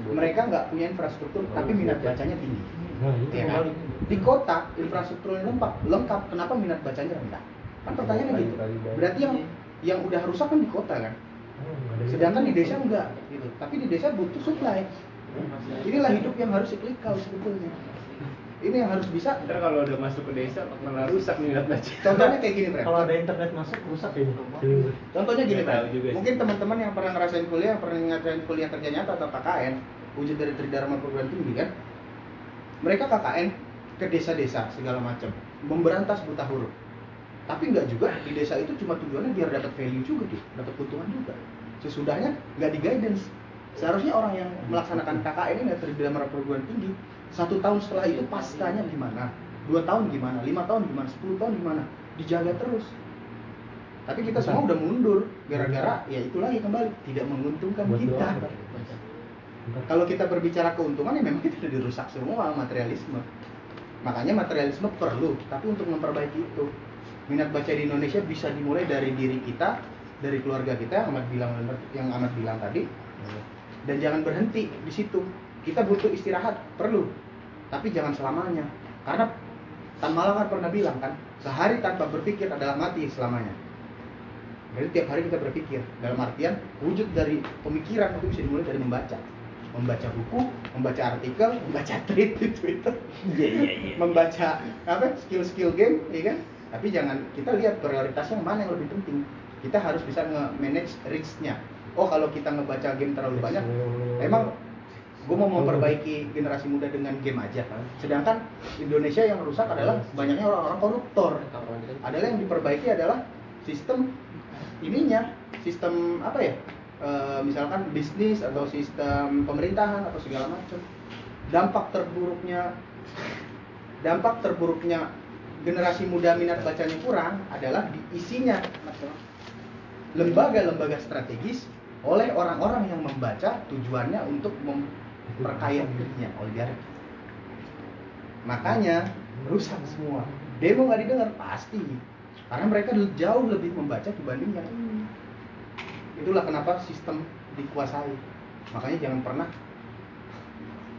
mereka nggak punya infrastruktur tapi minat bacanya tinggi. Nah itu Ya kan? Di kota infrastrukturnya lengkap, lengkap. Kenapa minat bacanya rendah? Kan pertanyaannya gitu. Berarti yang yang udah rusak kan di kota kan. Ada Sedangkan di desa enggak gitu. Tapi di desa butuh supply. Inilah hidup yang harus cyclical sebetulnya. Ini yang harus bisa. Ntar kalau udah masuk ke desa malah rusak minat baca. Contohnya kayak gini, Bro. Kalau ada internet masuk rusak gue. Contohnya gini, Nggak Pak. Mungkin teman-teman yang pernah ngerasain kuliah, pernah ngerasain kuliah kerja nyata atau KKN, wujud dari Tridharma perguruan tinggi kan. Mereka KKN ke desa-desa segala macam, memberantas buta huruf. Tapi nggak juga di desa itu cuma tujuannya biar dapat value juga gitu, dapat keuntungan juga. Sesudahnya nggak di guidance. Seharusnya orang yang melaksanakan KKN ini Tridharma perguruan tinggi, satu tahun setelah itu paskanya gimana, dua tahun gimana, lima tahun gimana, sepuluh tahun gimana, dijaga terus. Tapi kita semua udah mundur. Gara-gara ya itu lagi kembali. Tidak menguntungkan Buat kita. Kalau kita berbicara keuntungan ya memang kita udah dirusak semua materialisme. Makanya materialisme perlu, tapi untuk memperbaiki itu minat baca di Indonesia bisa dimulai dari diri kita, dari keluarga kita yang amat bilang yang amat bilang tadi. Dan jangan berhenti di situ. Kita butuh istirahat, perlu. Tapi jangan selamanya. Karena Tan Malang kan pernah bilang kan, sehari tanpa berpikir adalah mati selamanya. Jadi tiap hari kita berpikir dalam artian wujud dari pemikiran itu bisa dimulai dari membaca. membaca buku, membaca artikel, membaca tweet di Twitter, Iya iya iya. membaca apa skill-skill game, ya kan? Tapi jangan kita lihat prioritasnya mana yang lebih penting. Kita harus bisa nge-manage risk-nya. Oh kalau kita ngebaca game terlalu banyak, emang gue mau memperbaiki generasi muda dengan game aja. Sedangkan Indonesia yang rusak adalah banyaknya orang-orang koruptor. Adalah yang diperbaiki adalah sistem ininya, sistem apa ya? Eh, misalkan bisnis atau sistem pemerintahan atau segala macam. Dampak terburuknya dampak terburuknya generasi muda minat bacanya kurang adalah di isinya lembaga-lembaga strategis oleh orang-orang yang membaca tujuannya untuk memperkaya dirinya oligarki makanya rusak semua. Demo nggak didengar? Pasti. Karena mereka jauh lebih membaca dibanding yang ini itulah kenapa sistem dikuasai. Makanya jangan pernah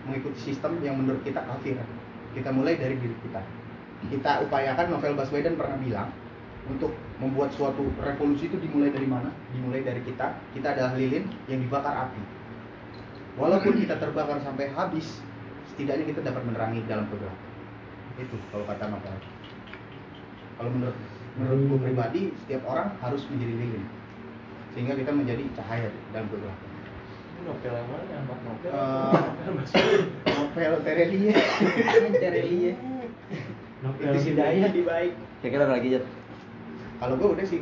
mengikuti sistem yang menurut kita kafir. Kita mulai dari diri kita. Kita upayakan novel Baswedan pernah bilang untuk membuat suatu revolusi itu dimulai dari mana? Dimulai dari kita. Kita adalah lilin yang dibakar api. Walaupun kita terbakar sampai habis, setidaknya kita dapat menerangi dalam kegelapan. Itu kalau kata novel. Kalau menurut menurut gue pribadi, setiap orang harus menjadi lilin, sehingga kita menjadi cahaya dalam kegelapan. Novel yang mana? Novel. Eh, novel Terelie, Terelie. Novel Itu sih Hidayah. di baik. Kira-kira apa lagi Jat? Kalau gue udah sih.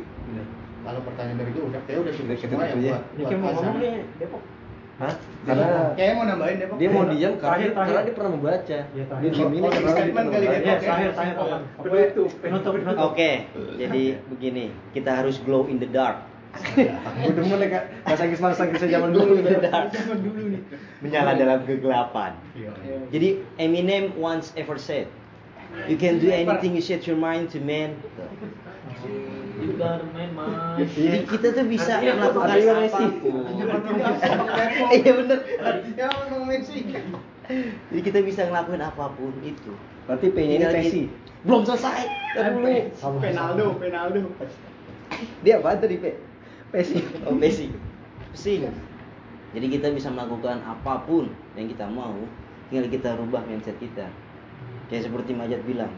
Kalau pertanyaan dari gue udah, kayak udah Kita semua ya buat, buat kayak mau ngomong Hasan. nih Depok. Hah? Karena Kayaknya mau nambahin Depok. dia mau diam karena Terakhir, dia, terakhir. karena dia pernah membaca. Iya, terakhir. Dia diem ini Closing karena dia statement pernah kali membaca. Ya, terakhir terakhir Pak. Penutup. Oke, jadi begini, kita harus glow in the dark. Gue demen ya kak bahasa Inggris bahasa Inggris zaman dulu. dark. Zaman dulu nih. Menyala dalam kegelapan. Iya. Jadi Eminem once ever said, you can do anything you set your mind to man. You gotta main mas. Jadi kita tuh bisa melakukan Artinya Messi. apa pun. Iya Iya bener. Ya Messi. Jadi kita bisa ngelakuin apa pun itu. Berarti P-nya ini Messi. Belum selesai. Ntar dulu. Penaldo, Penaldo. Dia apa tadi P? Messi. Oh, basic. Pusing. Jadi kita bisa melakukan apa pun yang kita mau, tinggal kita rubah mindset kita. Kayak seperti Majat bilang,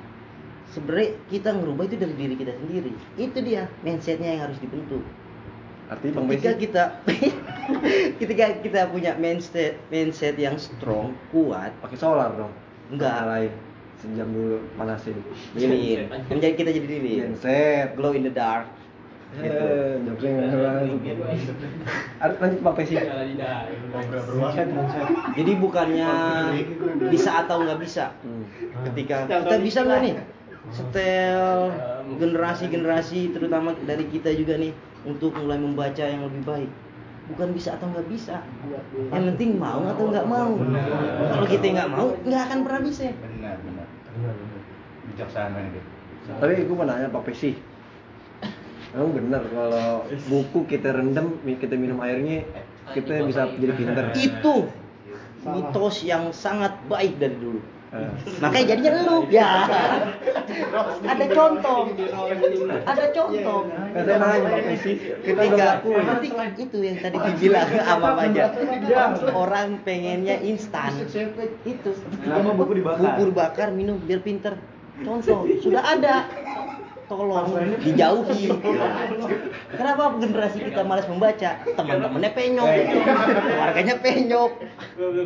sebenarnya kita ngerubah itu dari diri kita sendiri. Itu dia mindsetnya yang harus dibentuk. Artinya Bang Ketika kita ketika kita punya mindset mindset yang strong, kuat, pakai solar dong. Enggak. lain. Sejam dulu panasin. lilin. Menjadi kita jadi lilin. Genset. Glow in the dark. Eh, masuk. Harus lanjut Bang Messi. Jadi bukannya bisa atau nggak bisa. Hmm. Ketika kita bisa nggak nih setel generasi-generasi terutama dari kita juga nih untuk mulai membaca yang lebih baik. Bukan bisa atau nggak bisa. Yang penting mau atau nggak mau. Kalau kita nggak mau, nggak akan pernah bisa. Benar, benar. Bijaksana nih. Tapi gue mau nanya Pak Messi. Emang bener kalau buku kita rendam, kita minum airnya, kita bisa jadi pinter. Itu mitos yang sangat baik dari dulu. Eh. Makanya jadinya lu ya. Ada contoh. Ada contoh. Kan saya nanya Ketika ketika itu yang tadi dibilang sama aja. Orang pengennya instan. Itu. Kenapa buku dibakar? Buku dibakar minum biar pinter. Contoh sudah ada. Tolong dijauhi. Kenapa generasi kita malas membaca? Teman-temannya penyok, keluarganya penyok,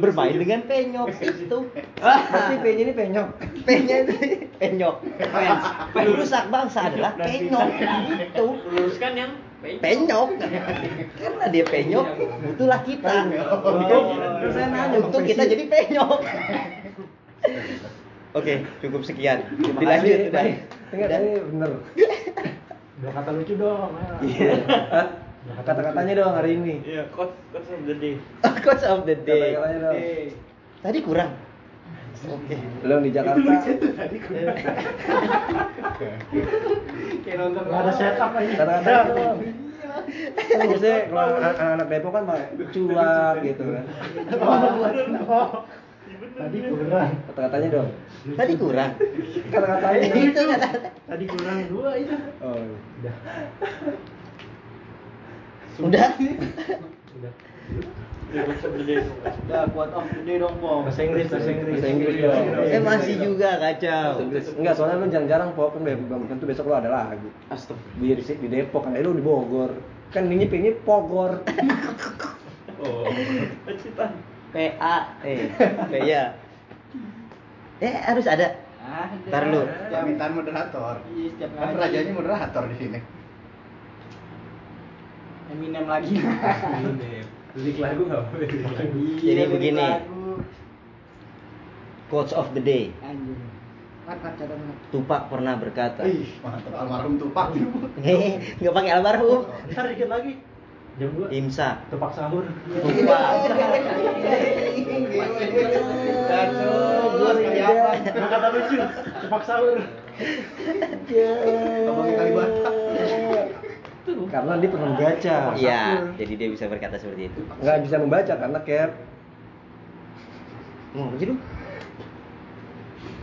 bermain dengan penyok itu. Berarti P-nya ini penyok. P-nya itu penyok. Rusak bangsa adalah penyok. Itu Luruskan yang penyok. Karena dia penyok, butuhlah kita. Untuk Terus saya nanya, Bang untuk kita jadi penyok. Oke, cukup sekian. Dilanjut udah. Enggak, tadi bener. Udah kata lucu dong. ayo. Iya. Kata-katanya dong hari ini. Iya, quote quote of the day. Quotes of the day. Kata-katanya dong. Tadi kurang. Oke. Belum di Jakarta. Kayak nonton Nggak ada setup aja. Kata-katanya dong. Biasanya kalau anak- anak Depok kan pakai cuak gitu kan. Tadi kurang. Kata-katanya dong. Tadi kurang. Kata-katanya. Itu kata. Tadi kurang dua itu. Oh. Udah. Udah. Udah. Udah kuat of the day dong, Pom. Bahasa Inggris, bahasa Inggris. Bahasa Inggris dong. Eh masih juga kacau. Enggak, soalnya lu jarang-jarang pop kan belum tentu besok lu ada lagi. Di di, di Depok kan, eh, lu di Bogor. Kan ini pengen Pogor. Oh. PA eh P ya. Eh harus ada. Ada. Ntar lu. Permintaan moderator. Iya, setiap Kan rajanya moderator di sini. Eminem lagi. Ini lirik lagu nggak apa Jadi Iya, begini. lagu. Quotes of the day. Mat. Tupac pernah berkata. Ih, mantap almarhum Tupac. Hehe, nggak pakai almarhum. Ntar dikit lagi. Jam 2. Imsa. Tupak sahur. Apa? Kata lucu. Tupak sahur. Abang Kalibata. Karena dia pernah membaca. Iya, jadi dia bisa berkata seperti itu. Nggak bisa membaca karena kayak Mau sih lu?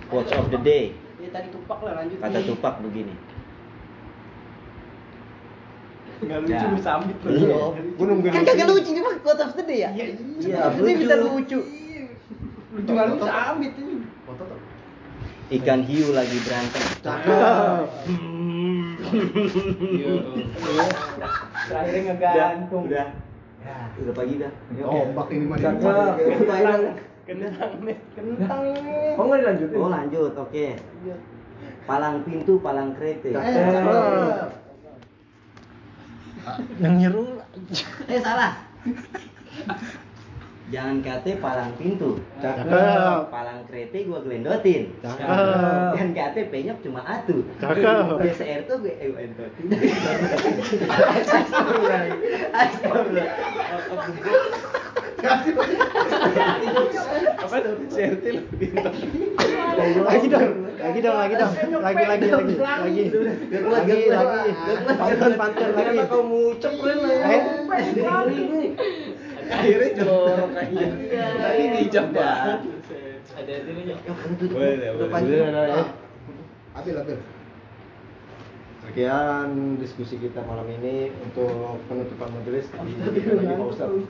Quotes of the day. Ya tadi tupak lah lanjut. Kata Tupac begini. Enggak lucu Ya. sambit lu. Belum. Gua nungguin Kan kagak lucu cuma quotes of the day ya? Iya, Ini lucu. bisa lucu. Lucu enggak lu sambit ini. Foto tuh. Ikan hiu lagi berantem. Cakep. Terakhirnya ngegantung. Udah. Udah pagi dah. Ombak ini mah. Cakep. Kentang. Kentang nih. Kentang nih. Oh nggak dilanjutin? Oh lanjut, oke. Palang pintu, palang kereta. Eh, cakep. Yang nyeru. Eh salah. Jangan kate palang pintu. Cakep. Palang kereta gua gelendotin. Cakep. Jangan kate penyok cuma atu. Cakep. BCR tuh gue eh endotin. Astagfirullah. Astagfirullah. Apa tuh? Lagi dong, lagi dong, lagi dong. Lagi lagi lagi. Lagi. Lagi lagi. Pantun pantun lagi. Kau mucep keren Eh, Akhirnya jorok aja. Tadi bijak banget. Ada dirinya. Boleh, boleh. Sekian diskusi kita malam ini untuk penutupan majelis di lagi Pak Ustadz.